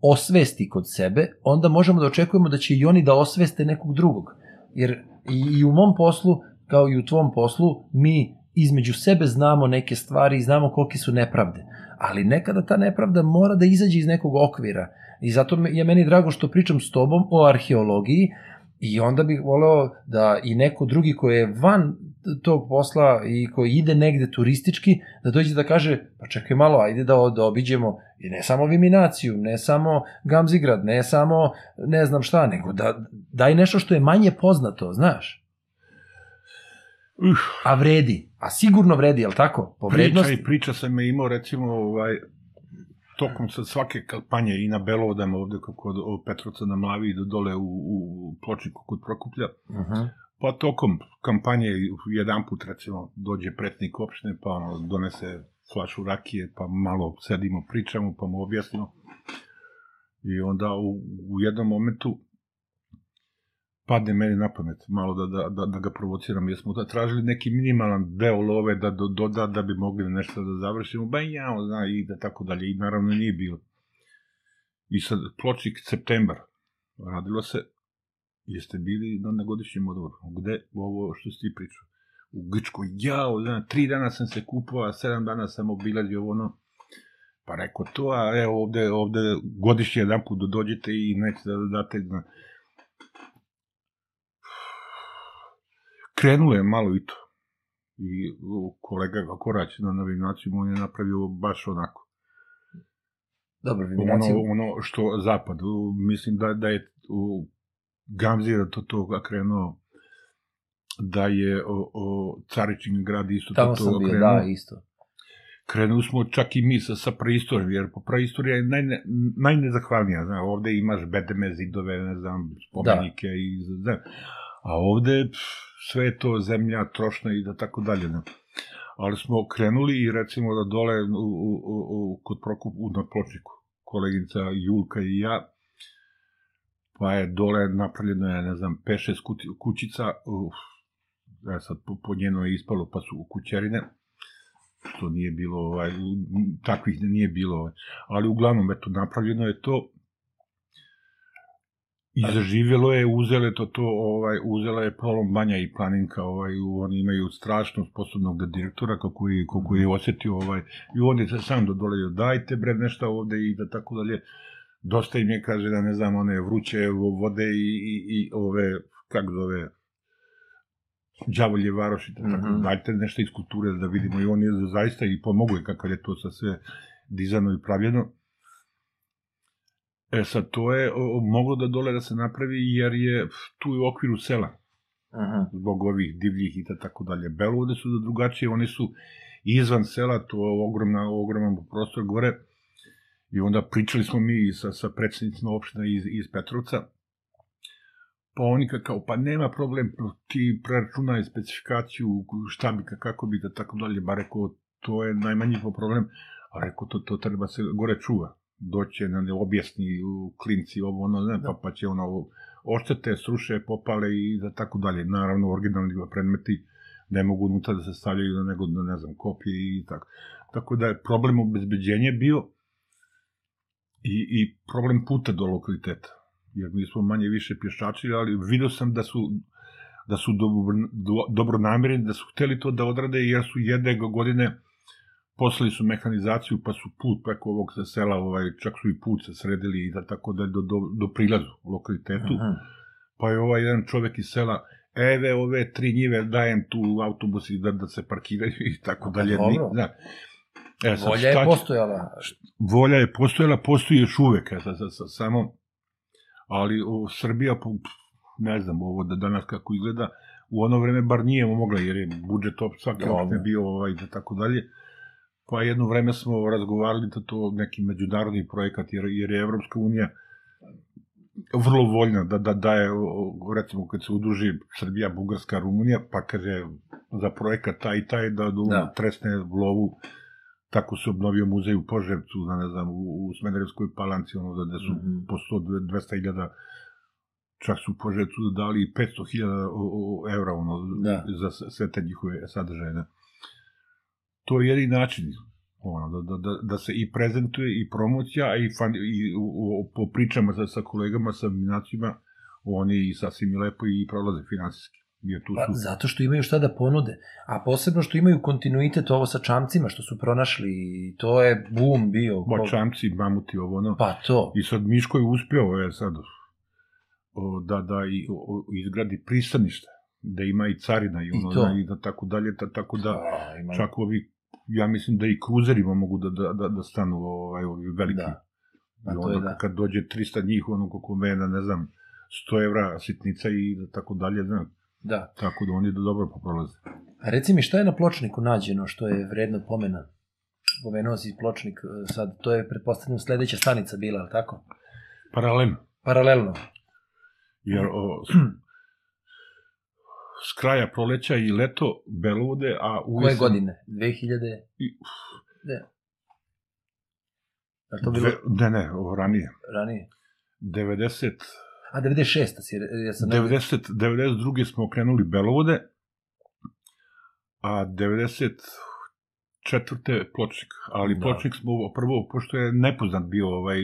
A: osvesti kod sebe, onda možemo da očekujemo da će i oni da osveste nekog drugog. Jer i, i u mom poslu, kao i u tvom poslu, mi između sebe znamo neke stvari i znamo kolike su nepravde. Ali nekada ta nepravda mora da izađe iz nekog okvira. I zato je meni drago što pričam s tobom o arheologiji i onda bih voleo da i neko drugi koji je van tog posla i koji ide negde turistički, da dođe da kaže, pa čekaj malo, ajde da, da obiđemo i ne samo Viminaciju, ne samo Gamzigrad, ne samo ne znam šta, nego da daj nešto što je manje poznato, znaš.
C: Uh,
A: A vredi, a sigurno vredi, jel tako? Po
C: priča
A: vrednosti.
C: i priča sam je imao recimo ovaj, tokom sad svake kampanje i na Belovodama ovde kod od Petrovca na Mlavi do dole u, u Pločniku kod Prokuplja.
A: Uh -huh.
C: Pa tokom kampanje jedan put recimo dođe pretnik opštine pa ono, donese flašu rakije pa malo sedimo pričamo pa mu objasnimo. I onda u, u jednom momentu padne meni na pamet malo da, da, da, da ga provociram, jer smo da tražili neki minimalan deo love da do, doda da bi mogli nešto da završimo, ba ja, zna, i da tako dalje, i naravno nije bilo. I sad, pločnik septembar, radilo se, jeste bili na, na godišnjem odvoru, gde? Ovo što si ti pričao, u Grčkoj, jao, zna, tri dana sam se kupao, a sedam dana sam obilazio ono, pa rekao to, a evo ovde, ovde godišnje jedan put dođete i nećete da date, zna, krenulo je malo i to. I kolega Korać na novinaciju on je napravio baš onako.
A: Dobro,
C: Ono,
A: Viminacija.
C: ono što zapad, mislim da, da je u Gamzi da to to krenuo da je o, o Caričin grad isto
A: Tamo
C: to,
A: sam
C: to
A: bio,
C: krenuo.
A: da, isto.
C: Krenuli smo čak i mi sa, sa preistorijom, jer po preistorija je najne, najnezahvalnija, zna, ovde imaš bedeme, zidove, ne znam, spomenike da. i, zna, a ovde pff, sve to zemlja, trošna i da tako dalje, ne. Ali smo krenuli i recimo da dole u, u, u, kod Prokup, u na pločniku, koleginica Julka i ja, pa je dole napravljeno je, ne znam, 5-6 kuti- kućica, uf, ja sad po, po njeno je ispalo, pa su kućerine, što nije bilo, ovaj, takvih nije bilo, ovaj. ali uglavnom, eto, napravljeno je to, i zaživjelo je, uzele to, to, ovaj, uzela je Prolom Banja i Planinka, ovaj, oni imaju strašno sposobnog direktora, kako je, kako je osetio, ovaj, i on je se sam dodoleo, dajte bre nešto ovde i da tako dalje, dosta im je, kaže, da ne znam, one vruće vode i, i, i ove, kako zove, đavolje varoši, da tako,
A: Mhm.
C: dajte nešto iz kulture da vidimo i on je zaista i pomogao je kakav je to sa sve dizano i pravljeno. E sad, to je o, moglo da dole da se napravi jer je tu je u okviru sela.
A: Aha.
C: zbog ovih divljih i tako dalje. Belovode su da drugačije, oni su izvan sela, to je ogromna, ogroman prostor gore, i onda pričali smo mi sa, sa predsednicima opština iz, iz Petrovca, pa oni ka- kao, pa nema problem, ti preračunaj specifikaciju, šta bi, ka- kako bi, da tako dalje, ba rekao, to je najmanji problem, a rekao, to, to treba se gore čuva, doće na ne objasni u klinci, ovo, ono, ne, pa, pa će ono, oštete, sruše, popale i da tako dalje. Naravno, originalni predmeti ne mogu unutra da se stavljaju, nego, da ne znam, kopije i tako. Tako da je problem obezbeđenja bio i, i problem puta do lokaliteta. jer mi smo manje više pješačili, ali vidio sam da su da su dobro, do, dobro namireni, da su hteli to da odrade, jer su jedne godine poslali su mehanizaciju, pa su put preko ovog sela, ovaj, čak su i put se sredili i da tako da do, do, do prilazu u lokalitetu. Aha. Pa je ovaj jedan čovek iz sela, eve ove tri njive dajem tu autobus i da, da se parkiraju i tako
A: Pa
C: dalje.
A: dobro.
C: Da. E, sad,
A: Volja je
C: šta će-
A: postojala.
C: volja je postojala, postoji još uvek, e, sa, sa, sa, samo, ali o, Srbija, ne znam, ovo da danas kako izgleda, u ono vreme bar nije mogla, jer je budžet svake opštine bio ovaj, da tako dalje. Pa jedno vreme smo razgovarali da to neki međunarodni projekat, jer, jer je Evropska unija vrlo voljna da, da daje, recimo kad se udruži Srbija, Bugarska, Rumunija, pa kaže za projekat taj i taj da, da.
A: Da.
C: tresne lovu tako se obnovio muzej u Poževcu, da ne znam, u, u Smederevskoj palanci, ono da, da su mm. -hmm. po 100 200 hiljada čak su Poževcu dali 500 hiljada evra ono,
A: Da.
C: za sve te njihove sadržaje. Da. To je jedini način ono, da, da, da, da se i prezentuje i promocija, a i, fan, i u, u, po pričama sa, sa kolegama, sa minacima, oni i sasvim i lepo i prolaze finansijski. Jer tu
A: Pa,
C: su,
A: zato što imaju šta da ponude. A posebno što imaju kontinuitet ovo sa čamcima što su pronašli i to je bum bio. Ko-
C: Bočamci, mamuti, ovo ono.
A: Pa to.
C: I sad Miško je uspeo, je sad, o, da, da i, o, izgradi pristanište, da ima i carina i
A: I
C: ono,
A: to.
C: da, i da tako dalje, da, tako da,
A: A, ima-
C: čak ovi, ja mislim da i kruzerima mogu da, da, da, da stanu ovaj, ovi veliki.
A: Da. Pa
C: I
A: to
C: onda
A: je da.
C: kad dođe 300 njih, ono koliko mena, ne znam, 100 evra sitnica i tako dalje, znam,
A: Da.
C: tako da oni da dobro poprolaze.
A: A reci mi šta je na pločniku nađeno što je vredno pomena? Pomenuo si pločnik e, sad, to je pretpostavljam sledeća stanica bila, ali tako?
C: Paralelno,
A: Paralelno.
C: jer o, s, kraja proleća i leto belovode, a u
A: Koje godine? 2000?
C: I-
A: Ne. Li to bilo
C: Dve, ne, ne, ranije.
A: ranije?
C: 90,
A: A, 96. Si, ja sam
C: 90, 92. smo krenuli Belovode, a 94. pločnik. Ali
A: Da.
C: pločnik smo prvo, pošto je nepoznat bio, ovaj,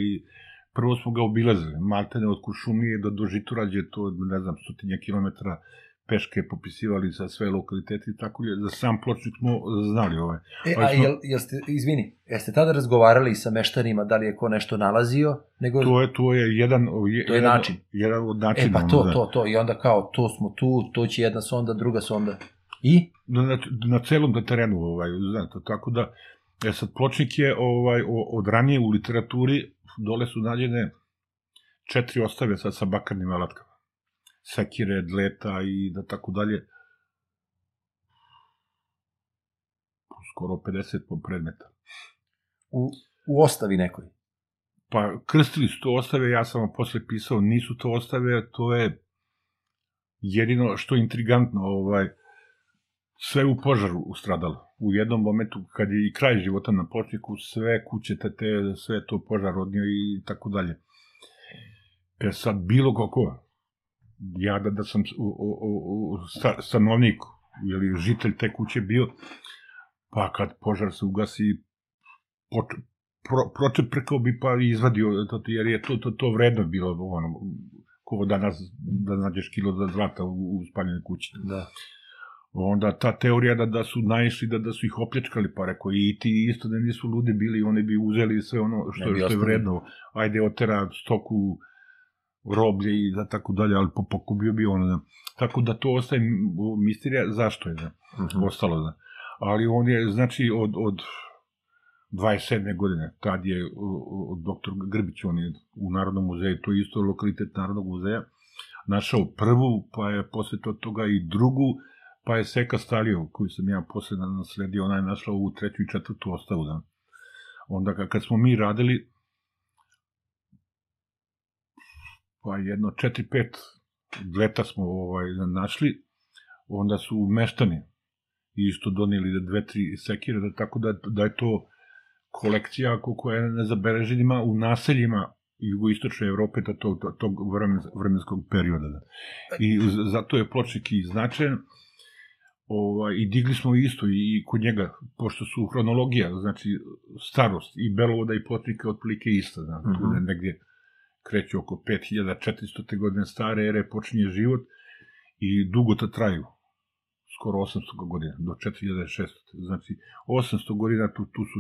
C: prvo smo ga obilazili. Maltene od Kuršumlije do, do Žiturađe, to ne znam, stotinja kilometara peške popisivali sa sve lokalitete i tako je. Za sam pločnik smo znali ovaj.
A: E,
C: Ali
A: a
C: smo-
A: jel, jel ste, izvini, jeste tada razgovarali sa meštanima da li je ko nešto nalazio? Nego,
C: To je, to je jedan, je,
A: To je
C: jedan,
A: način.
C: jedan od načina.
A: e, pa to,
C: da.
A: to, to. I onda kao, to smo tu, to će jedna sonda, druga sonda. I?
C: na, na, na celom da terenu, ovaj, znate, tako da, e sad, pločnik je ovaj, od ranije u literaturi, dole su nađene četiri ostave sad sa bakarnim alatkama. Sekire, dleta i da tako dalje. Skoro 50 po predmeta.
A: U, u ostavi nekoj.
C: Pa krstili su to ostave, ja sam vam posle pisao, nisu to ostave, to je jedino što je intrigantno, ovaj, sve u požaru ustradalo. U jednom momentu, kad je i kraj života na početku, sve kuće, te, sve to požar odnio i tako dalje. E sad, bilo kako, ja da, da sam u, u, u, sta, stanovnik ili žitelj te kuće bio, pa kad požar se ugasi, poč, pro, pročeprkao bi pa izvadio, to, jer je to, to, to vredno bilo, ono, ko danas da nađeš kilo za zlata u, u spaljenoj kući.
A: Da.
C: Onda ta teorija da, da su naišli, da, da su ih opljačkali, pa rekao, i ti isto da nisu ludi bili, oni bi uzeli sve ono što, što je vredno. Ajde, otera stoku, roblje i da tako dalje, ali po- pokubio bi ono. Da. Tako da to ostaje misterija zašto je da,
A: Mhm.
C: ostalo. Da. Ali on je, znači, od, od 27. godine, tad je o, o, doktor Grbić, on je u Narodnom muzeju, to je isto lokalitet Narodnog muzeja, našao prvu, pa je posle to- toga i drugu, pa je Seka Stalio, koju sam ja posle nasledio, ona je našla u treću i četvrtu ostavu. Da. Onda ka- kad smo mi radili, pa jedno 4-5 leta smo ovaj, našli, onda su meštani isto donijeli dve, tri sekire, da, tako da, da je to kolekcija ko- koja je nezabeleženima u naseljima jugoistočne Evrope do tog, tog, tog vremen- vremenskog perioda. Da. I zato je pločnik i značajan, ovaj, i digli smo isto i kod njega, pošto su hronologija, znači starost i Belovoda i pločnika otprilike ista, da, tu
A: Mhm.
C: ne, negdje kreću oko 5400. godine stare ere, počinje život i dugo to traju skoro 800 godina, do 4600. Znači, 800 godina tu, tu su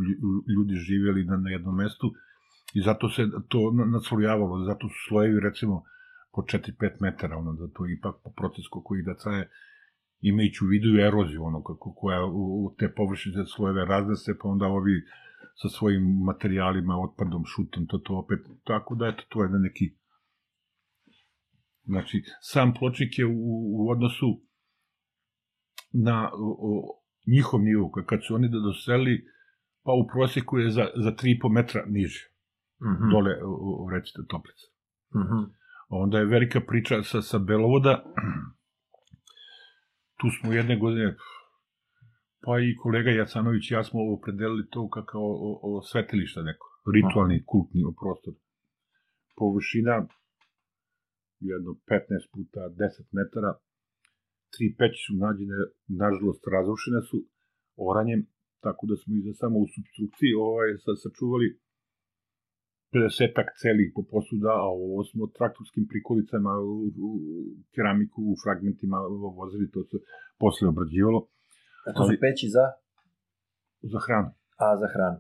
C: ljudi živjeli na, na jednom mestu i zato se to naslojavalo, zato su slojevi, recimo, po 4-5 metara, ono, da to ipak po proces koji da traje, imajući u vidu eroziju, ono, kako, koja u, u te površine slojeve raznese, pa onda ovi sa svojim materijalima, otpadom, šutom, to to opet, tako da, eto, to je na neki Znači, sam pločnik je u, u odnosu na o, njihov nivo, kad su oni da doseli, pa u prosjeku je za, za 3,5 metra niže. Mm -hmm. Dole, u, recite, toplica. Mm -hmm. Onda je velika priča sa, sa Belovoda. Tu smo jedne godine, pa i kolega Jacanović i ja smo opredelili to kao o, o svetilišta neko, ritualni, kultni prostor. Površina jedno 15 puta 10 metara, tri peći su nađene, nažalost razrušene su oranjem, tako da smo i za samo u substrukciji ovaj, sačuvali 50-ak celih po posuda, a ovo smo traktorskim prikolicama u, u keramiku, u fragmentima vozili, to se posle obrađivalo.
D: A to su peći za?
C: Za hranu.
D: A, za hranu.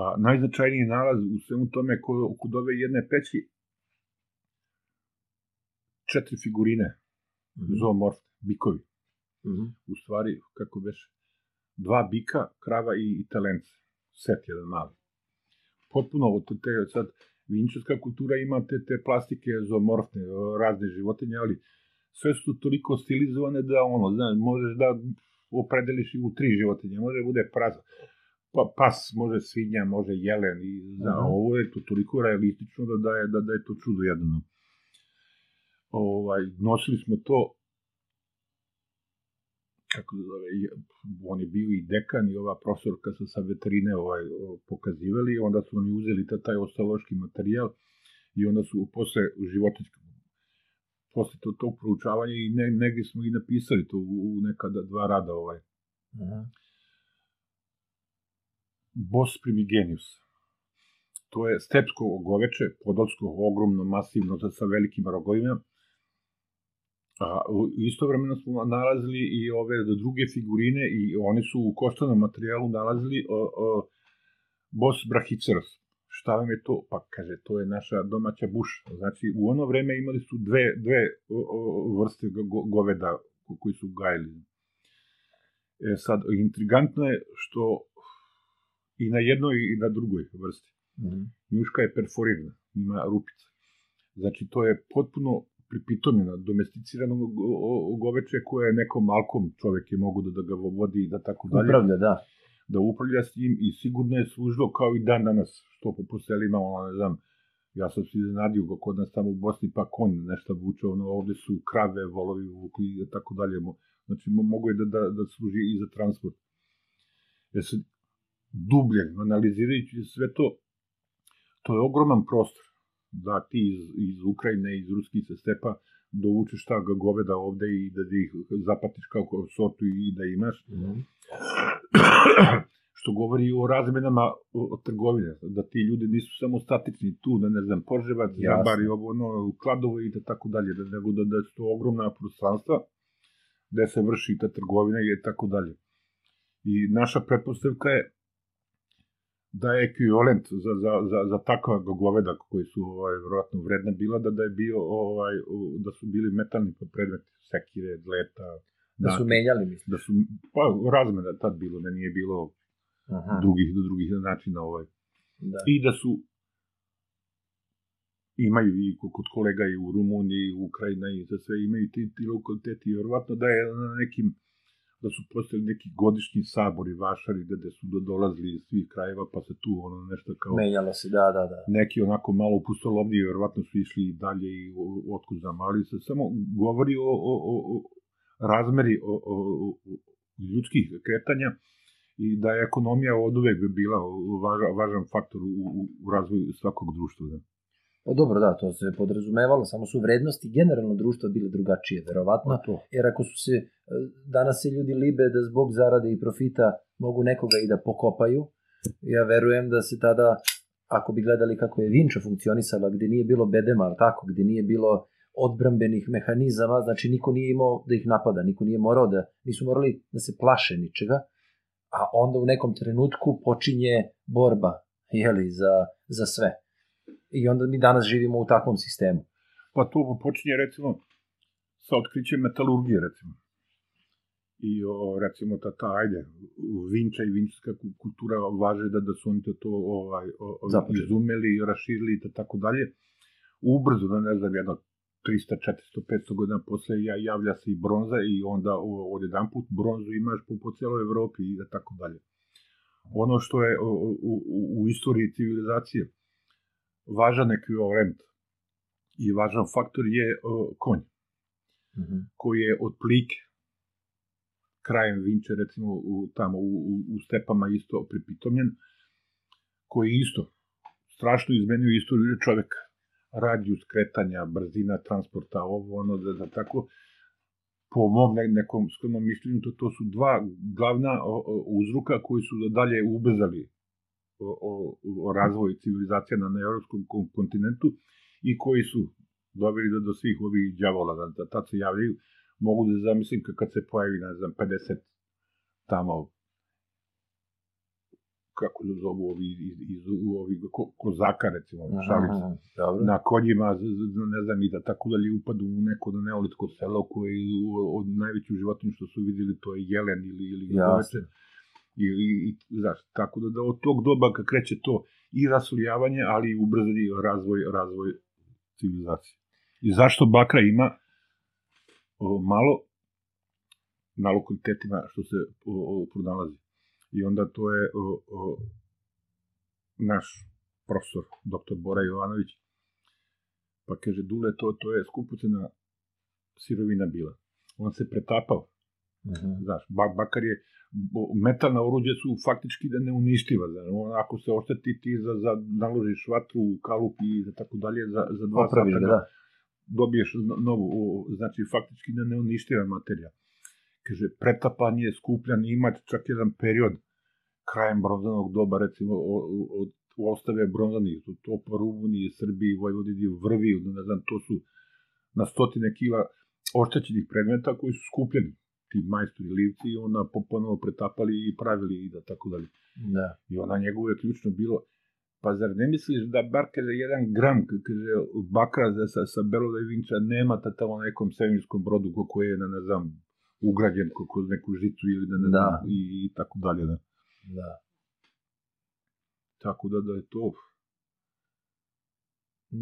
C: A, najznačajniji nalaz u svemu tome kod ove jedne peći četiri figurine mm -hmm. zoomorfne, bikovi. Mm -hmm. U stvari, kako veš, dva bika, krava i, i talence. Set jedan mali. Potpuno od te, sad, vinčarska kultura ima te, te plastike zoomorfne, razne životinje, ali sve su toliko stilizovane da, ono, znaš, možeš da opredeliš u tri životinje, može da bude praza. Pa, pas, može svinja, može jelen, i, da, uh -huh. ovo je to toliko realistično da, da, je, da, da je to čudo jedno ovaj, nosili smo to kako da zove, on je bio i dekan i ova profesorka sa, sa veterine ovaj, pokazivali, onda su oni uzeli ta, taj ostaloški materijal i onda su posle životinjskog posle to, tog proučavanja i ne, negdje smo i napisali to u, u nekada dva rada ovaj. Aha. Bos primigenius. To je stepsko goveče, podolsko, ogromno, masivno, sa velikim rogovima, A, istovremeno smo nalazili i ove druge figurine i oni su u koštanom materijalu nalazili o, o, Bos brahiceros. Šta vam je to? Pa kaže, to je naša domaća buša. Znači, u ono vreme imali su dve, dve vrste go, goveda koji su gajili. E sad, intrigantno je što i na jednoj i na drugoj vrsti. Mm -hmm. Njuška je perforirana, ima rupice. Znači, to je potpuno pripitomljena, domesticirano goveče koje je nekom malkom čovek je mogu da, da ga vodi i da tako dalje.
D: Upravlja, da.
C: Da upravlja s njim i sigurno je služilo kao i dan danas, što po postelima, ono, ne znam, ja sam se iznenadio ga kod nas tamo u Bosni, pa kon nešto vuče, ono, ovde su krave, volovi vukli i tako dalje. Znači, mogu je da, da, da služi i za transport. Ja se dublje, analizirajući sve to, to je ogroman prostor da ti iz, iz Ukrajine, iz ruskih stepa dovučeš ta goveda ovde i da ih zapatiš kao sortu i da imaš. Mm -hmm. što govori o razmenama o, o trgovine, da ti ljudi nisu samo statični tu, da ne znam, Porževac, Jabar i ovo, ono, Kladovo i da tako dalje, da, nego da, da su to ogromna prostranstva gde se vrši ta trgovina i tako dalje. I naša pretpostavka je da je ekvivalent za, za, za, za takva goveda koji su ovaj, vjerojatno vredne bila da, da je bio ovaj, da su bili metalni predmeti, sekire, dleta,
D: Da su menjali, mislim.
C: Da su, pa razmena tad bilo, da nije bilo Aha. drugih, do drugih načina ovaj. Da. I da su imaju i kod kolega i u Rumuniji, i u Ukrajina i za sve imaju ti, ti lokaliteti, vjerovatno da je na nekim da su postali neki godišnji sabori vašari gde su do, dolazili iz svih krajeva, pa se tu ono nešto kao...
D: Menjalo se, da, da, da.
C: Neki onako malo pustolovniji, verovatno su išli dalje i otkud znam, ali se samo govori o, o, o, o razmeri o, o, o, ljudskih kretanja i da je ekonomija od uvek bila važan, važan faktor u, u, u razvoju svakog društva. Da.
D: Pa dobro, da, to se podrazumevalo, samo su vrednosti generalno društva bile drugačije, verovatno, pa jer ako su se, e, danas se ljudi libe da zbog zarade i profita mogu nekoga i da pokopaju, ja verujem da se tada
A: ako bi gledali kako je Vinča funkcionisala, gde nije bilo bedema, tako, gde nije bilo odbrambenih mehanizama, znači niko nije imao da ih napada, niko nije morao da, nisu morali da se plaše ničega, a onda u nekom trenutku počinje borba, jeli, za, za sve. I onda mi danas živimo u takvom sistemu.
C: Pa to počinje recimo sa otkrićem metalurgije recimo. I o, recimo ta, ta ajde, vinča i vinčarska kultura važe da, da su oni to, to ovaj, o, izumeli, raširili i tako dalje. Ubrzo, da ne znam, jedno 300, 400, 500 godina posle ja, javlja se i bronza i onda od jedan put bronzu imaš po, po celoj Evropi i tako dalje. Ono što je u, u, u istoriji civilizacije važan ekvivalent i važan faktor je o, konj, mm -hmm. koji je od plike krajem Vinče, recimo u, tamo u, u, u stepama isto pripitomljen, koji isto strašno izmenio istoriju čoveka radijus kretanja, brzina transporta, ovo, ono, da, da tako, po mom ne, nekom skromnom mišljenju, to, to su dva glavna o, o, uzruka koji su da dalje ubrzali o, o, o razvoj civilizacije na, na evropskom kontinentu i koji su doveli do, do svih ovih djavola, da, da tad se javljaju, mogu da zamislim kad se pojavi, ne znam, 50 tamo kako se zovu ovi iz, iz ovi ko, kozaka recimo šalim na konjima ne znam i da tako dalje upadu u neko da neolitsko selo koje od najveću životinju što su videli to je jelen ili ili goveče i, i, znaš, tako da, da od tog doba kad kreće to i rasuljavanje, ali i ubrzani razvoj, razvoj civilizacije. I zašto bakra ima o, malo na lokalitetima što se o, o, pronalazi? I onda to je o, o, naš profesor, doktor Bora Jovanović, pa kaže, Dule, to, to je skupucena sirovina bila. On se pretapao. Mhm. Znaš, bak, bakar je, metalna oruđe su faktički da ne uništiva. Znaš, ako se ošteti ti za, za naložiš vatru, kalup i za tako dalje, za, za dva
A: Opraviš sata da.
C: dobiješ novu, znači faktički da ne uništiva materija. Kaže, pretapanje, skupljan, imati čak jedan period krajem bronzanog doba, recimo, od, u ostave bronzani, su to po Rumuniji, Srbiji, Vojvodini, Vrvi, ne znam, to su na stotine kila oštećenih predmeta koji su skupljeni ti majstori livci i onda ponovo pretapali i pravili i da tako dalje.
A: Da.
C: I ona njegovo je ključno bilo, pa zar ne misliš da bar kaže jedan gram, kaže bakra za, sa, sa Belove Vinča nema ta tamo nekom svemirskom brodu koji je, ne znam, ugrađen kroz neku žicu ili da ne da. znam, i, i tako dalje. Da.
A: Da.
C: Tako da, da je to...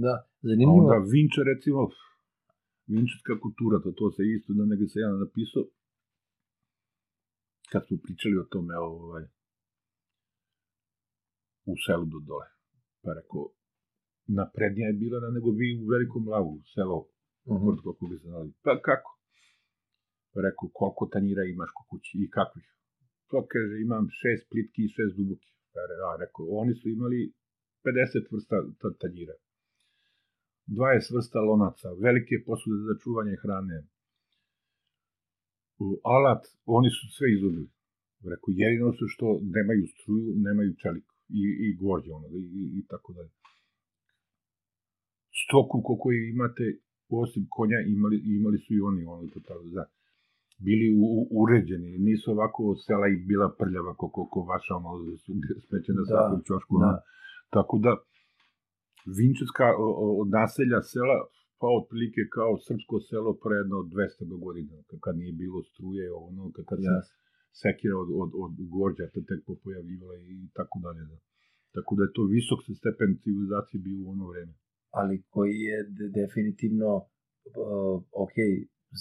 A: Da, zanimljivo.
C: A onda Vinča, recimo, Vinčarska kultura, to, to se isto da negde se ja napisao, kad smo pričali o tome, ovaj, u selu do dole. Pa rekao, naprednija je bila na nego vi u velikom lavu, selo, uh -huh. kako bi se znali. Pa kako? Pa rekao, koliko tanjira imaš ko kući i kakvih? To kaže, imam šest plitki i šest duboki. A rekao, oni su imali 50 vrsta tanjira. 20 vrsta lonaca, velike posude za čuvanje hrane. Alat, oni su sve izubili. Rekao, jedino su što nemaju struju, nemaju čeliku i, i gvožđe, ono, i, i, i tako dalje. Stoku koliko imate, osim konja, imali, imali su i oni, ono, to tako, da bili u, u, uređeni, nisu ovako sela i bila prljava kako ko vaša ono smeće na da, svakom čošku. Da. Tako da, Vinčevska naselja sela pa otprilike kao srpsko selo pre jedno 200 godina, kad nije bilo struje, ono, kad se yes. sekira od, od, od gorđa te tek pojavljivala i tako dalje. Da. Tako da je to visok stepen civilizacije bio u ono vreme.
A: Ali koji je de definitivno, uh, ok,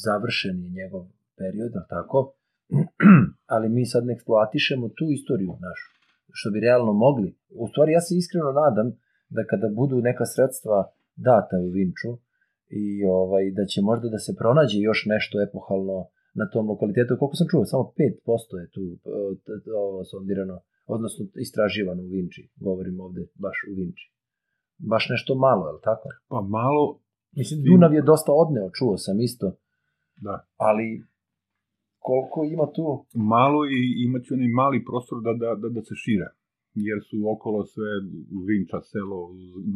A: završen je njegov period, tako? ali mi sad ne eksploatišemo tu istoriju našu, što bi realno mogli. U stvari, ja se iskreno nadam da kada budu neka sredstva data u Vinču i ovaj, da će možda da se pronađe još nešto epohalno na tom lokalitetu. Koliko sam čuo, samo 5% je tu ovo sondirano, odnosno istraživano u Vinči. Govorim ovde baš u Vinči. Baš nešto malo, je li tako?
C: Pa malo...
A: Mislim, Dunav je dosta odneo, čuo sam isto.
C: Da.
A: Ali koliko ima tu?
C: Malo i imaće onaj mali prostor da, da, da, da se šire. jer su okolo sve Vinča, selo,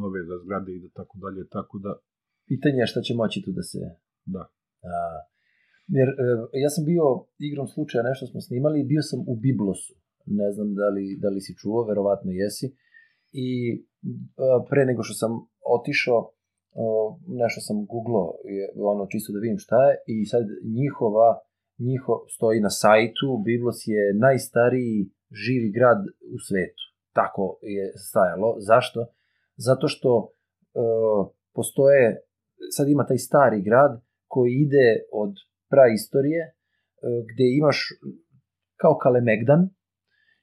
C: nove za zgrade i da tako dalje, tako da,
A: Pitanje je šta će moći tu da se...
C: da.
A: A, jer e, ja sam bio igrom slučaja, nešto smo snimali, bio sam u Biblosu. Ne znam da li, da li si čuo, verovatno jesi. I a, pre nego što sam otišao, o, nešto sam googlao, je, ono čisto da vidim šta je, i sad njihova, njiho, stoji na sajtu, Biblos je najstariji živi grad u svetu. Tako je stajalo. Zašto? Zato što e, postoje, sad ima taj stari grad koji ide od praistorije, e, gde imaš kao Kalemegdan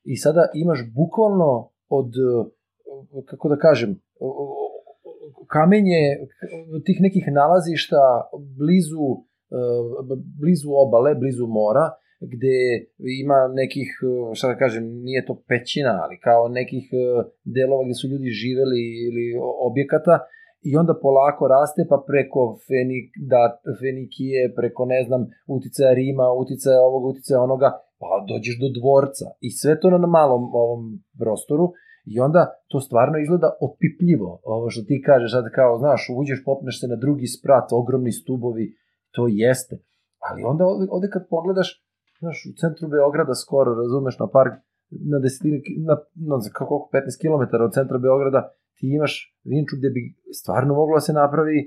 A: i sada imaš bukvalno od, e, kako da kažem, kamenje tih nekih nalazišta blizu, e, blizu obale, blizu mora, gde ima nekih, šta da kažem, nije to pećina, ali kao nekih delova gde su ljudi živeli ili objekata i onda polako raste pa preko Fenik, da, Fenikije, preko ne znam, uticaja Rima, uticaja ovog, uticaja onoga, pa dođeš do dvorca. I sve to na malom ovom prostoru. I onda to stvarno izgleda opipljivo, ovo što ti kažeš, sad kao, znaš, uđeš, popneš se na drugi sprat, ogromni stubovi, to jeste. Ali onda ovde, ovde kad pogledaš, znaš, u centru Beograda skoro, razumeš, na park, na desetine, na, na, kako, 15 km od centra Beograda, ti imaš Vinču gde bi stvarno moglo da se napravi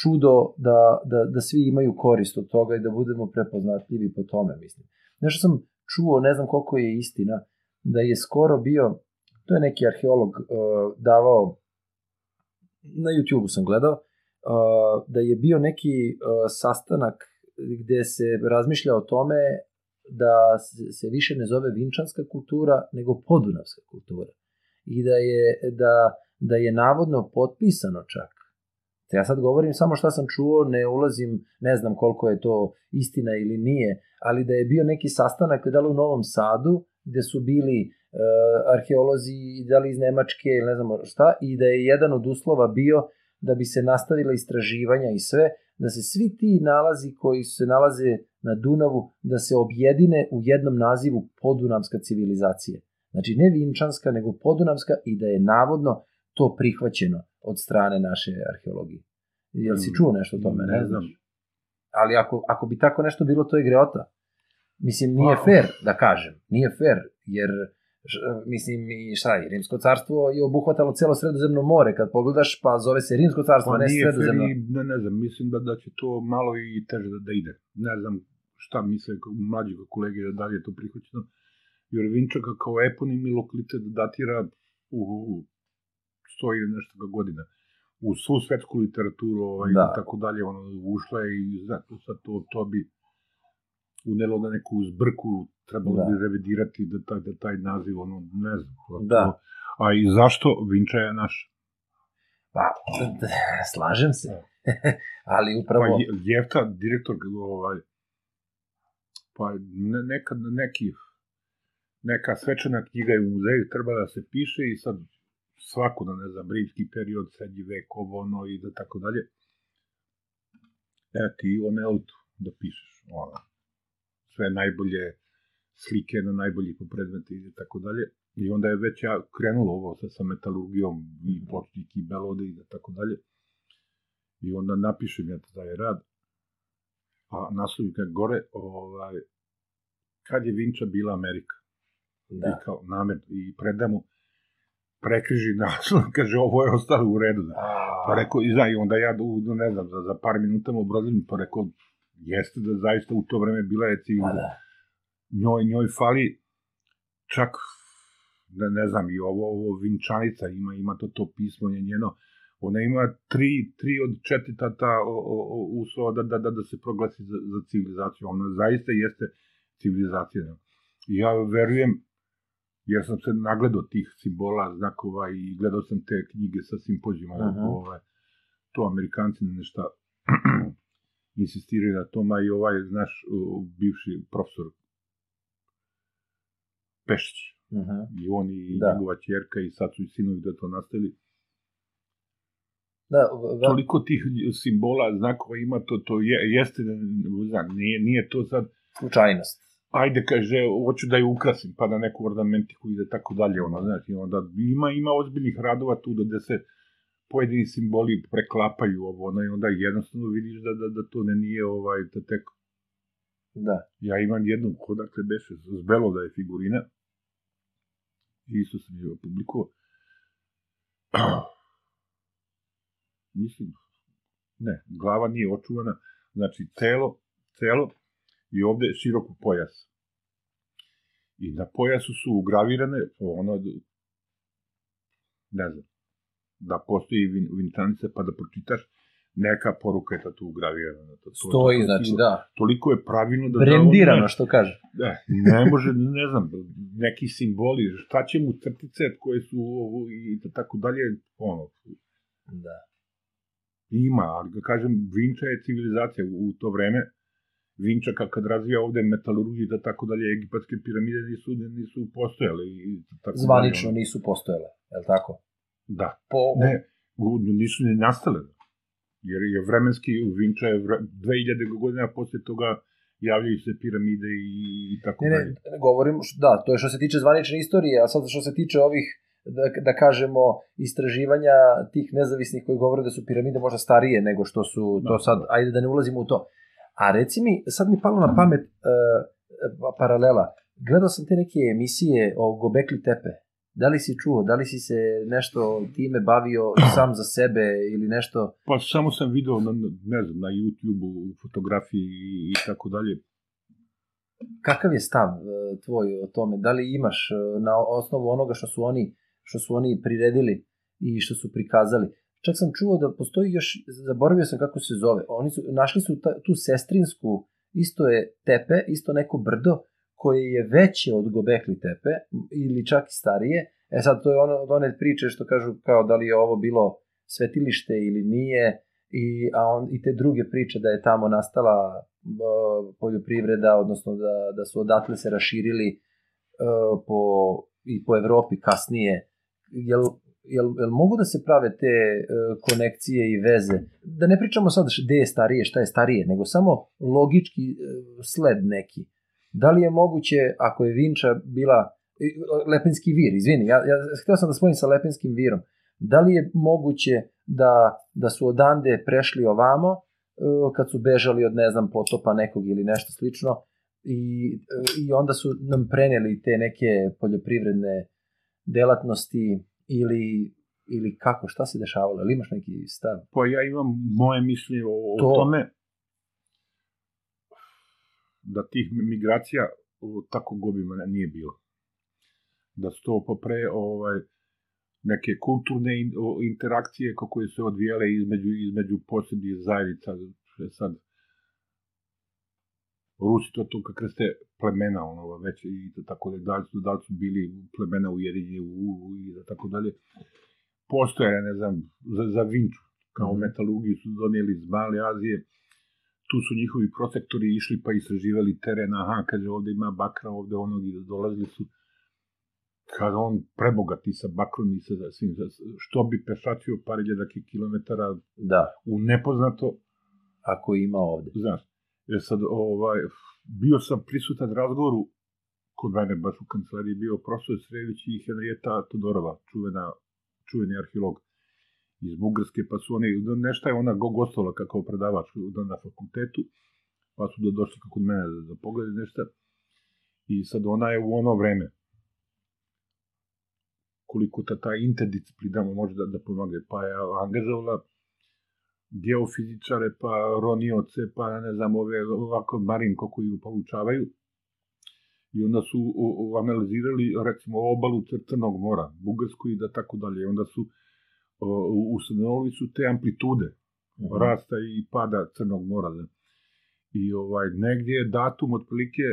A: čudo da, da, da svi imaju korist od toga i da budemo prepoznatljivi po tome, mislim. Nešto sam čuo, ne znam koliko je istina, da je skoro bio, to je neki arheolog uh, davao, na YouTube-u sam gledao, uh, da je bio neki uh, sastanak gde se razmišlja o tome da se više ne zove vinčanska kultura, nego podunavska kultura. I da je, da, da je navodno potpisano čak. Ja sad govorim samo šta sam čuo, ne ulazim, ne znam koliko je to istina ili nije, ali da je bio neki sastanak da li u Novom Sadu, gde su bili e, arheolozi, da li iz Nemačke ili ne znam šta, i da je jedan od uslova bio da bi se nastavila istraživanja i sve, da se svi ti nalazi koji se nalaze na Dunavu, da se objedine u jednom nazivu podunavska civilizacija. Znači ne vinčanska, nego podunavska i da je navodno to prihvaćeno od strane naše arheologije. Jel si
C: Mm,
A: čuo nešto o tome?
C: ne
A: Ne,
C: znam.
A: Ali ako, ako bi tako nešto bilo, to je greota. Mislim, nije
C: Pa-
A: fair, da kažem. Nije fair, jer š- mislim, i šta je, Rimsko carstvo je obuhvatalo celo sredozemno more, kad pogledaš, pa zove se Rimsko carstvo,
C: Pa
A: ne
C: nije fer
A: sredozemno.
C: i, ne, ne znam, mislim da, da će to malo i teže da, da ide. Ne znam šta misle mlađi kolege, da li je to prihvaćeno. Jer Vinčaka kao eponim i lokalitet datira u, u stoji nešto ga godina. U svu svetsku literaturu ovaj,
A: Da.
C: da. i tako dalje, ono, ušla je i zato sad to, to bi unelo na neku zbrku, trebalo
A: Da.
C: da. bi revidirati da taj, da taj naziv, ono, ne znam. to-
A: Da.
C: to- A i zašto Vinča je naš?
A: Pa, slažem se. Ali upravo...
C: Pa Je- Jefta, direktor, ovaj, pa ne, nekad na neki, neka svečana knjiga je u muzeju, treba da se piše i sad svako, da ne znam, rimski period, srednji vek, ovo, ono i da tako dalje. Evo ti o Neolitu da pišeš, ono, sve najbolje slike na najbolji po predmeti i tako dalje. I onda je već ja krenulo ovo sa, sa metalurgijom i počnik i belode i da tako dalje. I onda napišem ja taj rad, a naslovi kad gore, ovaj, kad je Vinča bila Amerika.
A: Da.
C: I kao namer, i predam mu, prekriži naslov, kaže ovo je ostalo u redu. Da. Pa rekao, i zna, i onda ja, u, ne znam, za, za par minuta mu obrazim, pa rekao, jeste da zaista u to vreme bila je
A: Pa
C: civilizacija.
A: da.
C: Njoj, njoj fali čak, ne, ne znam, i ovo, ovo Vinčanica ima, ima to, to pismo je njeno, ona ima tri, tri od četiri tata uslova da, da, da, da se proglasi za, za civilizaciju. Ona zaista jeste civilizacija. I ja verujem, jer sam se nagledao tih simbola, znakova i gledao sam te knjige sa simpozijuma,
A: Aha.
C: ovaj, to Amerikanci ne nešto insistiraju na tom, a i ovaj, znaš, bivši profesor Pešić,
A: Uh -huh.
C: i on i
A: Da.
C: da. njegova čerka i sad su i sinovi da to nastavili.
A: Da, v-
C: Toliko tih simbola, znakova ima, to, to je, jeste, znam, nije, nije to sad,
A: slučajnost.
C: Ajde kaže, hoću da je ukrasim, pa da neku ornamentiku ide tako dalje, ono, znači, onda ima, ima ozbiljnih radova tu da, da se pojedini simboli preklapaju ovo, ono, i onda jednostavno vidiš da, da, da to ne nije, ovaj, da tek...
A: Da.
C: Ja imam jednu, odakle beše, zbelo da je figurina, isto sam je publikovao. Mislim, ne, glava nije očuvana, znači celo, celo i ovde široko pojas. I na pojasu su ugravirane, ono, ne znam, da postoji vin, vinčanica pa da pročitaš, neka poruka je ta tu ugravirana. To, to,
A: Stoji,
C: to,
A: znači, da.
C: Toliko je pravilno da...
A: Brendirano,
C: da,
A: što kaže.
C: Da, ne može, ne znam, neki simboli, šta će mu crtice koje su i tako dalje, ono,
A: Da.
C: ima, ali kažem, Vinča je civilizacija u, u to vreme, Vinča kad razvija ovde metalurgiju da tako dalje, egipatske piramide nisu, nisu postojale. I tako
A: Zvanično
C: dalje.
A: nisu postojale, je li tako?
C: Da.
A: Po,
C: Ne, nisu ni nastale. Jer je vremenski u Vinča je vre, 2000 godina posle toga javljaju se piramide i, i tako
A: Ne, ne,
C: dalje.
A: govorim, š- da, to je što se tiče zvanične istorije, a sad što se tiče ovih, da, da kažemo, istraživanja tih nezavisnih koji govore da su piramide možda starije nego što su, to
C: Da.
A: sad, ajde da ne ulazimo u to. A reci mi, sad mi palo na pamet uh, paralela, gledao sam te neke emisije o Gobekli Tepe, da li si čuo, da li si se nešto time bavio sam za sebe ili nešto,
C: Pa samo sam video, na, ne znam, na YouTube-u, u fotografiji i, tako dalje.
A: kakav je stav e, tvoj o tome? Da li imaš na osnovu onoga što su oni što su oni priredili i što su prikazali? Čak sam čuo da postoji još, zaboravio sam kako se zove, oni su, našli su ta, tu sestrinsku, isto je tepe, isto neko brdo, koje je veće od Gobekli tepe, ili čak i starije. E sad, to je ono od one priče što kažu kao da li je ovo bilo svetilište ili nije, i, a on, i te druge priče da je tamo nastala e, poljoprivreda, odnosno da, da su odatle se raširili e, po, i po Evropi kasnije. Jel, jel, jel mogu da se prave te e, konekcije i veze? Da ne pričamo sad gde je starije, šta je starije, nego samo logički e, sled neki. Da li je moguće, ako je Vinča bila e, Lepenski vir, izvini, ja, ja htio sam da spojim sa Lepenskim virom. Da li je moguće da, da su odande prešli ovamo kad su bežali od, ne znam, potopa nekog ili nešto slično i, i onda su nam preneli te neke poljoprivredne delatnosti ili, ili kako, šta se dešavalo, ili imaš neki stav?
C: Pa ja imam moje mišljenje o,
A: To-
C: o tome da tih migracija o, tako gobima nije bilo. Da su to popre ovaj, neke kulturne in, o, interakcije ko- koje se odvijale između, između posebnih zajednica. Sad, Rusi to tu kakve ste plemena, ono, već i to tako da, da su, da li su bili plemena ujedinjeni u, u, i da tako dalje. Postoje, ne znam, za, za Vinču, kao
A: Mhm.
C: metalurgiju su donijeli iz Male Azije, tu su njihovi protektori išli pa istraživali teren, aha, kaže ovde ima bakra, ovde onog i dolazili su kad on prebogati sa bakrom i sa svim, što bi pešačio par hiljada kilometara
A: Da,
C: u nepoznato,
A: ako ima ovde.
C: znaš, jer sad, ovaj, bio sam prisutan razgovoru kod mene baš u kancelariji bio profesor Srević i Henrieta Todorova, čuvena, čuveni arheolog iz Bugarske, pa su oni, nešto je ona go- gostovala kako predavač na, na fakultetu, pa su do, došli kod mene da, da poglede nešto, i sad ona je u ono vreme, koliko ta, ta interdisciplinama može da, da pomogne, pa je angažovala geofizičare, pa ronioce, pa ne znam, ove ovako marinko koji ju poučavaju. I onda su o, o, analizirali, recimo, obalu Cr- Crnog mora, Bugarsku i da tako dalje. I onda su o, u- ustanovili su te amplitude
A: Mhm.
C: rasta i pada Crnog mora. Da. I ovaj, negdje je datum otprilike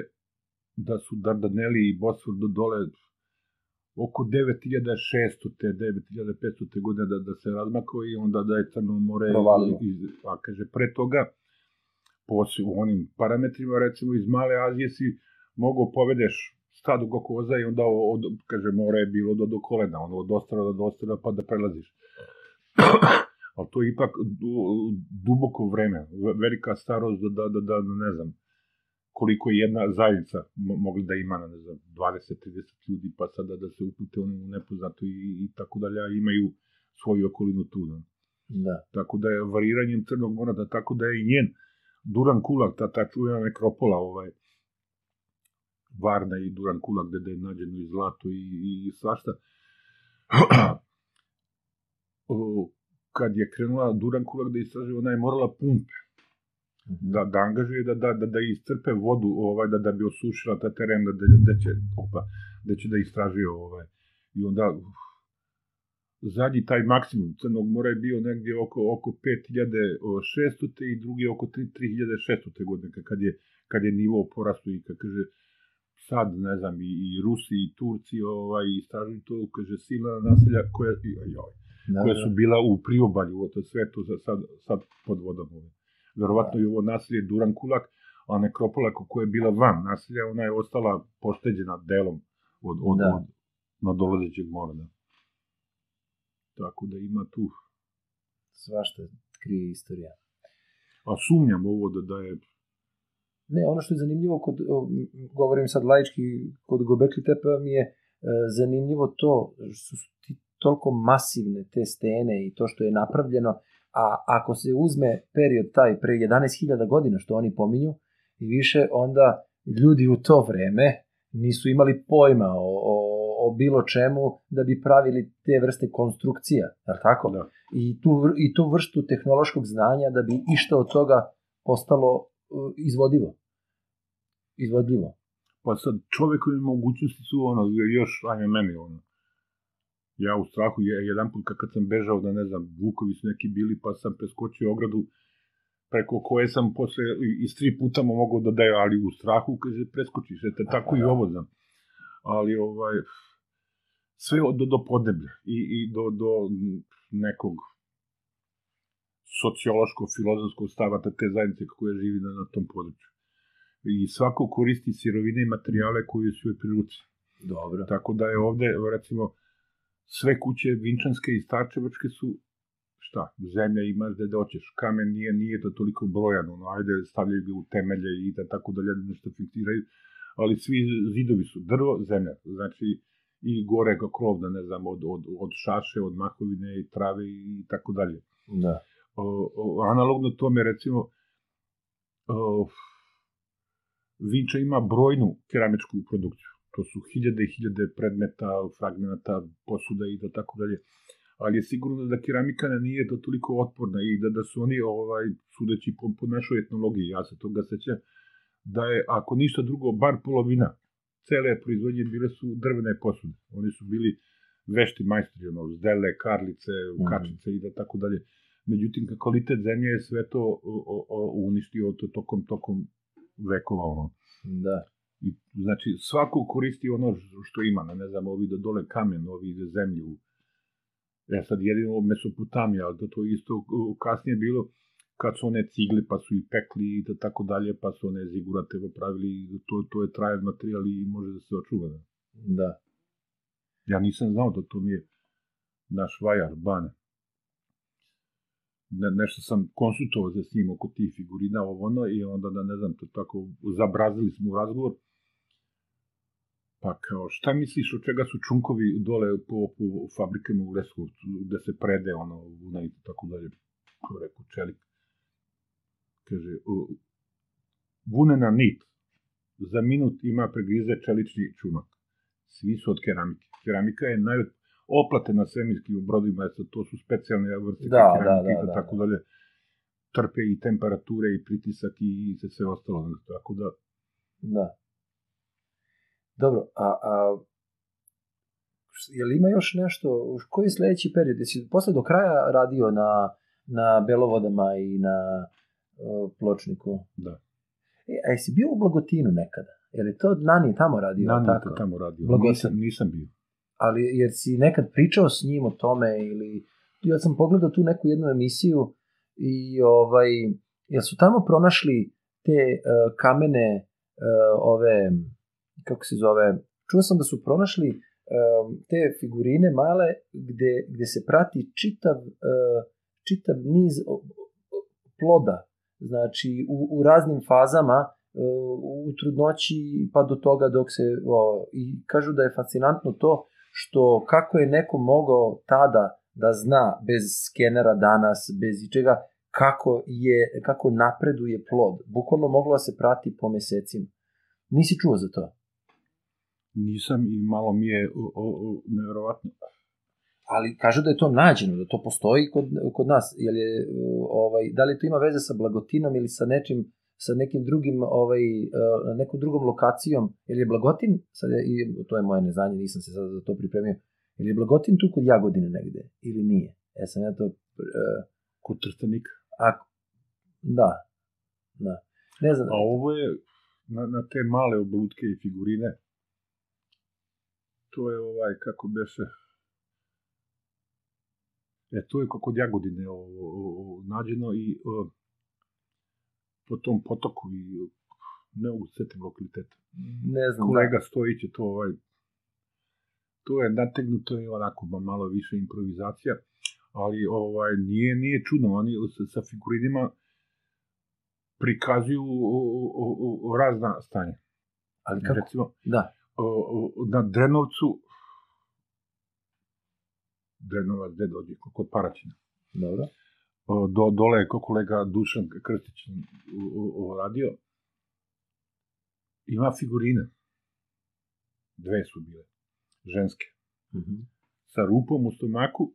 C: da su Dardaneli i Bosfor do dole oko 9600 te 9500 te godine da, da se razmakao i onda da je Crno more
A: Provalilo.
C: iz, a kaže pre toga po onim parametrima recimo iz Male Azije si mogao povedeš stadu go koza i onda od, kaže more je bilo do, do kolena ono od ostrava do ostrava pa da prelaziš ali to je ipak du, duboko vreme ve- velika starost da, da, da, da ne znam koliko je jedna zajednica mo mogla da ima, ne znam, 20-30 ljudi, pa sada da se upute u nepoznato i, i tako dalje, a imaju svoju okolinu tu. Da.
A: Da.
C: Tako da je variranjem Crnog mora, da tako da je i njen Duran Kulak, ta, ta čujena nekropola, ovaj, Varna i Duran Kulak, gde je nađeno i zlato i, i, i svašta. o, kad je krenula Duran Kulak da istražuje, ona je morala pumpe da, da angažuje da, da, da, da iscrpe vodu ovaj, da, da bi osušila ta teren da, da, da će, opa, da će da istražuje ovaj. I onda uf, zadnji taj maksimum Crnog mora je bio negdje oko, oko 5600 i drugi oko 3600 godine kad je, kad je nivo porastu i kad kaže sad, ne znam, i, i Rusi i Turci ovaj, istražuju to, kaže, silna naselja koja, joj, da, koja da. su bila u priobalju, to sve to sad, sad pod vodom. Ovaj. Verovatno je ovo naselje Duran Kulak, a nekropola koja je bila van naselja, ona je ostala pošteđena delom od, od, da. od nadolazećeg mora. Da. Tako da ima tu...
A: Svašta krije istorija.
C: A sumnjam ovo da, da je
A: Ne, ono što je zanimljivo, kod, govorim sad laički, kod Gobekli Tepe mi je e, zanimljivo to što su ti toliko masivne te stene i to što je napravljeno, a ako se uzme period taj pre 11.000 godina što oni pominju i više, onda ljudi u to vreme nisu imali pojma o, o, o bilo čemu da bi pravili te vrste konstrukcija, je tako?
C: Da.
A: I, tu, I tu vrstu tehnološkog znanja da bi išta od toga postalo izvodivo. Izvodljivo.
C: Pa sad, čovekove mogućnosti su ono, još, ajme meni, ono, ja u strahu, je, jedan put kad sam bežao, da ne znam, Vukovi su neki bili, pa sam preskočio ogradu, preko koje sam posle iz tri puta mu mogao da daju, ali u strahu, kaže, preskočiš, eto, tako i ovo znam. Ali, ovaj, sve do, do podneblja i, i do, do nekog sociološko-filozofskog stava te zajednice koje živi na, na tom području. I svako koristi sirovine i materijale koji su joj pri ruci.
A: Dobro.
C: Tako da je ovde, recimo, sve kuće vinčanske i starčevačke su šta, zemlja ima gde doćeš, kamen nije, nije to toliko brojan, ono, ajde stavljaju ga u temelje i da tako dalje nešto fiksiraju, ali svi zidovi su drvo, zemlja, znači i gore ga krov, da ne znam, od, od, od šaše, od mahovine i trave i tako dalje.
A: Da.
C: O, o, analogno tome, recimo, o, Vinča ima brojnu keramičku produkciju to su hiljade i hiljade predmeta, fragmenta, posuda i da tako dalje. Ali je sigurno da keramika nije to toliko otporna i da, da su oni, ovaj, sudeći po, po našoj etnologiji, ja se toga sećam, da je, ako ništa drugo, bar polovina cele proizvodnje bile su drvene posude. Oni su bili vešti majstori, ono, zdele, karlice, mm. kačice i da tako dalje. Međutim, kvalitet zemlje je sve to o, o, o, uništio to tokom, tokom vekova. Ono.
A: Da.
C: I, znači, svako koristi ono što ima, ne znam, ovi da dole kamen, ovi da zemlju. E sad, jedino Mesopotamija, ali da to isto kasnije bilo, kad su one cigle, pa su i pekli i da tako dalje, pa su one zigurate pravili, to, to je trajan materijal i može da se očuva. Da.
A: da.
C: Ja nisam znao da to mi je naš vajar, Bane. Ne, nešto sam konsultovao za s njim oko tih figurina, ovo ono, i onda da ne znam, to tako, zabrazili smo u razgovor, Pa kao, šta misliš od čega su čunkovi dole po, po fabrikama u Leskovcu, da se prede ono, vuna i tako dalje? Kao rekao, čelik. Kaže, vunena nit za minut ima pregrize čelični čunak. Svi su od keramike. Keramika je naj oplate na svemirskim brodima, to su specijalne vrste
A: da,
C: keramike
A: da, da,
C: i
A: da,
C: tako dalje. Trpe i temperature i pritisak i sve ostalo. Tako da...
A: Da. Dobro, a, a je li ima još nešto, koji je sledeći period? Jesi posle do kraja radio na, na Belovodama i na uh, Pločniku?
C: Da.
A: E, a jesi bio u Blagotinu nekada? Je li to Nani tamo radio?
C: Nani
A: tako?
C: je tamo radio.
A: Blagotin.
C: Nisam, nisam bio.
A: Ali jer si nekad pričao s njim o tome ili... Ja sam pogledao tu neku jednu emisiju i ovaj, jel su tamo pronašli te uh, kamene uh, ove kako se zove, čuo sam da su pronašli um, te figurine male gde, gde se prati čitav, uh, čitav niz ploda, znači u, u raznim fazama u trudnoći pa do toga dok se o, i kažu da je fascinantno to što kako je neko mogao tada da zna bez skenera danas, bez ičega, kako, je, kako napreduje plod. Bukvalno moglo da se prati po mesecima. Nisi čuo za to?
C: Nisam i malo mi je o, o, nevjerovatno.
A: Ali kažu da je to nađeno, da to postoji kod, kod nas. Jel je, ovaj, da li to ima veze sa blagotinom ili sa nečim sa nekim drugim, ovaj, nekom drugom lokacijom, jer je Blagotin, sad je, i to je moje neznanje, nisam se sad za to pripremio, ili je Blagotin tu kod Jagodine negde, ili nije? E sam ja to... Uh,
C: kod Trstanika.
A: A, da, da. Ne znam.
C: A ovo je, na, na te male oblutke i figurine, to je ovaj, kako beše, e, to je kod Jagodine o, o, o, nađeno i o, po tom potoku i ne mogu setim lokaliteta.
A: Ne znam.
C: Kolega da. Stojić je to ovaj, to je nategnuto i onako malo više improvizacija, ali ovaj nije nije čudno, oni sa, sa figurinima prikazuju o, o, o razna stanja.
A: Ali kako?
C: Recimo,
A: da.
C: Na Drenovcu Drenovac gde dođe, kod Paraćina.
A: Dobro
C: do, dole je kolega Dušan Krstić radio, ima figurine. Dve su bile, ženske.
A: Mm -hmm.
C: Sa rupom u stomaku,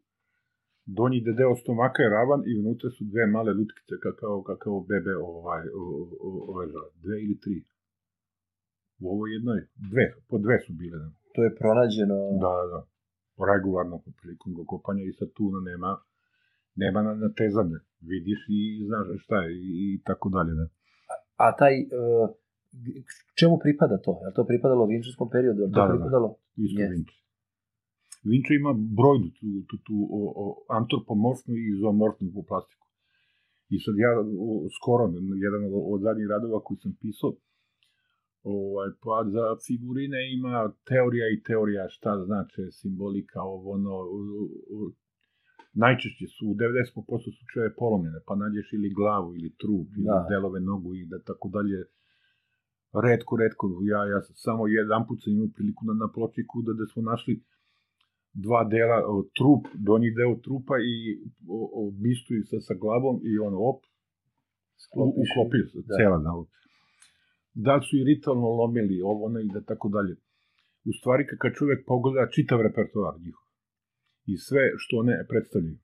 C: donji deo stomaka je ravan i unutra su dve male lutkice kakao, kakao bebe ovaj, ove dve ili tri. U ovoj jednoj, dve, po dve su bile.
A: To je pronađeno...
C: Da, da, da. Regularno prilikom kopanja i sad tu nema nema na, na tezane, vidiš i znaš šta je i, i tako dalje. Ne?
A: A, a taj, uh, čemu pripada to? Je to pripadalo vinčarskom periodu? Je to
C: da,
A: pripadalo?
C: Da, da. isto yes. Vinče. Vinče ima brojnu tu, tu, tu o, o, antropomorfnu i zoomorfnu plastiku. I sad ja o, skoro, jedan od zadnjih radova koji sam pisao, ovaj, pa za figurine ima teorija i teorija šta znači simbolika, ovo, ono, najčešće su u 90% slučaje polomljene, pa nađeš ili glavu ili trup ili da. delove nogu i da tako dalje. Redko, redko, ja, ja samo jedan put sam imao priliku na, na pločiku da, da smo našli dva dela, o, trup, donji deo trupa i o, o bistu i sa, sa glavom i ono, op, uklopio se, da. cela, da. Da su i ritualno lomili ovo, ono i da tako dalje. U stvari, kad čovek pogleda čitav repertoar njihov, i sve što one predstavljaju.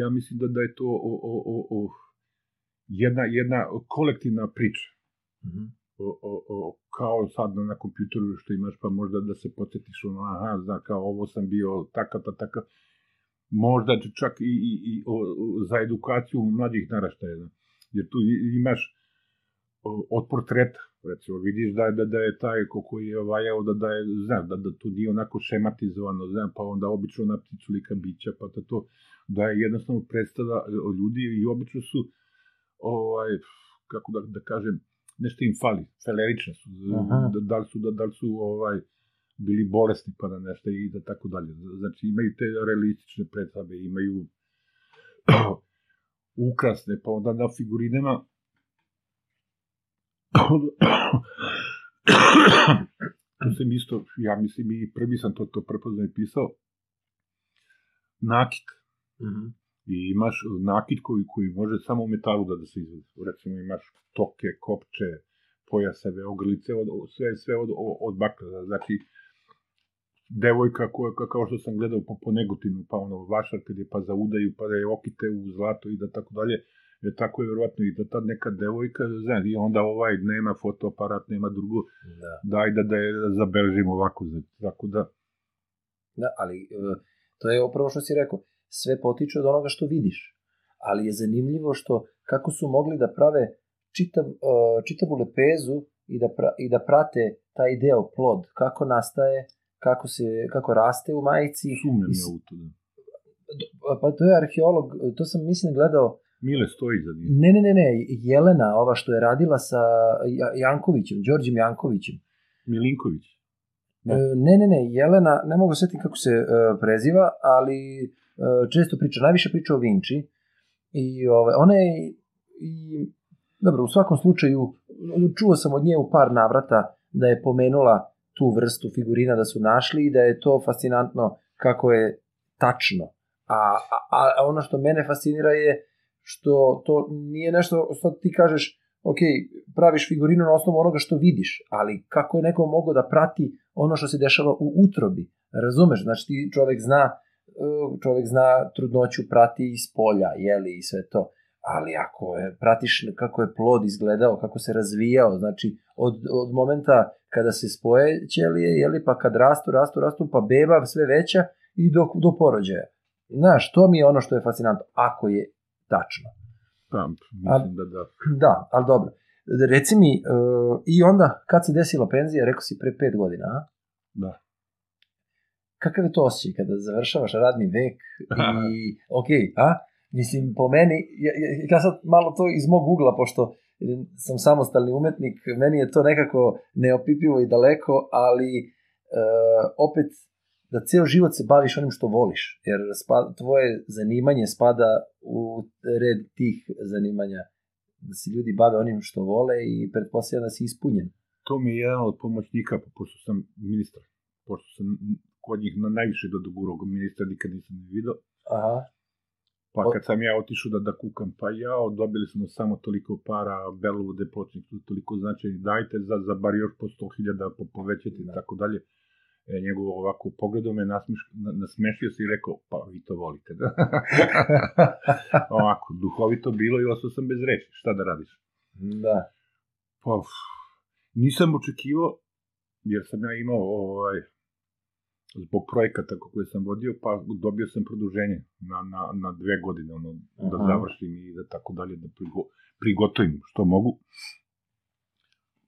C: Ja mislim da, da je to o, o, o, o, jedna, jedna kolektivna priča.
A: Mm -hmm.
C: o, o, o, kao sad na, kompjuteru što imaš, pa možda da se podsjetiš ono, aha, zna, kao ovo sam bio takav, ta, takav. Možda čak i, i, i o, o, za edukaciju mlađih naraštaja. Jer tu imaš od portreta, recimo, vidiš da, da, da je taj ko je vajao, da, da je, znam, da, da to nije onako šematizovano, znam, pa onda obično na pticu lika bića, pa da to, da je jednostavno predstava o ljudi i obično su, ovaj, kako da, da kažem, nešto im fali, felerične su, da, da, li su, da, da li su, ovaj, bili bolesni pa da nešto i da tako dalje. Znači imaju te realistične predstave, imaju ukrasne, pa onda na figurinama to sam isto, ja mislim i prvi sam to, to prepoznao i pisao, nakit.
A: Mm -hmm.
C: I imaš nakit koji, koji može samo u metalu da, da se izvede. Recimo imaš toke, kopče, pojaseve, ogrlice, od, sve, sve od, od bakra. Znači, devojka koja, kao što sam gledao po, po Negotinu, pa ono, vašar kad je pa za udaju, pa da je okite u zlato i da tako dalje, jer tako je verovatno i da tad neka devojka, znam, i onda ovaj nema fotoaparat, nema drugo,
A: da.
C: daj da, da je zabeležimo ovako, tako da...
A: Da, ali e, to je upravo što si rekao, sve potiče od onoga što vidiš, ali je zanimljivo što kako su mogli da prave čitav, e, čitavu lepezu i da, pra, i da prate taj deo plod, kako nastaje, kako, se, kako raste u majici.
C: Sumnjam je u to, da.
A: Pa to je arheolog, to sam mislim gledao,
C: Mile stoji za njim.
A: Ne, ne, ne, ne, Jelena, ova što je radila sa Jankovićem, Đorđem Jankovićem.
C: Milinković.
A: Ne, ne, ne, ne Jelena, ne mogu setiti kako se uh, preziva, ali uh, često priča, najviše priča o Vinči. I ove, ona je i Dobro, u svakom slučaju, čuo sam od nje u par navrata da je pomenula tu vrstu figurina da su našli i da je to fascinantno kako je tačno. A, a, a ono što mene fascinira je što to nije nešto što ti kažeš, ok, praviš figurinu na osnovu onoga što vidiš, ali kako je neko mogao da prati ono što se dešava u utrobi, razumeš? Znači ti čovek zna, čovek zna trudnoću prati iz polja, jeli, i sve to ali ako je, pratiš kako je plod izgledao, kako se razvijao, znači od, od momenta kada se spoje ćelije, jeli, pa kad rastu, rastu, rastu, pa beba sve veća i do, do porođaja. Znaš, to mi je ono što je fascinantno, ako je tačno.
C: Pa, mislim da da.
A: Da, ali dobro. Reci mi, uh, i onda, kad se desila penzija, rekao si pre pet godina, a?
C: Da.
A: Kakav je to osjećaj kada završavaš radni vek i, ok, a? Mislim, po meni, ja, ja sad malo to iz mog ugla, pošto sam samostalni umetnik, meni je to nekako neopipivo i daleko, ali e, opet da ceo život se baviš onim što voliš, jer spada, tvoje zanimanje spada u red tih zanimanja, da se ljudi bave onim što vole i pretpostavljam da si ispunjen.
C: To mi je jedan od pomoćnika, pošto sam ministar, pošto sam kod njih na najviše do dogurog ministra nikad nisam vidio.
A: Aha.
C: Pa kad sam ja otišao da, da kukam, pa ja, dobili smo samo toliko para, Belovude počnik toliko značajni, dajte za, za bar još po 100.000 po, povećati i da. tako dalje. E, njegov ovako pogledao me, nasmeš, nasmešio se i rekao, pa vi to volite, da? ovako, duhovito bilo i ostao sam bez reči, šta da radiš?
A: Da.
C: Pa, nisam očekivao, jer sam ja imao ovaj, zbog projekata koje sam vodio, pa dobio sam produženje na, na, na dve godine, ono, da Aha. završim i da tako dalje, da prigo, prigotovim što mogu.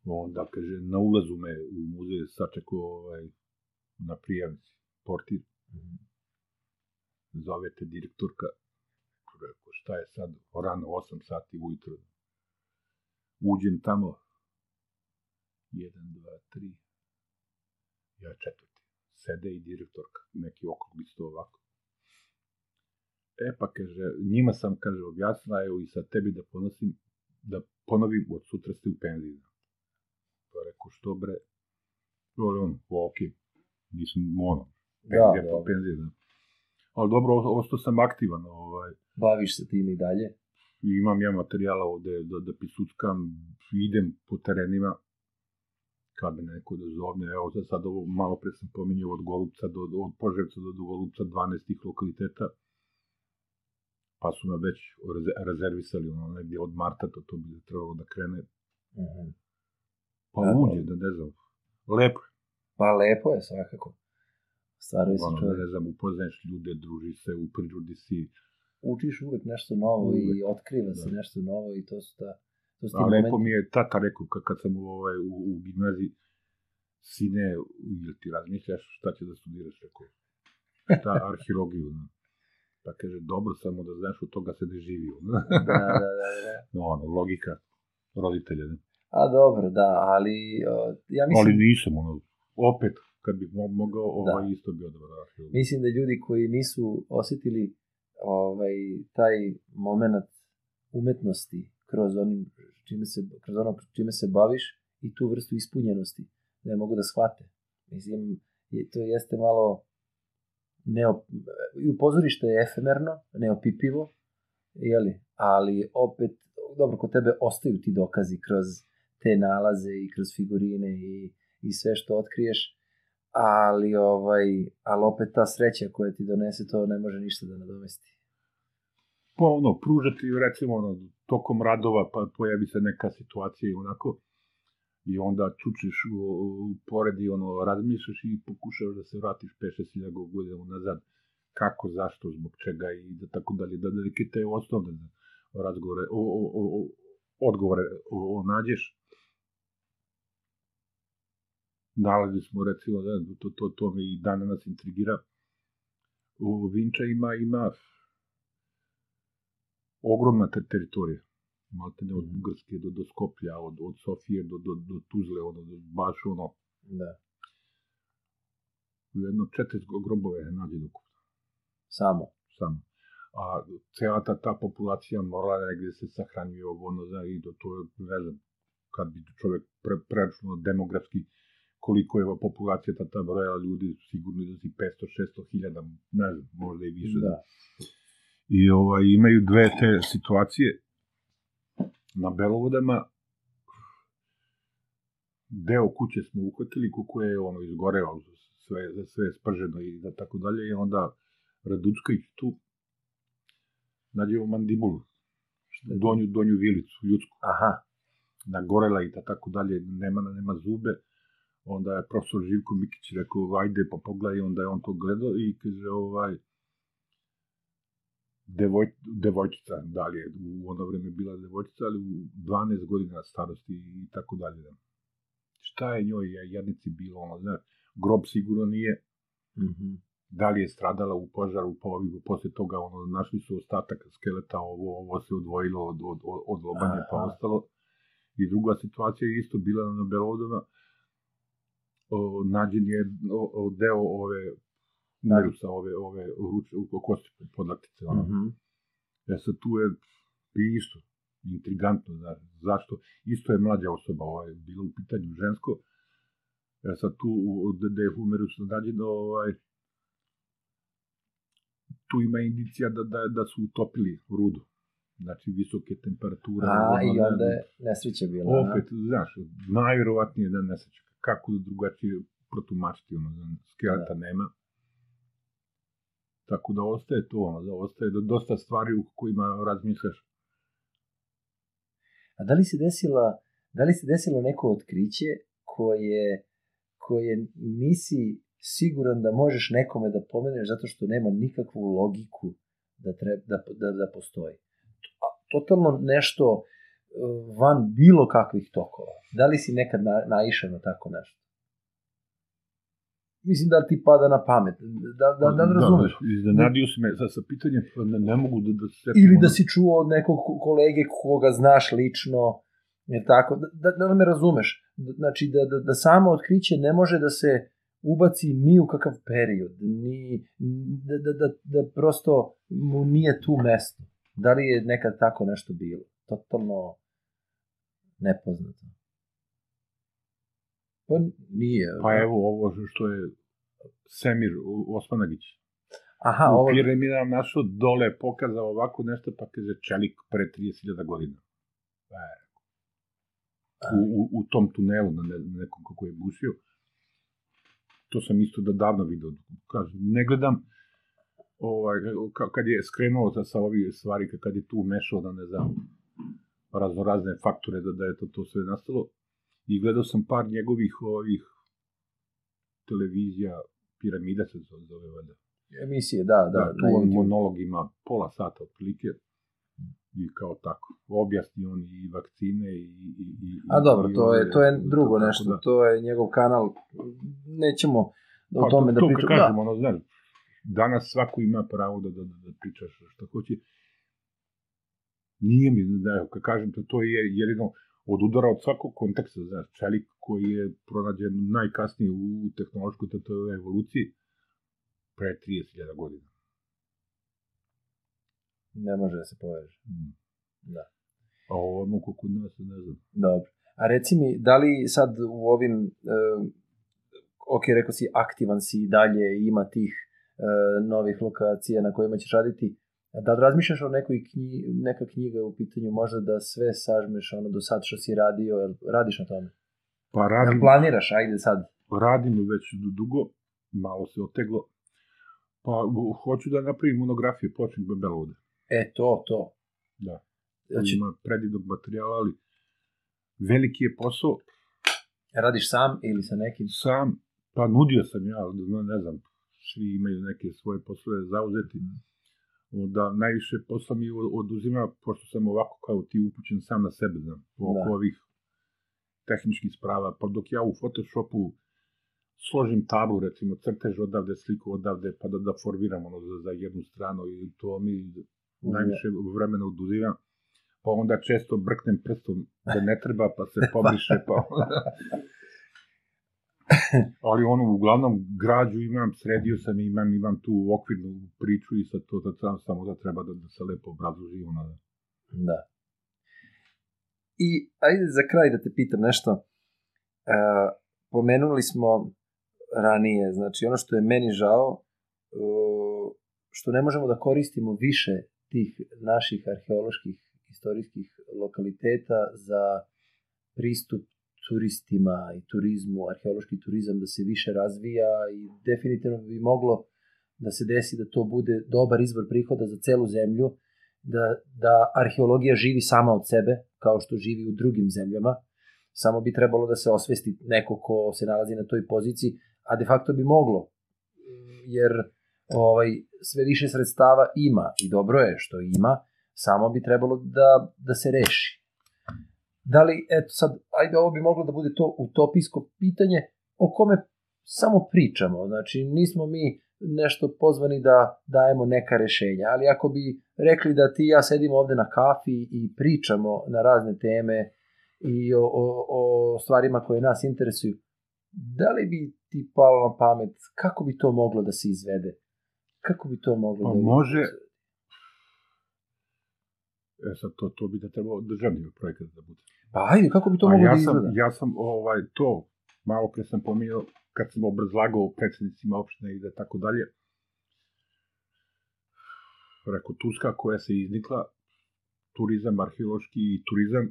C: Onda, kaže, na ulazu me u muzej sačekao ovaj, na prijavnici, portir. Mhm. Zovete direktorka, rekao, šta je sad, rano 8 sati ujutro. Uđem tamo, 1, 2, 3, ja četvrti sede i direktorka, neki okrug isto ovako. E pa kaže, njima sam, kaže, objasnila, evo i sad tebi da ponosim, da ponovim, od sutra ste u penziji. Pa rekao, što bre? On, ok, nisam ono, penzija da, pa penzija, da. Ali dobro, ostao sam aktivan. Ovaj.
A: Baviš se tim i dalje?
C: Imam ja materijala ovde da, da pisuckam, idem po terenima, kad me neko da zovne, evo sad, sad ovo, malo pre sam pominjao od Golubca do, od Poževca do, do Golubca 12 tih lokaliteta, pa su me već rezervisali, ono, negdje od marta to, to bi trebalo da krene. Mm -hmm. Pa da, uđe, da ne znam, lepo.
A: Pa lepo je svakako. Stvarno se
C: čovjek. Ne znam, upoznaješ ljude, družiš se, u prirodi si.
A: Učiš uvek nešto novo uvek. i otkriva da. se nešto novo i to su ta
C: To A lepo mi je tata rekao, kad sam u, ovaj, u, u gimnaziji, sine, ili ti razmišljaš šta će da studiraš, rekao, šta, arheologiju, no. Pa kaže, dobro, samo da znaš, od toga se ne živi.
A: da, da, da, da.
C: No, ono, logika roditelja, ne?
A: A dobro, da, ali uh, ja mislim...
C: Ali nisam, ono, opet, kad bih mogao, ovaj da. isto bi odabrao arheologiju.
A: Mislim da ljudi koji nisu osetili ovaj, taj moment umetnosti kroz onim čime se, kroz ono čime se baviš i tu vrstu ispunjenosti ne mogu da shvate. Mislim, to jeste malo neop... i u pozorište je efemerno, neopipivo, jeli? ali opet, dobro, kod tebe ostaju ti dokazi kroz te nalaze i kroz figurine i, i sve što otkriješ, ali ovaj, ali opet ta sreća koja ti donese to ne može ništa da nadomesti.
C: Pa ono, pružati recimo ono, tokom radova pa pojavi se neka situacija i onako i onda čučiš u, u, pored i ono, razmišljaš i pokušaš da se vratiš 5-6 godina nazad kako, zašto, zbog čega i da tako dalje, da neke te osnovne razgovore, o, o, o, odgovore o, o nađeš. Nalazi smo recimo, da, to, to, to me i dana nas intrigira. U Vinča ima, ima ogromna te teritorija. Malte ne od mhm. Bugarske do, do Skoplja, od, od Sofije do, do, do Tuzle, ono, do, baš ono.
A: Da.
C: U jedno četiri grobove nađe ukupno.
A: Samo?
C: Samo. a cela ta, ta populacija morala negde da se sahranjuje ovo, ono, zna, i to, to je, ne znam, kad bi čovek pre, preračunao demografski koliko je populacija ta, ta broja ljudi, sigurno da si 500-600 hiljada, ne znam, možda i više.
A: Da.
C: I ovaj, imaju dve te situacije. Na Belovodama, deo kuće smo uhvatili, kako je ono izgoreo, sve, sve je sprženo i da tako dalje, i onda Radučković tu nađemo mandibulu, donju, donju vilicu, ljudsku,
A: Aha,
C: nagorela i da tako dalje, nema, nema zube, onda je profesor Živko Mikić rekao, ajde pa pogledaj, onda je on to gledao i kaže, ovaj, devoj, devojčica, da li je u ono vreme bila devojčica, ali u 12 godina starosti i tako dalje. Šta je njoj je jednici bilo, ono, znaš, grob sigurno nije,
A: mhm.
C: da li je stradala u požaru, pa ovi, posle toga, ono, našli su ostatak skeleta, ovo, ovo se odvojilo od, od, od, od lobanje, pa ostalo. I druga situacija je isto bila na Belovodama, o, nađen je o, o, deo ove umerusa, ove, ove ruče, u kosti podlaktice, ono.
A: Mhm.
C: E sad tu je isto intrigantno, znaš, zašto? Isto je mlađa osoba, ovaj, bilo u pitanju žensko, e sad tu, u- gde je humerus nađen, ovaj, tu ima indicija da, da, da su utopili rudu. Znači, visoke temperature.
A: A,
C: ono,
A: i onda je nesreća bila. a?
C: Opet, znaš, najverovatnije da nesreća. Kako da drugačije protumačiti, ono, skeleta nema. Tako da ostaje to, ono, da ostaje da dosta stvari u kojima razmišljaš.
A: A da li se desila, da li se desilo neko otkriće koje, koje nisi siguran da možeš nekome da pomeneš zato što nema nikakvu logiku da, treba, da, da, da postoji? Totalno nešto van bilo kakvih tokova. Da li si nekad na, naišao na tako nešto? Mislim da ti pada na pamet. Da, da, da, da razumeš?
C: iznenadio si me sa, sa pitanjem, pa ne, ne mogu da, da se...
A: Ili da si čuo od nekog ko- kolege koga znaš lično, jer tako, da, da, da me razumeš. Da- Znači, da, da, da samo otkriće ne može da se ubaci ni u kakav period, ni, da, da, da, da prosto mu nije tu mesto. Da li je nekad tako nešto bilo? Totalno nepoznato. Pa nije.
C: Pa evo ovo što je Semir Osmanagić.
A: Aha,
C: u
A: ovo,
C: piramidama našao dole pokazao ovako nešto, pa kaže čelik pre 30.000 godina. E, u, u, u tom tunelu na, ne, na nekom kako je bušio. To sam isto da davno video. Kažem, ne gledam ovaj, ka- kad je skrenuo sa, sa ovih stvari, kad je tu umešao da ne znam, raznorazne faktore da, da je to, to sve nastalo. I gledao sam par njegovih ovih televizija, piramida se zove, valjda.
A: emisije, da, da.
C: Da, tu on monolog ima pola sata otprilike i kao tako. Objasni on i vakcine i... i, i
A: A dobro,
C: i
A: to je, to je drugo
C: tako
A: nešto,
C: da.
A: to je njegov kanal, nećemo o
C: Pa,
A: tome da
C: to
A: pričamo.
C: kad kažem, ono, znaš, danas svako ima pravo da, da, da, da pričaš šta hoće. Nije mi, da, kad kažem, to, to je jedino od udara od svakog konteksta, znaš, čelik koji je pronađen najkasnije u tehnološkoj to, je evoluciji pre 30.000 godina.
A: Ne može da se poveže.
C: Mm.
A: Da.
C: A ovo ono kod nas, ne znam.
A: Dobro. A reci mi, da li sad u ovim, uh, ok, rekao si, aktivan si i dalje, ima tih uh, novih lokacija na kojima ćeš raditi, da li razmišljaš o nekoj knji, neka knjiga u pitanju, možda da sve sažmeš ono do sad što si radio, jel radiš na tome?
C: Pa
A: Jel
C: radim,
A: planiraš, ajde sad.
C: radim već du- dugo, malo se oteglo, pa hoću da napravim monografiju, počnem Bebelovde.
A: E, to, to.
C: Da.
A: Znači,
C: Ima predivnog materijala, ali veliki je posao,
A: radiš sam ili sa nekim?
C: sam, pa nudio sam ja, ali ne, ne znam, svi imaju neke svoje poslove zauzeti, da najviše posla mi oduzima, pošto sam ovako kao ti upućen sam na sebe, znam, oko
A: Da.
C: ovih tehničkih sprava, pa dok ja u Photoshopu složim tablu, recimo, crtež odavde, sliku odavde, pa da, da formiram ono za, za jednu stranu i to mi najviše vremena oduzima, pa onda često brknem prstom da ne treba, pa se pobriše, pa Ali ono, uglavnom, građu imam, sredio sam, imam, imam tu okvirnu priču i sad to da sam, samo da treba da, da se lepo obrazloži ono da.
A: Da. I ajde za kraj da te pitam nešto. E, pomenuli smo ranije, znači ono što je meni žao, e, što ne možemo da koristimo više tih naših arheoloških istorijskih lokaliteta za pristup turistima i turizmu, arheološki turizam da se više razvija i definitivno bi moglo da se desi da to bude dobar izvor prihoda za celu zemlju, da, da arheologija živi sama od sebe, kao što živi u drugim zemljama, samo bi trebalo da se osvesti neko ko se nalazi na toj poziciji, a de facto bi moglo, jer ovaj, sve više sredstava ima i dobro je što ima, samo bi trebalo da, da se reši. Da li, eto sad, ajde, ovo bi moglo da bude to utopijsko pitanje o kome samo pričamo. Znači, nismo mi nešto pozvani da dajemo neka rešenja, ali ako bi rekli da ti ja sedimo ovde na kafi i pričamo na razne teme i o, o, o stvarima koje nas interesuju, da li bi ti palo na pamet kako bi to moglo da se izvede? Kako bi to moglo
C: Pa
A: da
C: može, e sad to, to bi da trebao državni projekat da bude.
A: Pa ajde, kako bi to
C: A
A: moglo
C: ja
A: da
C: sam,
A: izgleda?
C: ja sam ovaj, to, malo pre sam pominjao, kad sam obrazlagao predsednicima opštine i da tako dalje, rekao, Turska koja se iznikla, turizam, arheološki i turizam,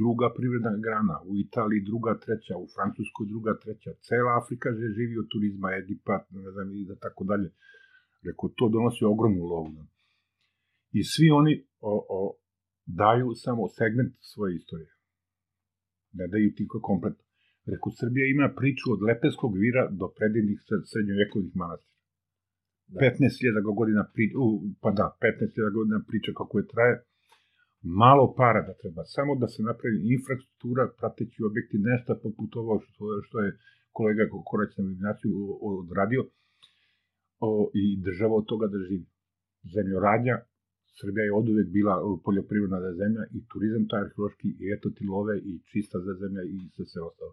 C: druga privredna grana, u Italiji druga, treća, u Francuskoj druga, treća, cela Afrika že živi od turizma, Egipat, ne znam, i da tako dalje. Rekao, to donosi ogromnu lovu. I svi oni o, o, daju samo segment svoje istorije. Ne daju ti kompletno. Rekao, Srbija ima priču od Lepeskog vira do predivnih sred- srednjovekovih manastira.
A: Da.
C: 15.000 godina priča, pa da, 15.000 godina priča kako je traje, malo para da treba, samo da se napravi infrastruktura, prateći objekti, nešto poput ovo što, što je kolega Korać na Biblioteciju odradio, o, i država od toga da živi. Zemljoradnja, Srbija je od uvek bila o, poljoprivredna zemlja i turizam taj arheološki i eto ti love i čista zemlja i sve sve ostalo.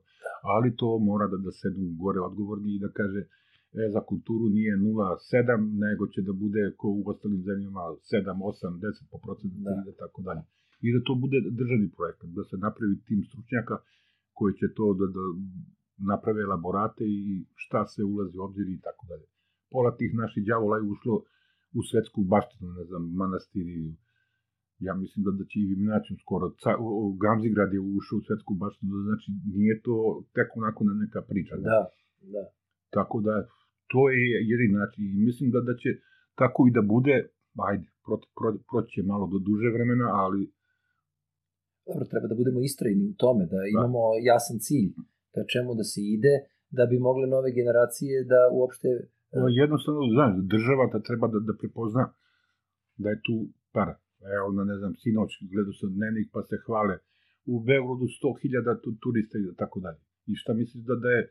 C: Ali to mora da, da sednu gore odgovorni i da kaže e, za kulturu nije 0,7, nego će da bude ko u ostalim zemljama 7, 8, 10 po procentu
A: Da.
C: i tako dalje. I da to bude državni projekat, da se napravi tim stručnjaka koji će to da, da naprave elaborate i šta se ulazi u obzir i tako dalje. Pola tih naših đavola je ušlo u svetsku baštinu, ne znam, manastiri, ja mislim da, da će i Viminacijum skoro, ca, o, o, Gamzigrad je ušao u svetsku baštinu, znači nije to tek onako na neka priča. ne?
A: Da, da.
C: Tako da to je jedin način i mislim da, da će tako i da bude, ajde, pro, pro, proći će malo do duže vremena, ali
A: Dobro, treba da budemo istrajni u tome, da imamo jasan cilj ka čemu da se ide, da bi mogle nove generacije da uopšte...
C: no, jednostavno, znaš, država da treba da, da prepozna da je tu para. Evo, na, ne znam, sinoć gledao sam dnevnik pa se hvale u Beogradu 100.000 tu, turista i tako dalje. I šta misliš da, da je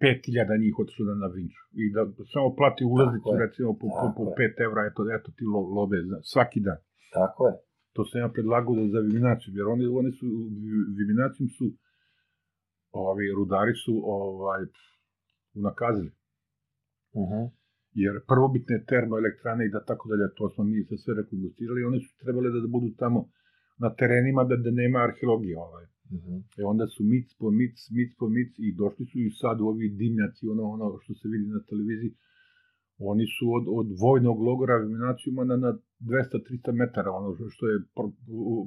C: 5.000 njih otišlo na, Vinču i da samo plati ulaznicu recimo po, po, po
A: Tako je.
C: 5 evra, eto, eto ti lo, love svaki dan.
A: Tako je.
C: To sam ja predlagao da za Viminaciju, jer oni, oni su, Viminacijum su, ovi rudari su ovaj, unakazili.
A: Uh -huh.
C: Jer prvobitne termoelektrane i da tako dalje, to smo mi se sve rekonstruistirali, one su trebale da budu tamo na terenima da, da nema arheologije. Ovaj.
A: Uh -huh.
C: E onda su mic po mic, mic po mic i došli su i sad u ovi dimnjaci, ono, ono što se vidi na televiziji, oni su od, od vojnog logora Viminacijuma na, na 200-300 metara, ono što je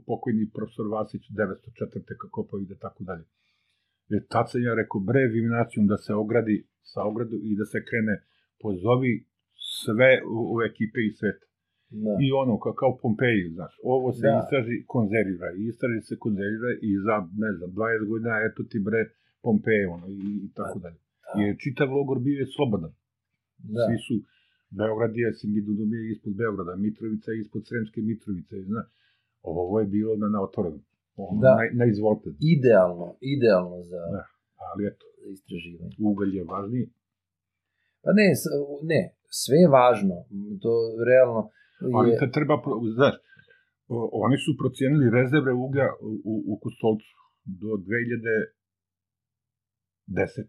C: pokojni profesor Vasić 904. kako pa ide tako dalje. Jer tad sam ja rekao, bre, Viminacijum da se ogradi sa ogradu i da se krene, pozovi sve u, u ekipe i sveta.
A: Da.
C: I ono, kao, kao Pompeji, znaš, ovo se
A: Da.
C: istraži, konzervira, istraži se konzervira i za, ne znam, 20 godina, eto ti bre, Pompeje, ono, i, i tako dalje.
A: Da.
C: Jer čitav logor bio je slobodan.
A: Da.
C: Svi su, Beograd je, Simidudum je ispod Beograda, Mitrovica je ispod Sremske Mitrovice, zna. Ovo je bilo na, na otvorenom. Ono,
A: Da.
C: Na, na izvolte.
A: Idealno, idealno za,
C: Da. Ali eto,
A: istraživanje.
C: ugalj je važniji.
A: Pa ne, ne, sve je važno. To realno
C: Ali
A: je...
C: te treba, znaš, oni su procijenili rezerve uglja u, u, u Kustolcu do 2000 10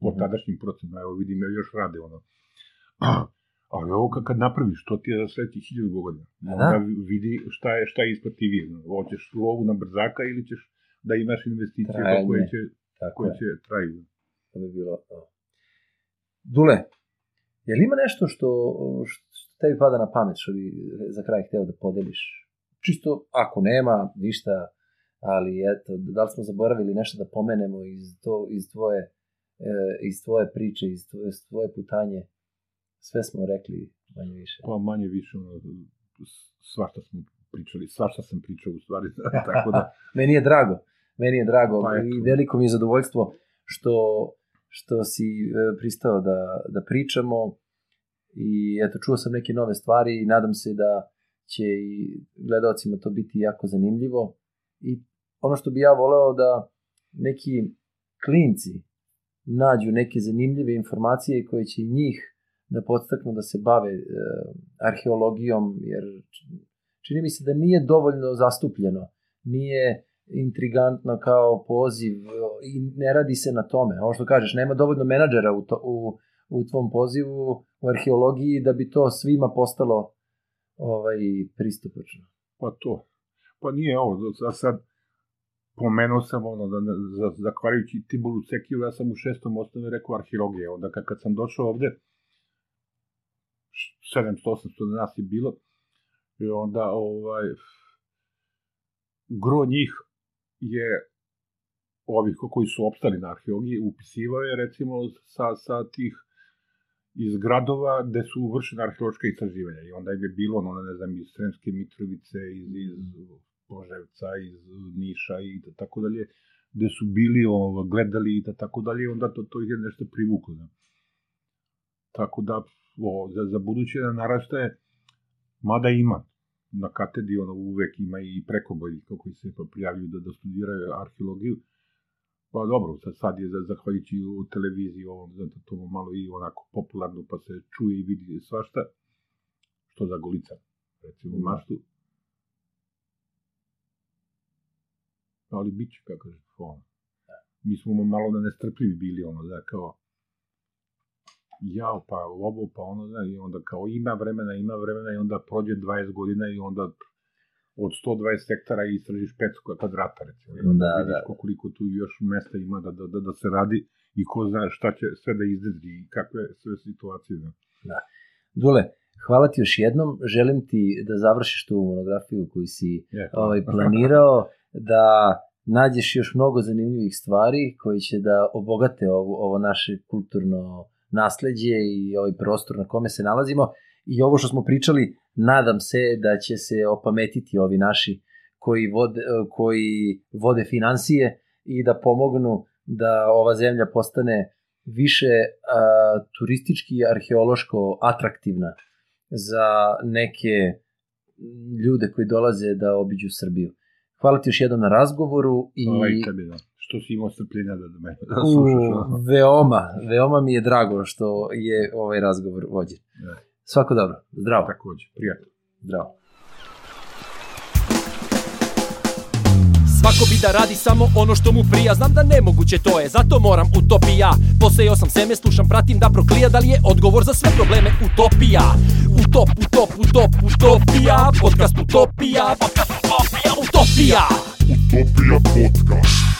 C: po
A: Mhm.
C: tadašnjim procenama, evo vidim, još rade ono. Ali ovo kad, napraviš, to ti je za sledećih hiljadu godina.
A: Da.
C: Onda vidi šta je, šta je isplativije. Hoćeš lovu na brzaka ili ćeš da imaš investicije
A: Trajanje.
C: koje će,
A: Tako
C: koje
A: je.
C: će traju.
A: To bi bilo to. Dule, je li ima nešto što, što tebi pada na pamet, što bi za kraj hteo da podeliš? Čisto, ako nema, ništa, ali eto, da li smo zaboravili nešto da pomenemo iz, to, iz, tvoje, e, iz tvoje priče, iz tvoje, iz tvoje putanje? Sve smo rekli, manje više.
C: Pa manje više, ono, svašta smo pričali, svašta sam pričao u stvari, tako da,
A: Meni je drago, meni je drago
C: Pa eto.
A: i veliko mi je zadovoljstvo što, što si e, pristao da, da pričamo i eto čuo sam neke nove stvari i nadam se da će i gledalcima to biti jako zanimljivo i ono što bi ja voleo da neki klinci nađu neke zanimljive informacije koje će njih da podstaknu da se bave e, arheologijom jer čini mi se da nije dovoljno zastupljeno nije intrigantno kao poziv i ne radi se na tome. Ovo što kažeš, nema dovoljno menadžera u, to, u, u tvom pozivu u arheologiji da bi to svima postalo ovaj pristupačno.
C: pa to. Pa nije ovo, za sad pomenuo sam ono, da, za, zahvaljujući Tibulu Sekiju, ja sam u šestom osnovi rekao arheologija, onda kad, kad sam došao ovde, 700-800 nas je bilo, i onda ovaj, gro njih je ovih ko- koji su opstali na arheologiji, upisivao je recimo sa, sa tih iz gradova gde su vršene arheološka istraživanja i onda je bilo, ono, ne znam, iz Sremske Mitrovice, iz, iz Poževca, iz Niša i da tako dalje, gde su bili, ovo, gledali i da tako dalje, onda to, to je nešto privuklo. Da. Tako da, o, za, za buduće da naraštaje, mada ima, na katedri ono uvek ima i prekoboj koji se pa prijavljuju da, da studiraju arheologiju. Pa dobro, sad, sad je za- zahvaljujući u televiziji ovom, zato to malo i onako popularno, pa se čuje i vidi svašta, što za golica, recimo
A: Da.
C: maštu. Ali bit će, kako je, ono. Mi smo malo da nestrpljivi bili, ono, da, kao, jao, pa ovo, pa ono, da, i onda kao ima vremena, ima vremena i onda prođe 20 godina i onda od 120 hektara istražiš 500 kvadrata, recimo. I onda
A: Da,
C: vidiš
A: da.
C: ko- koliko tu još mesta ima da, da, da, da se radi i ko zna šta će sve da izdrži i kakve sve situacije. Da.
A: Dule, hvala ti još jednom. Želim ti da završiš tu monografiju koju si
C: Je,
A: ovaj, planirao, da nađeš još mnogo zanimljivih stvari koji će da obogate ovo, ovo naše kulturno nasledđe i ovaj prostor na kome se nalazimo. I ovo što smo pričali, nadam se da će se opametiti ovi naši koji vode, koji vode financije i da pomognu da ova zemlja postane više a, turistički i arheološko atraktivna za neke ljude koji dolaze da obiđu Srbiju. Hvala ti još jednom na razgovoru i
C: i tebi, da. Što si imao strpljenja da, da me da
A: u,
C: slušaš. ono.
A: veoma, veoma mi je drago što je ovaj razgovor vođen.
C: Da.
A: Svako dobro. Zdravo.
C: Takođe, prijatno.
A: Zdravo.
B: Svako bi da radi samo ono što mu prija Znam da nemoguće to je, zato moram utopija Posejao sam seme, slušam, pratim da proklija Da li je odgovor za sve probleme utopija Utop, utop, utop, utopija Podcast utopija Podcast utopija, utopija
E: Utopija podcast.